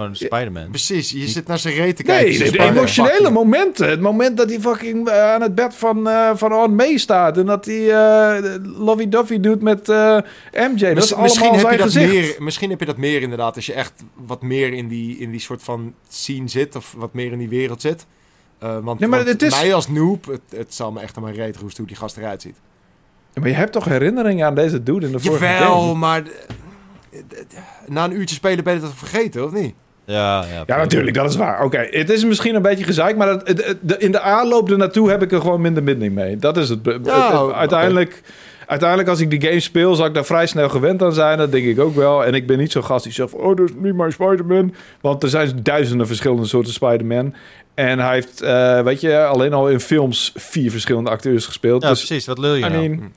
gewoon Spider-Man. Precies, je zit naar zijn reet te kijken. Nee, de, emotionele momenten. Het moment dat hij fucking eh, aan het bed van, eh van Aunt May staat. En dat hij eh Lovey Dovey doet met eh, MJ. Dat is allemaal heb zijn dat gezicht. meer, misschien heb je dat meer inderdaad, als je echt wat meer in die, in die soort van scene zit, of wat meer in die wereld zit. Eh, want Nee, maar want het is- mij als noob, het, het zal me echt aan mijn reet roesten hoe die gast eruit ziet. Maar je hebt toch herinneringen aan deze dude in de vorige Jawel, game? maar na een uurtje spelen ben je dat vergeten, of niet? Ja, ja. Ja, natuurlijk, dat is waar. Oké, het is misschien een beetje gezeik, maar het, het- het- de- in de aanloop ernaartoe heb ik er gewoon minder binding mee. Dat is het. Ja, uiteindelijk, uiteindelijk, als ik die game speel, zal ik daar vrij snel gewend aan zijn. Dat denk ik ook wel. En ik ben niet zo'n gast die zegt, van, oh, dat is niet mijn Spider-Man. Want er zijn duizenden verschillende soorten Spider-Man. En hij heeft, eh, weet je, alleen al in films vier verschillende acteurs gespeeld. Ja, dus precies. Wat lul je I nou? mean,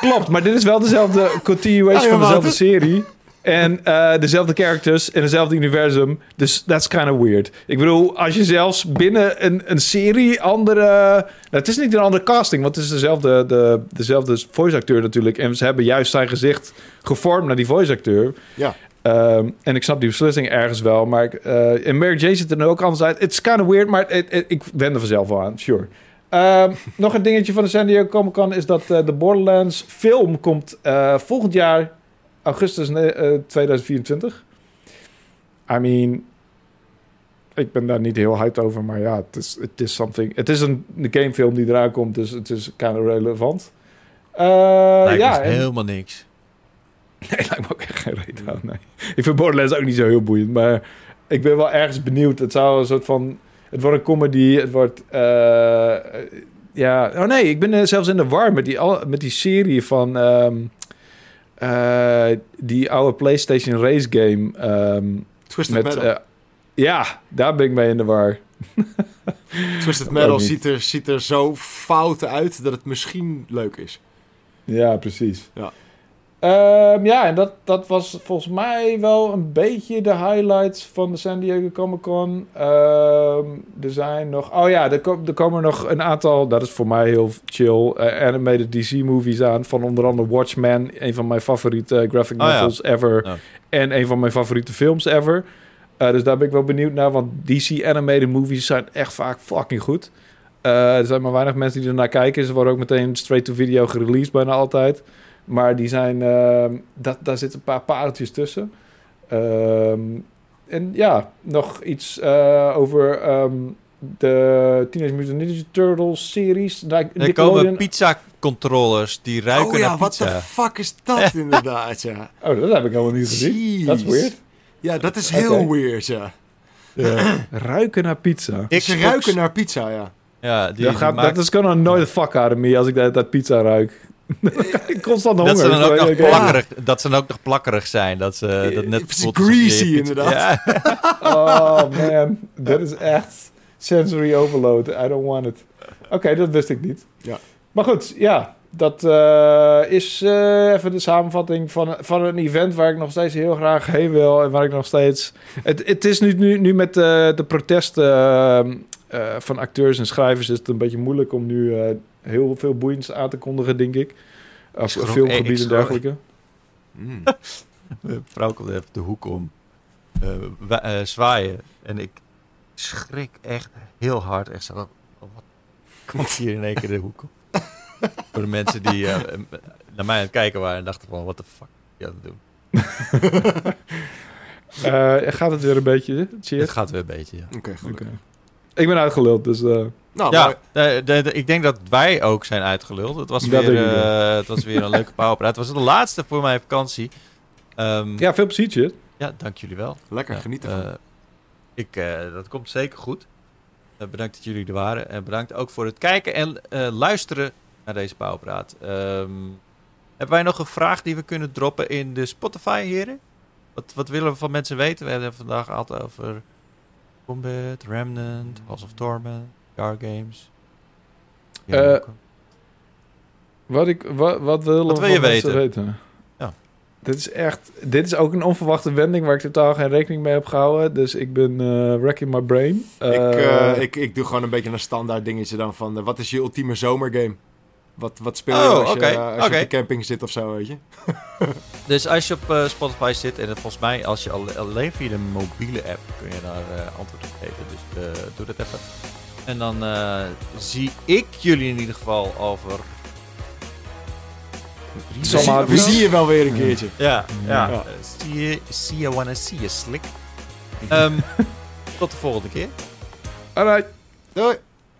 klopt, maar dit is wel dezelfde continuation Ja, van dezelfde serie. En eh, dezelfde characters in hetzelfde universum. Dus that's kind of weird. Ik bedoel, als je zelfs binnen een, een serie andere... Nou, het is niet een andere casting, want het is dezelfde, de, dezelfde voice acteur natuurlijk. En ze hebben juist zijn gezicht gevormd naar die voice acteur. Ja. Ehm, en ik snap die beslissing ergens wel. Maar ik, eh, en Mary Jane ziet er nu ook anders uit. It's kind of weird, maar ik wend er vanzelf wel aan. Sure. Ehm, nog een dingetje van de San Diego Comic Con is dat eh, de Borderlands film komt volgend jaar, augustus ne- eh, 2024. I mean, ik ben daar niet heel hyped over, maar ja, het is, het is something. Het is een, gamefilm die eraan komt, dus het is kind of relevant. Lijkt ja, en- helemaal niks. Nee, lijkt me ook echt geen reet aan. Nee. Ik vind Borderlands ook niet zo heel boeiend. Maar ik ben wel ergens benieuwd. Het zou een soort van... Het wordt een comedy. Het wordt... eh, ja... Oh nee, ik ben zelfs in de war met die, al- met die serie van... ehm, eh, die oude PlayStation race game. ehm, Twisted met, Metal. eh, ja, daar ben ik mee in de war. Twisted Metal ziet er, ziet er zo fout uit dat het misschien leuk is. Ja, precies. Ja. Ehm, ja, en dat, dat was volgens mij wel een beetje de highlights van de San Diego Comic Con. Ehm, er zijn nog... Oh ja, er, er komen nog een aantal... Dat is voor mij heel chill. eh, animated DC-movies aan. Van onder andere Watchmen. Een van mijn favoriete graphic Oh ja. novels ever. Ja. En een van mijn favoriete films ever. Eh, dus daar ben ik wel benieuwd naar. Want DC animated movies zijn echt vaak fucking goed. Eh, er zijn maar weinig mensen die ernaar kijken. Ze worden ook meteen straight-to-video gereleased bijna altijd. Maar die zijn, ehm, dat, daar zitten een paar pareltjes tussen. Ehm, en ja, nog iets eh, over ehm, de Teenage Mutant Ninja Turtles series. Daar- Er komen pizza-controllers die ruiken oh ja, naar wat de pizza. fuck is dat inderdaad, ja. Oh, dat heb ik helemaal niet gezien. Dat is weird. Ja, dat is heel weird, ja. Ruiken naar pizza. Ik ruiken naar pizza, ja. Ja, die, Dat, die gaat, maakt- dat is gonna nooit the fuck out of me als ik dat, dat pizza ruik. Constant honger. dat ze dan ook nog Oké. plakkerig, dat ze dan ook nog plakkerig zijn. Dat ze dat net je greasy, inderdaad. Ja. Oh man, dat is echt sensory overload. I don't want it. Oké, dat wist ik niet. Ja. Maar goed, ja, dat eh, is eh, even de samenvatting van, van een event waar ik nog steeds heel graag heen wil en waar ik nog steeds. Het, het is nu, nu, nu met eh, de protesten eh, van acteurs en schrijvers is het een beetje moeilijk om nu eh, heel veel boeiends aan te kondigen, denk ik. Of filmgebieden en dergelijke. Mm. Mijn vrouw komt even de hoek om. eh, wa- zwaaien. En ik schrik echt heel hard. Echt zo, wat wat komt hier in één keer de hoek om? Voor de mensen die eh, naar mij aan het kijken waren en dachten van, wat de fuck je aan het doen? Eh, gaat het weer een beetje? Cheers. Het gaat weer een beetje, ja. Oké, goed. Oké. Ik ben uitgeluld, dus... eh, Nou, Ja, maar- de, de- de- ik denk dat wij ook zijn uitgeluld. Het was, Dat weer, eh, het was weer een leuke powerpraat. Het was de laatste voor mijn vakantie. Ehm, ja. ja, veel plezier. dank jullie wel. lekker, Ja, geniet ervan. eh, ik, eh, dat komt zeker goed. Bedankt dat jullie er waren. En bedankt ook voor het kijken en eh, luisteren naar deze Pauwpraat. Ehm hebben wij nog een vraag die we kunnen droppen in de Spotify, heren? Wat, wat willen we van mensen weten? We hebben het vandaag gehad over Combat, Remnant, House of Torment, Car Games. Eh, ook. Wat, ik, wat, wat willen Wat wil je weten? weten? Ja. Dit is echt... Dit is ook een onverwachte wending waar ik totaal geen rekening mee heb gehouden. Dus ik ben eh wrecking my brain. ik, Eh, eh, ik, ik doe gewoon een beetje een standaard dingetje dan van... eh, wat is je ultieme zomergame? Wat, wat speel je Oh, als, je, eh, als je op de camping zit of zo, weet je? Dus als je op eh, Spotify zit en het volgens mij als je al, alleen via de mobiele app kun je daar eh, antwoord op geven. Dus eh, doe dat even. En dan eh, zie ik jullie in ieder geval over. drie Zal weken maar- of We zien je wel weer een Ja. keertje. Ja, ja. Ja. See you, see you wanna see you slick. Ehm, tot de volgende keer. Alright. Doei!